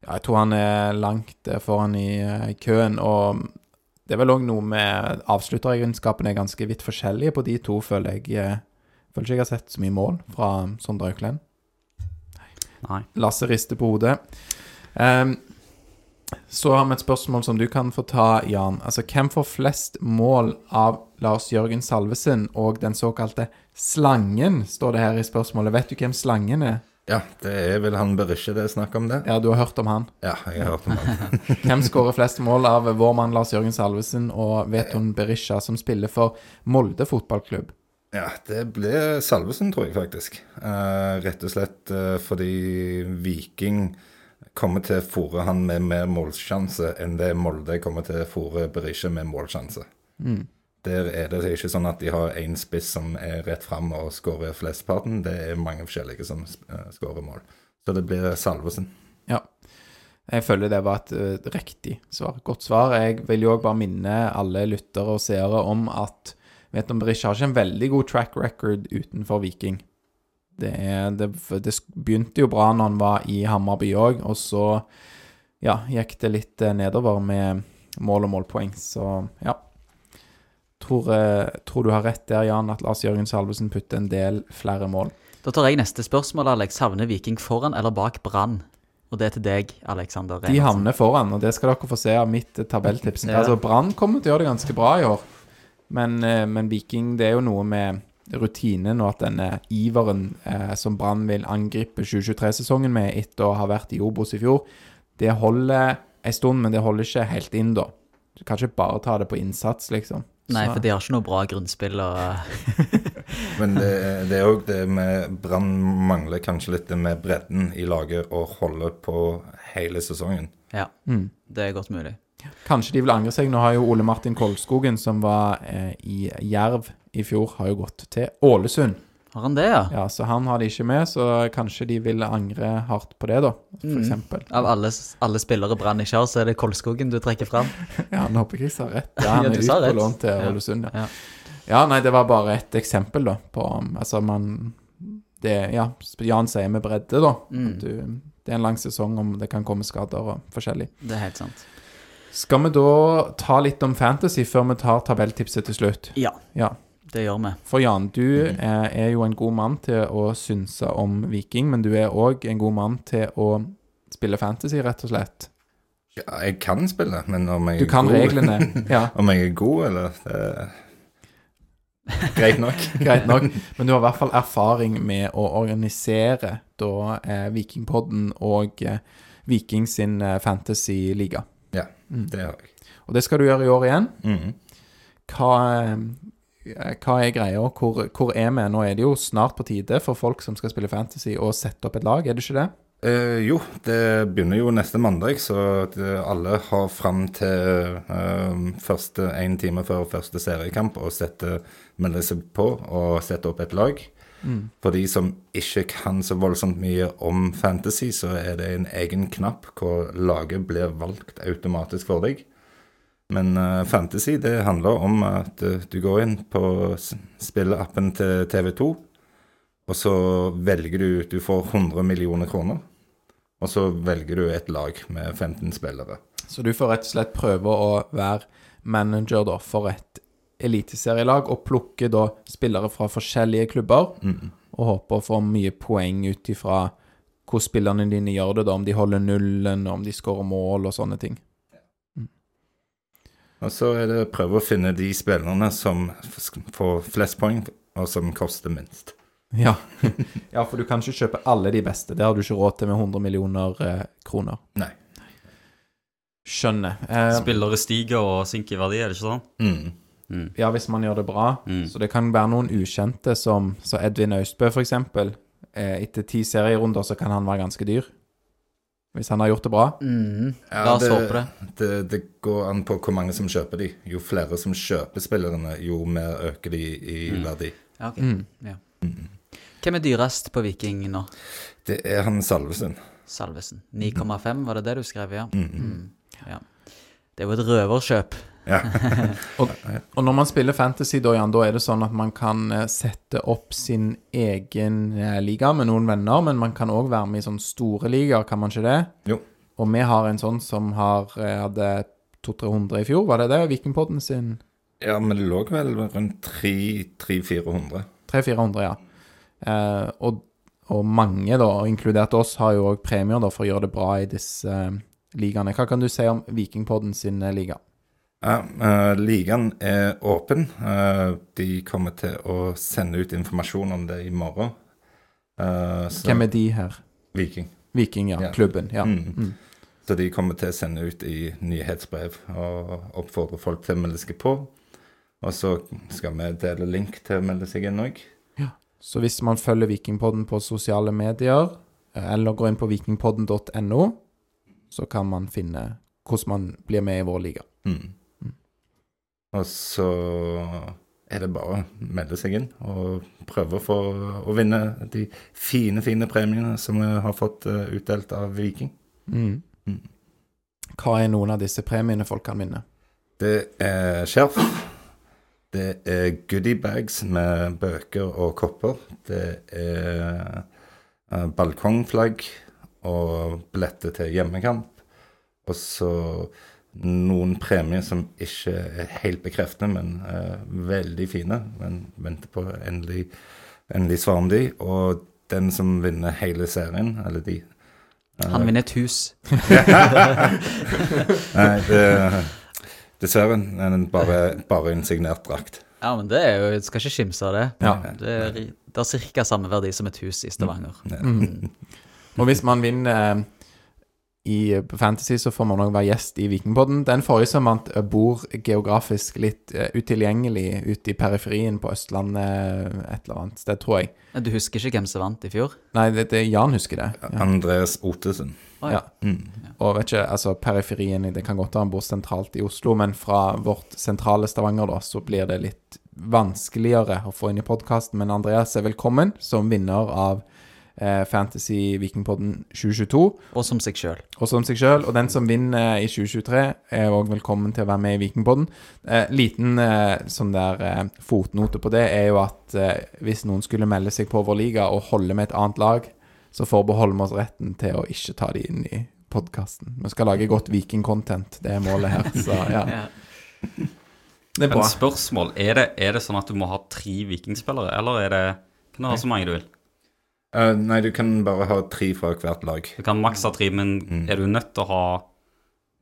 Ja, jeg tror han er langt eh, foran i eh, køen, og det er vel òg noe med Avslutteregenskapene er ganske vidt forskjellige på de to, føler jeg. eh, Føler ikke jeg har sett så mye mål fra Sondre Auklend. Nei. Lasse rister på hodet. Ehm, så har vi et spørsmål som du kan få ta, Jan. Altså, hvem får flest mål av Lars Jørgen Salvesen og den såkalte Slangen, står det her i spørsmålet. Vet du hvem Slangen er? Ja, det er vel han Berisha det er snakk om det? Ja, du har hørt om han. Ja, jeg har hørt om han. Hvem skårer flest mål av vår mann Lars Jørgen Salvesen og Veton Berisha, som spiller for Molde fotballklubb? Ja, det ble Salvesen, tror jeg faktisk. Uh, rett og slett uh, fordi Viking kommer til å fòre han med mer målsjanse enn det Molde kommer til å fòre Berisha med målsjanse. Der er det ikke sånn at de har én spiss som er rett fram og skårer flesteparten. Det er mange forskjellige som uh, skårer mål. Så det blir Salvesen. Ja. Jeg føler det var et uh, riktig svar. Godt svar. Jeg vil jo òg bare minne alle lyttere og seere om at vet om Berisha har ikke en veldig god track record utenfor Viking. Det, er, det, det begynte jo bra når han var i Hammarby òg, og så ja, gikk det litt eh, nedover med mål og målpoeng. Så ja. Tror, eh, tror du har rett der, Jan, at Lars Jørgen Salvesen putter en del flere mål. Da tar jeg neste spørsmål, Alex. Havner Viking foran eller bak Brann? Og det er til deg, Alexander. De havner foran, og det skal dere få se av mitt eh, tabelltips. Ja. Altså, Brann kommer til å gjøre det ganske bra i år, men, men Viking, det er jo noe med rutinen og at denne iveren eh, som Brann vil angripe 2023-sesongen med etter å ha vært i Obos i fjor, det holder en stund, men det holder ikke helt inn da. Du kan ikke bare ta det på innsats, liksom. Nei, for de har ikke noe bra grunnspill. Og, Men det, det er òg det med Brann mangler kanskje litt det med bredden i laget og holde på hele sesongen. ja, Mm. det er godt mulig. Kanskje de vil angre seg. Nå har jo Ole Martin Kolskogen, som var eh, i Jerv i fjor, har jo gått til Ålesund. Har han det, ja? Ja, så han har de ikke med, så kanskje de vil angre hardt på det, da, for Mm. Av alle, alle spillere Brann ikke har, så er det Kolskogen du trekker fram. Ja, nå håper jeg jeg sa rett. Ja, han Ja, er du ute på lån til Ålesund, ja. Ja. Ja, nei, det var bare et eksempel, da, på um, Altså, man det, Ja, Jan sier med bredde, da. Mm. Du, det er en lang sesong om det kan komme skader og forskjellig. Det er helt sant. Skal vi da ta litt om fantasy før vi tar tabelltipset til slutt? Ja, Ja. Det gjør vi. For Jan, du eh, er jo en god mann til å synse om Viking, men du er òg en god mann til å spille fantasy, rett og slett. Ja, jeg kan spille, men om jeg Du kan er god reglene. Ja, Om jeg er god, eller det er Greit nok. greit nok. Men du har i hvert fall erfaring med å organisere da eh, Vikingpodden og eh, Viking sin eh, fantasy-liga. Ja, det har jeg. Og det skal du gjøre i år igjen. Mm. Hva, eh, hva er greia? Hvor, hvor er vi? Nå er det jo snart på tide for folk som skal spille fantasy, å sette opp et lag, er det ikke det? Eh, jo, det begynner jo neste mandag, så alle har fram til eh, første én time før første seriekamp å melde seg på og sette opp et lag. For de som ikke kan så voldsomt mye om fantasy, så er det en egen knapp hvor laget blir valgt automatisk for deg. Men eh, fantasy det handler om at eh, du går inn på spilleappen til TV2, og så velger du Du får 100 millioner kroner. Og så velger du et lag med 15 spillere. Så du får rett og slett prøve å være manager da, for et eliteserielag, og plukke da spillere fra forskjellige klubber, og håpe å få mye poeng ut ifra hvor spillerne dine gjør det, da, om de holder nullen, om de skårer mål og sånne ting. Og så er det å prøve å finne de spillerne som får flest poeng, og som koster minst. Ja. ja, for du kan ikke kjøpe alle de beste. Det har du ikke råd til med 100 millioner eh, kroner. Nei. Skjønner. Eh, Spillere stiger og synker i verdi, er det ikke sånn? Mm. ja, hvis man gjør det bra. Mm. Så det kan være noen ukjente, som så Edvin Austbø, eksempel. Eh, etter ti serierunder så kan han være ganske dyr. Hvis han har gjort det bra. Mm. Ja, La oss det- håpe det. Det, det går an på hvor mange som kjøper de. Jo flere som kjøper spillerne, jo mer øker de i verdi. Ja, ok. Mm. Ja. Hvem er dyrest på Viking nå? Det er han Salvesen. Salvesen. 9,5, var det det du skrev, ja? Mm. Mm. ja. Det er jo et røverkjøp. Ja. Og, og når man spiller fantasy, da, Jan, da er det sånn at man kan eh, sette opp sin egen eh, liga med noen venner, men man kan òg være med i sånne store ligaer, kan man ikke det? Jo. Og vi har en sånn som har, eh, hadde 200-300 i fjor, var det det? Vikingpodden sin? ja, men det lå vel rundt 300-400. 300-400, ja. Eh, og, og mange, da, inkludert oss, har jo òg premier da, for å gjøre det bra i disse eh, ligaene. Hva kan du si om Vikingpodden sin liga? Ja, uh, Ligaen er åpen. Uh, de kommer til å sende ut informasjon om det i morgen. Uh, så- Hvem er de her? Viking. Viking, ja. Ja. Klubben. Ja. Mm. Mm. Så de kommer til å sende ut i nyhetsbrev og oppfordre folk til å melde seg på. Og så skal vi dele link til å melde seg inn òg. Så hvis man følger Vikingpodden på sosiale medier, eller går inn på vikingpodden.no, så kan man finne hvordan man blir med i vår liga. Mm. Og så er det bare å melde seg inn og prøve å få å vinne de fine, fine premiene som vi har fått eh, utdelt av Viking. Mm. Mm. Hva er noen av disse premiene folk kan vinne? Det er skjerf. Det er goodiebags med bøker og kopper. Det er eh, balkongflagg og billetter til hjemmekamp. Og så noen premier som ikke er helt bekreftende, men uh, veldig fine. Men venter på endelig, endelig svar om de. Og den som vinner hele serien, eller de Han vinner et hus. Nei, det, dessverre er bare, bare en signert drakt. Ja, men det er jo Du skal ikke skimse av det. Ja. Det er, det har ca. samme verdi som et hus i Stavanger. Mm. Og hvis man vinner i Fantasy, så får man òg være gjest i Vikingpodden. Den forrige som vant, eh, bor geografisk litt eh, utilgjengelig ute i periferien på Østlandet eh, et eller annet sted, tror jeg. Du husker ikke hvem som vant i fjor? Nei, det, det Jan husker det. Ja. Andreas Otesen. Oh, Ja. Mm. Og vet ikke, altså periferien Det kan godt være han bor sentralt i Oslo, men fra vårt sentrale Stavanger, da, så blir det litt vanskeligere å få inn i podkasten. Men Andreas er velkommen som vinner av eh, Fantasy Vikingpodden 2022. Og som seg sjøl. og som seg sjøl. Og den som vinner i 2023, er òg velkommen til å være med i Vikingpodden. Eh, liten eh, sånn der eh, fotnote på det er jo at eh, hvis noen skulle melde seg på vår liga og holde med et annet lag, så forbeholder vi oss retten til å ikke ta de inn i podkasten. Vi skal lage godt viking-content, det er målet her. Så ja, det er Men spørsmål, er det, er det sånn at du må ha tre vikingspillere, eller er det Kan du ha så mange du vil? Eh, nei, du kan bare ha tre fra hvert lag. Du kan maks ha tre, men Mm. er du nødt til å ha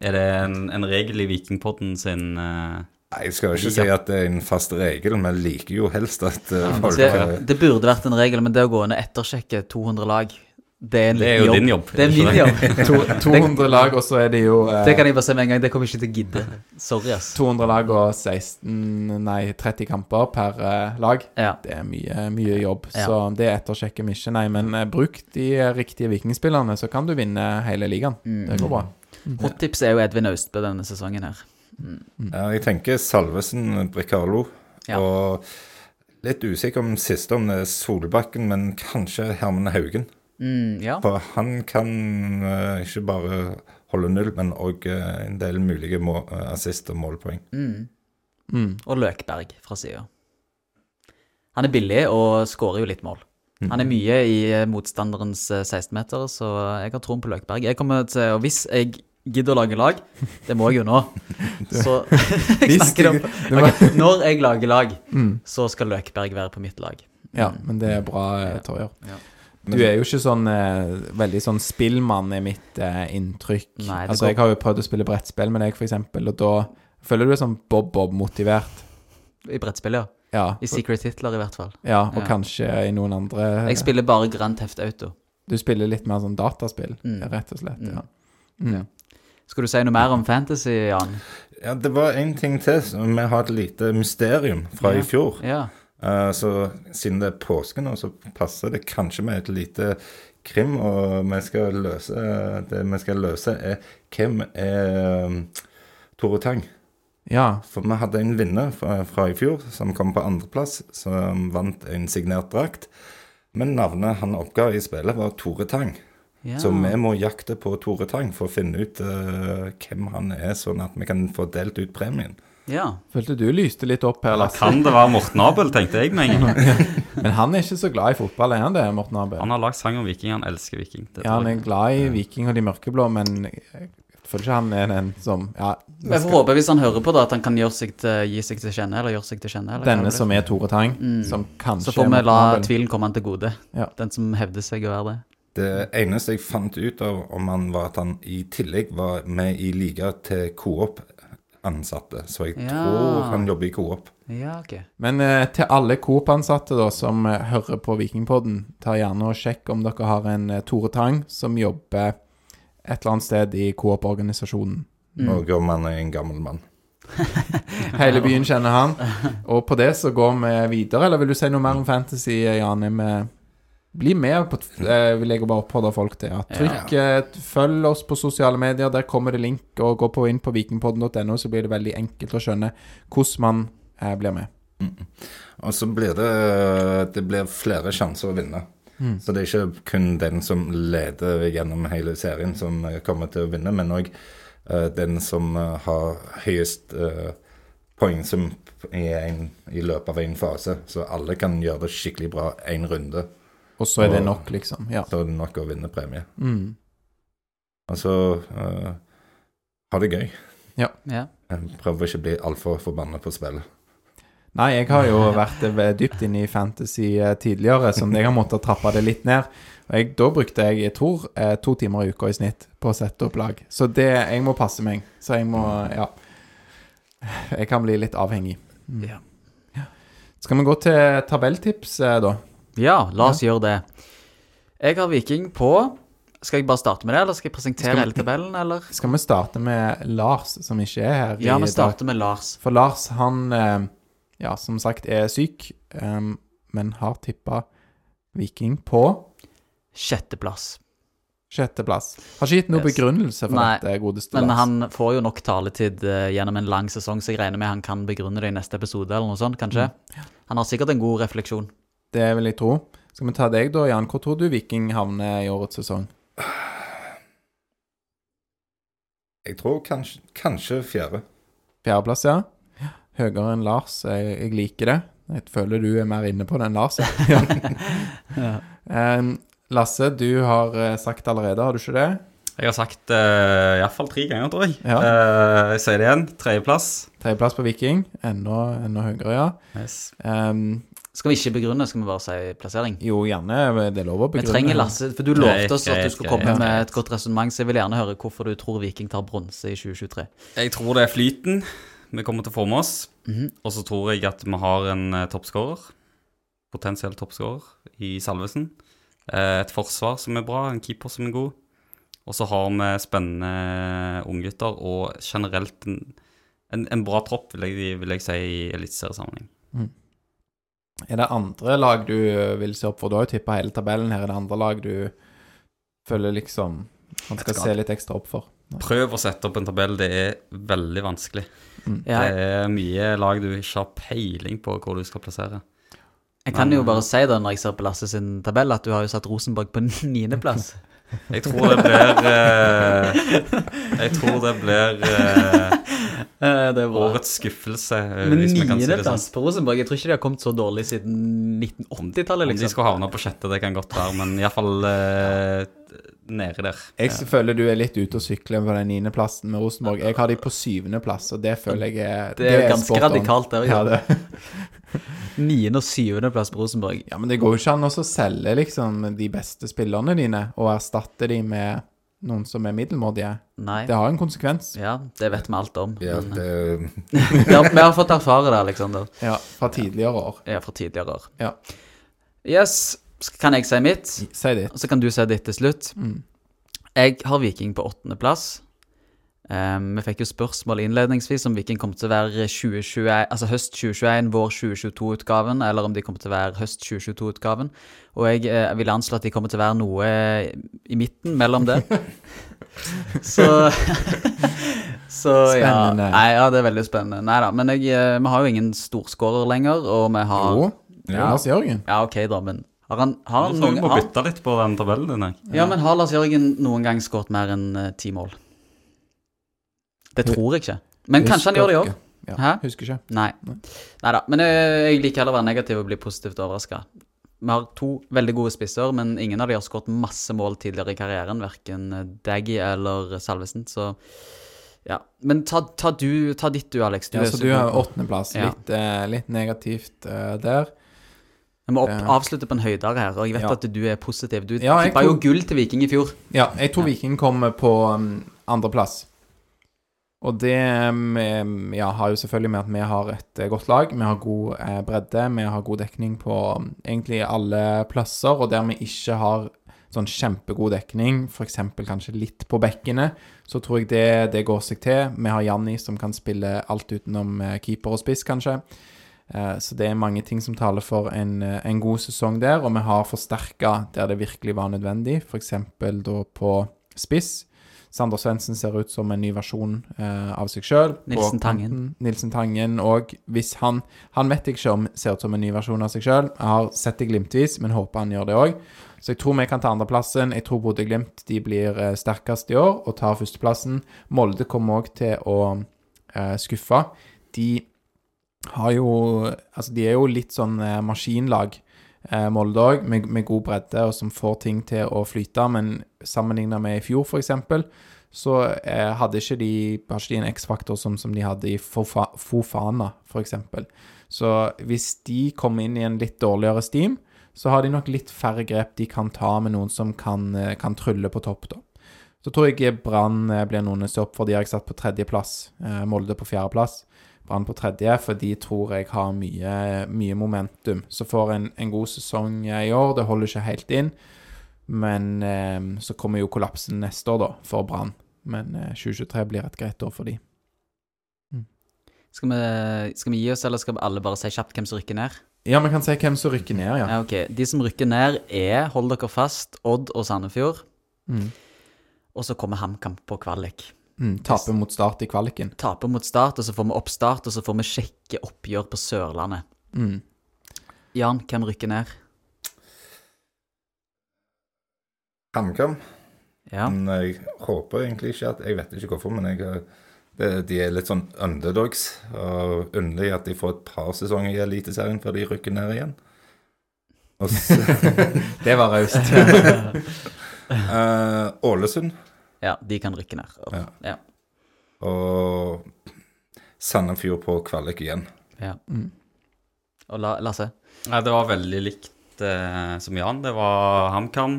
Er det en, en regel i Vikingpodden sin uh, Nei, Jeg skal jo ikke si at det er en fast regel, men jeg liker jo helst at uh, folk Det, det burde vært en regel, men det å gå inn og ettersjekke 200 lag, det er en Det er jo jo din jobb, Det er min jobb. To, 200 lag, og så er det jo eh, Det kan jeg bare si med en gang. Det kommer jeg ikke til å gidde. Sorry, ass. 200 lag og 16 Nei, 30 kamper per eh, lag. Ja. Det er mye, mye jobb, Ja. så det ettersjekker vi ikke. Nei, men eh, bruk de riktige vikingspillerne, så kan du vinne hele ligaen. Mm. Det går bra. Hot tips er jo Edvin Austbø denne sesongen her. ja, Jeg tenker Salvesen, Bricarlo Ja. og litt usikker om siste, om det er Solbakken, men kanskje Herman Haugen. Mm, ja. For han kan uh, ikke bare holde null, men òg en del mulige må, uh, assist og målpoeng. Mm. Mm. Og Løkberg fra sida. Han er billig og skårer jo litt mål. Han er mye i eh, motstanderens eh, 16-meter, så jeg har troen på Løkberg. Jeg kommer til, og Hvis jeg gidder å lage lag, det må jeg jo nå, så jeg snakker om du- du må- Ok, Når jeg lager lag, Mm. så skal Løkberg være på mitt lag. Ja, men det er bra, eh, Torjer. Ja. Du er jo ikke sånn eh, veldig sånn spillmann, er mitt eh, inntrykk. Nei, det altså, går- jeg har jo prøvd å spille brettspill med deg, for eksempel, og da føler du deg sånn Bob-Bob motivert. I brettspill, ja. Ja, I Secret Hitler, i hvert fall. ja og Ja. kanskje i noen andre Jeg spiller bare Grand Theft Auto. Du spiller litt mer sånn dataspill, Mm. rett og slett. Mm. Ja. Mm. Ja. Skal du si noe mer om fantasy, Jan? Ja, det var en ting til. Vi har et lite mysterium fra Ja. i fjor. Ja. Eh, så siden det er påske nå, så passer det kanskje med et lite krim. Og vi skal løse det vi skal løse, er hvem er um, Tore Tang. ja. For vi hadde en vinner fra, fra i fjor som kom på andreplass, som vant en signert drakt. Men navnet han oppga i spillet, var Tore Tang. ja. Så vi må jakte på Tore Tang for å finne ut uh, hvem han er, sånn at vi kan få delt ut premien. Ja. Følte du lyste litt opp her, Lasse. kan det være Morten Abel, tenkte jeg med en gang. Men han er ikke så glad i fotball, er han det, Morten Abel? Han har lagd sang om Viking, han elsker Viking. Det Ja, han er glad i Viking og de mørkeblå, men jeg føler ikke han er den som Ja, Jeg får håpe, hvis han hører på, da, at han kan gjøre seg til, gi seg til kjenne, eller gjøre seg til kjenne. Denne som er Tore Tang, Mm. som kanskje Så får vi la tvilen komme han til gode. Ja. Den som hevder seg å være det. Det eneste jeg fant ut av om han var at han i tillegg var med i liga til Coop-ansatte. Så jeg Ja. tror han jobber i Coop. Ja, okay. Men eh, til alle Coop-ansatte da, som eh, hører på Vikingpodden, ta gjerne og sjekk om dere har en eh, Tore Tang som jobber et eller annet sted i Coop-organisasjonen. Mm. Og om han er en gammel mann. Hele byen kjenner han. Og på det så går vi videre. Eller vil du si noe mer om fantasy, Jan? Er vi bli med på eh, Vil jeg bare oppfordrer folk til. Ja. Trykk, ja. følg oss på sosiale medier. Der kommer det link. Og gå på inn på vikingpodden.no, så blir det veldig enkelt å skjønne hvordan man eh, blir med. Og så blir det Det blir flere sjanser å vinne. Så det er ikke kun den som leder gjennom hele serien, som eh, kommer til å vinne, men òg den som eh, har høyest uh, poengsum i, en, i løpet av en fase. Så alle kan gjøre det skikkelig bra én runde. Og så er det nok, liksom. Ja. Så er det nok å vinne premie. Mm. Altså uh, ha det gøy. Ja. Prøver ikke å bli altfor forbanna på spillet. Nei, jeg har jo vært eh, dypt inne i fantasy eh, tidligere, som jeg har måttet trappe det litt ned. Og jeg, da brukte jeg, jeg tror, eh, to timer i uka i snitt på å sette opp lag. Så det Jeg må passe meg. Så jeg må Ja. Jeg kan bli litt avhengig. Mm. Ja. Skal vi gå til tabelltips, eh, da? Ja, la oss gjøre det. Jeg har Viking på Skal jeg bare starte med det, eller skal jeg presentere Skal vi- hele tabellen, eller? Skal vi starte med Lars, som ikke er her Ja, vi starter med Lars. For Lars, han eh, Ja, som sagt, er syk, eh, men har tippa Viking på Sjetteplass. sjetteplass. Har ikke gitt noen Yes. begrunnelse for Nei, dette, godeste Men Lars. han får jo nok taletid uh, gjennom en lang sesong, så jeg regner med han kan begrunne det i neste episode, eller noe sånt, kanskje. Han har sikkert en god refleksjon. Det vil jeg tro. Skal vi ta deg da, Jan? Hvor tror du Viking havner i årets sesong? Jeg tror kanskje, kanskje fjerde. Fjerdeplass, ja. Høyere enn Lars. Jeg, jeg liker det. Jeg føler du er mer inne på den, Lars. Ja. Em, Lasse, du har eh, sagt allerede, har du ikke det? Jeg har sagt uh, iallfall tre ganger, tror jeg. Ja. Uh, jeg sier det igjen. Tredjeplass. Tredjeplass på Viking. Enda, enda høyere, ja. Yes. Em, Skal vi ikke begrunne, skal vi bare si plassering? jo, gjerne. Det er lov å Vi begrunne. trenger Lasse, for du lovte oss at du skulle komme med et godt resonnement, så jeg vil gjerne høre hvorfor du tror Viking tar bronse i 2023. Jeg tror det er flyten vi kommer til å få med oss. Mhm. Og så tror jeg at vi har en uh, toppskårer. Potensiell toppskårer i Salvesen. Eh, et forsvar som er bra, en keeper som er god. Og så har vi spennende unggutter og generelt en, en, en bra tropp, vil jeg, vil jeg si, i eliteseriesammenheng. Er det andre lag du vil se opp for? Du har jo tippa hele tabellen her. Er det andre lag du føler liksom man skal se litt ekstra opp for? Prøv å sette opp en tabell. Det er veldig vanskelig. Ja, Det er mye lag du ikke har peiling på hvor du skal plassere. jeg kan jo bare si det når jeg ser på Lasse sin tabell, at du har jo satt Rosenborg på niendeplass. Jeg tror det blir eh, Jeg tror det blir eh, Eh, det er bra. Årets skuffelse, eh, Men det sånn. niendeplass på Rosenborg, jeg tror ikke de har kommet så dårlig siden 1980-tallet, Om de liksom. skulle havne på sjette, det kan godt være, men iallfall eh, nede der. Jeg føler du er litt ute og sykler på den niendeplassen med Rosenborg. Jeg har de på syvendeplass, og det føler jeg er Det er ganske spot on. radikalt, der, Ja, det. Niende- og syvendeplass på Rosenborg. ja, men det går jo ikke an å selge liksom de beste spillerne dine og erstatte de med noen som er middelmådige. Nei. Det har en konsekvens. Ja, det vet vi alt om. Ja, men, det, vi, har, vi har fått erfare det, Alexander. Ja, fra tidligere år. Ja, fra tidligere år. Ja. Yes. Kan jeg si mitt? Si det. Og så kan du si ditt til slutt. Mm. Jeg har Viking på åttendeplass. Um, vi fikk jo spørsmål innledningsvis om hvilken kom til å være 2021, altså høst 2021, vår 2022-utgaven, eller om de kommer til å være høst 2022-utgaven. Og jeg eh, vil anslå at de kommer til å være noe i midten mellom det. så Så ja. Spennende. Nei, ja, det er veldig spennende. Nei da, men jeg, eh, vi har jo ingen storskårer lenger, og vi har Jo, Lars Jørgen. Ja, OK, da, men har han, har han noen må bytte litt på den tabellen din. jeg. Ja, men har Lars Jørgen noen gang skåret mer enn eh, ti mål? Det tror jeg ikke. Men kanskje han gjør det år. Ja, Husker ikke. Nei. da. Men eh, jeg liker heller å være negativ og bli positivt overraska. Vi har to veldig gode spisser, men ingen av de har skåret masse mål tidligere i karrieren. Verken Daggy eller Salvesen, så ja. Men ta, ta, du, ta ditt du, Alex. Ja, er så du har åttendeplass. Ja. Litt, eh, litt negativt eh, der. Jeg må opp, avslutte på en høydere her, og jeg vet Ja. at du er positiv. Du Ja, tippa jo gull til Viking i fjor. Ja, jeg tror Viking kommer på um, andreplass. Og det um, ja, har jo selvfølgelig med at vi har et eh, godt lag. Vi har god eh, bredde, vi har god dekning på um, egentlig alle plasser. Og der vi ikke har sånn kjempegod dekning, f.eks. kanskje litt på bekkene, så tror jeg det, det går seg til. Vi har Janni som kan spille alt utenom eh, keeper og spiss, kanskje. Så det er mange ting som taler for en, en god sesong der, og vi har forsterka der det virkelig var nødvendig, f.eks. da på spiss. Sander Svendsen ser ut som en ny versjon eh, av seg sjøl. Nilsen Tangen. Nilsen Tangen, og hvis han Han vet jeg ikke om ser ut som en ny versjon av seg sjøl. Jeg har sett det glimtvis, men håper han gjør det òg. Så jeg tror vi kan ta andreplassen. Jeg tror Bodø-Glimt de blir eh, sterkest i år og tar førsteplassen. Molde kommer òg til å eh, skuffe. De har jo Altså, de er jo litt sånn eh, maskinlag, eh, Molde òg, med, med god bredde, og som får ting til å flyte. Men sammenligna med i fjor, f.eks., så eh, hadde ikke de Har ikke de en X-faktor som, som de hadde i Fofa, Fofana, f.eks. Så hvis de kommer inn i en litt dårligere steam, så har de nok litt færre grep de kan ta med noen som kan, eh, kan trylle på topp, da. Så tror jeg Brann eh, blir noen å se opp for. De har jeg satt på tredjeplass. Eh, Molde på fjerdeplass. Brann på tredje, for de tror jeg har mye, mye momentum. Så får en, en god sesong eh, i år. Det holder ikke helt inn. Men eh, så kommer jo kollapsen neste år, da, for Brann. Men eh, 2023 blir et greit år for de. Skal vi, skal vi gi oss, eller skal alle bare si kjapt hvem som rykker ned? Ja, vi kan si hvem som rykker ned, ja. Ja, ok. De som rykker ned, er, hold dere fast, Odd og Sandefjord. Mm. Og så kommer HamKam på kvalik. Mm, taper mot Start i kvaliken. Taper mot Start, og så får vi oppstart, og så får vi sjekke oppgjør på Sørlandet. Mm. Jan, hvem rykker ned? HamKam. Ja. Men jeg håper egentlig ikke at Jeg vet ikke hvorfor, men jeg, det, de er litt sånn underdogs. Og underlig at de får et par sesonger i Eliteserien før de rykker ned igjen. Og så, Det var raust. eh, Ålesund ja, de kan rykke ned. Ja. Ja. og Sandefjord på kvalik igjen. ja. Mm. Og La Lasse? Nei, det var veldig likt eh, som Jan. Det var HamKam,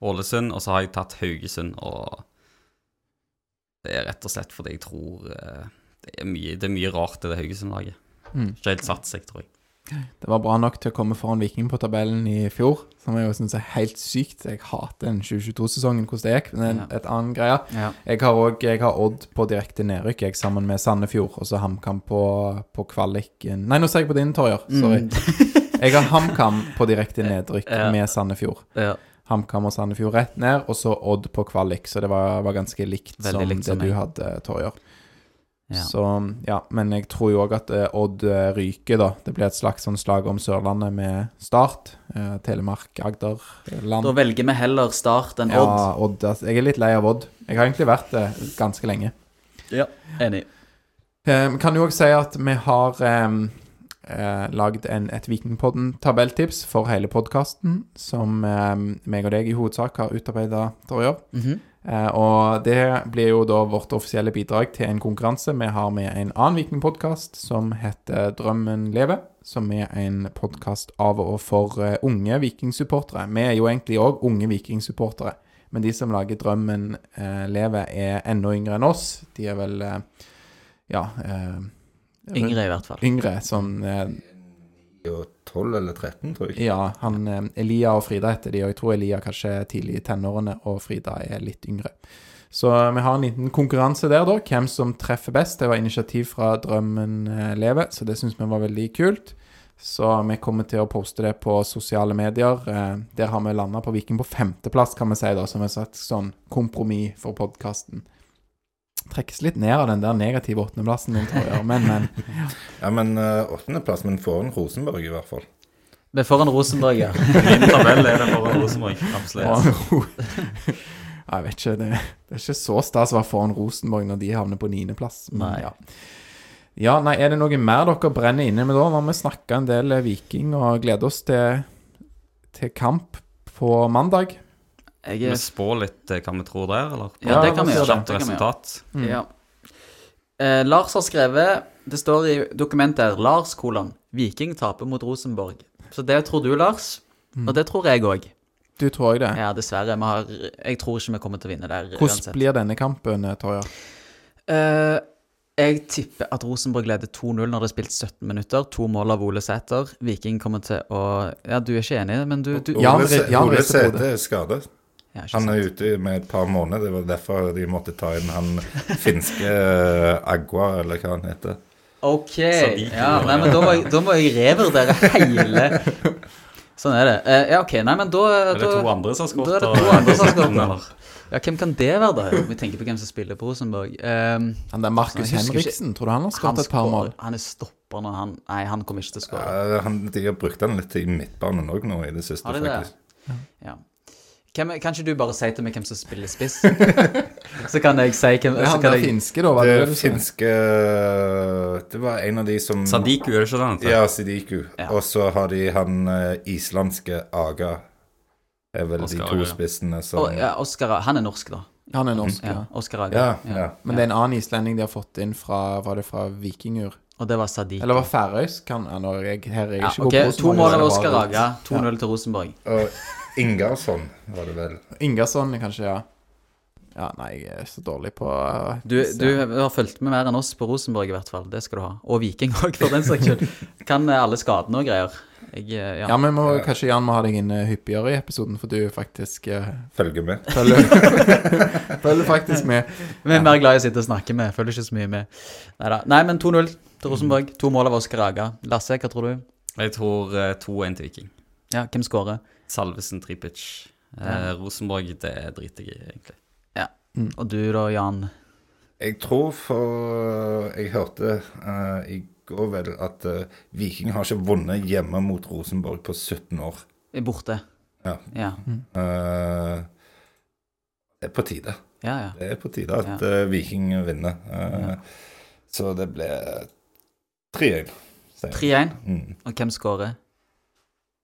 Ålesund, og så har jeg tatt Haugesund. Og det er rett og slett fordi jeg tror eh, det, er mye, det er mye rart i det Haugesund-laget. Mm. Ikke helt satt seg, tror jeg. Det var bra nok til å komme foran Viking på tabellen i fjor, som jeg jo syns er helt sykt. Jeg hater den 2022-sesongen, hvordan det gikk, men det er Ja. et annen greie. Ja. Jeg har jeg har Odd på direkte nedrykk, jeg, sammen med Sandefjord, og så HamKam på, på kvaliken Nei, nå ser jeg på din, Torjer. Sorry. Jeg har HamKam på direkte nedrykk Ja. med Sandefjord. Ja. HamKam og Sandefjord rett ned, og så Odd på kvalik. Så det var, var ganske likt Veldig som likt det som du hadde, Torjer. Ja. Så ja, men jeg tror jo òg at eh, Odd eh, ryker, da. Det blir et slags sånn slag om Sørlandet med Start. Eh, Telemark, Agder, Land. Da velger vi heller Start enn Odd. Ja, Odd. Altså, jeg er litt lei av Odd. Jeg har egentlig vært det ganske lenge. Ja. Enig. Eh, kan jo òg si at vi har eh, eh, lagd et Vikingpodden-tabelltips for hele podkasten, som meg og deg i hovedsak har utarbeida til å gjøre. Mhm. Eh, og det blir jo da vårt offisielle bidrag til en konkurranse vi har med en annen Vikingpodkast som heter Drømmen lever. Som er en podkast av og for eh, unge vikingsupportere. Vi er jo egentlig òg unge vikingsupportere. Men de som lager Drømmen eh, lever, er enda yngre enn oss. De er vel eh, ja eh, Yngre, i hvert fall. Yngre, sånn eh, 12 eller 13, tror jeg. Ja, han, eh, Elia og Frida heter de, og jeg tror Elia kanskje er tidlig i tenårene, og Frida er litt yngre. Så eh, vi har en liten konkurranse der, da. Hvem som treffer best. Det var initiativ fra Drømmen lever, leve, så det syns vi var veldig kult. Så vi kommer til å poste det på sosiale medier. Eh, Der har vi landa på Viking på femteplass, kan vi si, da, som et slags sånn kompromiss for podkasten. Trekkes litt ned av den der negative åttendeplassen din, tror jeg. Men, men. Ja, men uh, åttendeplass, men foran Rosenborg i hvert fall. Vi er foran Rosenborg, ja. Min tabell er det foran Rosenborg. Absolutt. Ja, Jeg vet ikke, det, det er ikke så stas å være foran Rosenborg når de havner på niendeplass. Nei. Ja. ja, nei, er det noe mer dere brenner inne med da? Nå har vi snakka en del eh, Viking og gleder oss til, til kamp på mandag. Jeg Vi er spår litt eh, hva vi tror der, eller? Ja, det kan vi gjøre. Kjapt vi resultat. Mm. Ja. Eh, Lars har skrevet Det står i dokumentet her Lars kolon Viking taper mot Rosenborg. Så det tror du, Lars. Og det tror jeg òg. Du tror òg det. Ja, dessverre. Vi har, jeg tror ikke vi kommer til å vinne der. Hvordan blir denne kampen, Torja? Eh, jeg tipper at Rosenborg leder 2-0 når det er spilt 17 minutter. To mål av Ole Sæter. Viking kommer til å Ja, du er ikke enig, men du, du Ja, Ole, rister er skadet. Han er ute med et par måneder. Det var derfor de måtte ta inn han finske eh, Agua, eller hva han heter. Ok. Ja, nei, men da må, jeg, da må jeg revurdere hele Sånn er det. Eh, ja, OK. Nei, men da Er det da- to andre som har skåret? Da er det to andre som har skåret. Ja, hvem kan det være, da? Vi tenker på hvem som spiller på Rosenborg. Um, Han der Markus Henriksen, tror du han har skåret et par mål? Han er stopper når han Nei, han kommer ikke til å skåre. Ja, de har brukt den litt i midtbanen òg nå i det siste, Har de det? Ja. Hvem, kan ikke du bare si til meg hvem som spiller spiss? så kan jeg si hvem Det er jeg, finske, da, var det det Det du finske Det var en av de som Sadiku, er det ikke det han? Ja, Sadiku. Ja. Og så har de han eh, islandske Aga. Er vel Oscar de to ja. spissene som Å, ja, Oscar Han er norsk, da. Han er norsk, Ja, ja. Oscar Aga. Ja, ja. Men det er en annen islending de har fått inn fra Var det fra Vikingur? Og det var Sadiq. Eller var færøysk? Kan ja, er jeg, Her er jeg ja, ikke ok, god på To mål av Oscar. Aga. 2-0 til Rosenborg. Og Ingarsson var det vel. Ingarsson, kanskje, ja. Ja, nei, jeg er så dårlig på uh, Du, du har fulgt med mer enn oss på Rosenborg, i hvert fall. Det skal du ha. Og Viking òg, for den saks skyld. Kan eh, alle skadene og greier. Jeg, eh, ja. Ja, men må, kanskje Jan må ha deg inn eh, hyppigere i episoden, for du faktisk uh, Følger med. følger, følger faktisk med. Vi er mer glad i å sitte og snakke med. Følger ikke så mye med. Neida. Nei, men 2-0 til Rosenborg. To mål av Oscar Aga. Lasse, hva tror du? Jeg tror eh, 2-1 til Viking. Ja, hvem skårer? Salvesen Tripic. Eh, Rosenborg, det driter jeg i, egentlig. Og du da, Jan? Jeg tror for Jeg hørte uh, i går vel at uh, Viking har ikke vunnet hjemme mot Rosenborg på 17 år. Er borte. Ja. Ja, Uh, det er på tide. ja. ja. Det er på tide at uh, Viking vinner. Eh, Så det ble 3-1. 3-1. Mm. Og hvem skårer?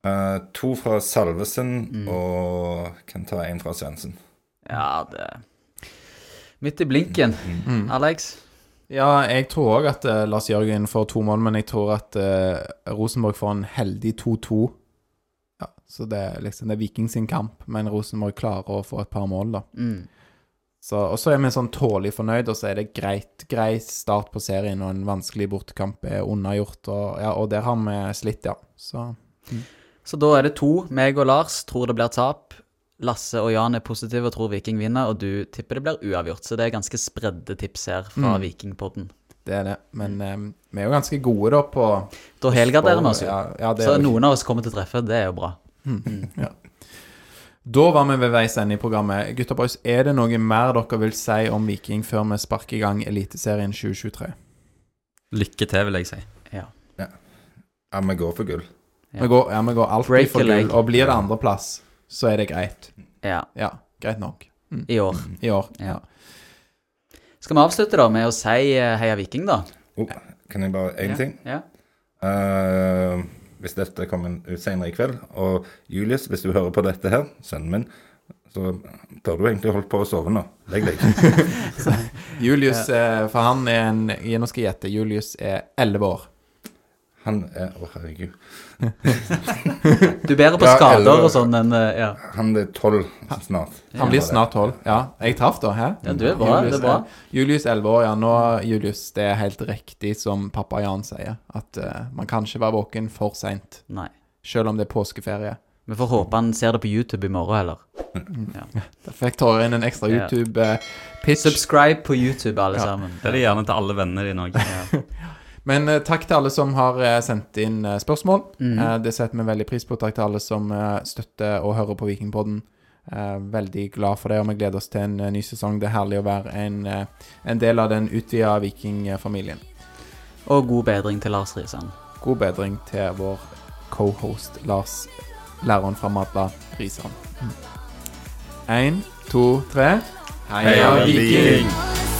Eh, to fra Salvesen, Mm. og kan ta en fra Svendsen. Ja, det Midt i blinken. Mm. Alex? Ja, jeg tror òg at uh, Lars Jørgen får to mål, men jeg tror at uh, Rosenborg får en heldig 2-2. Ja, så det er liksom det er Viking sin kamp, men Rosenborg klarer å få et par mål, da. Mm. Så, og så er vi sånn tålelig fornøyd, og så er det greit. Grei start på serien, og en vanskelig bortekamp er unnagjort. Og, ja, og der har vi slitt, ja. Så Så da er det to. Meg og Lars tror det blir tap. Lasse og Jan er positive og tror Viking vinner, og du tipper det blir uavgjort. Så det er ganske spredde tips her fra Mm. Vikingpodden. det er det. Men um, vi er jo ganske gode, da, på Da helgarderer vi oss jo. Ja, ja, Så jo- noen av oss kommer til å treffe. Det er jo bra. Da var vi ved veis ende i programmet. Gutta boys, er det noe mer dere vil si om Viking før vi sparker i gang Eliteserien 2023? Lykke til, vil jeg si. Ja. Ja, vi går for gull. Vi går, ja, vi går alltid Break for a leg. gull. Og blir det andreplass, så er det greit. ja. Ja, greit nok. I år. I år. Ja. Ja. Skal vi avslutte da med å si eh, Heia Viking, da? Oh, kan jeg bare Én Ja. ting? Ja. Eh, hvis dette kommer ut senere i kveld, og Julius, hvis du hører på dette her, sønnen min, så bør du egentlig holdt på å sove nå. Legg deg. Julius, eh, for han er en Nå skal jeg gjette. Julius er 11 år. Han er Å, herregud. Du er bedre på Ja, skader eller- og sånn enn eh, Ja. Han er tolv snart. Han blir snart 12. Ja, jeg traff da. Hæ? Ja, du er bra, Julius, det er bra. Julius 11 år, ja. Nå, Julius, det er helt riktig som pappa Jan sier, at eh, man kan ikke være våken for seint. Nei. Selv om det er påskeferie. Vi får håpe han ser det på YouTube i morgen, heller. Da fikk Tore inn en ekstra Ja. YouTube-pitch. Subscribe på YouTube, alle Ja. sammen. Det er det gjerne til alle vennene dine òg. Men uh, takk til alle som har uh, sendt inn uh, spørsmål. Eh, det setter vi veldig pris på. Takk til alle som støtter og hører på Vikingpodden. Eh, veldig glad for det, og vi gleder oss til en ny sesong. Det er herlig å være en, en del av den utvida vikingfamilien. Og god bedring til Lars Risan. God bedring til vår cohost Lars, læreren fra Madla Risan. Én, to, tre. Heia Viking! Heia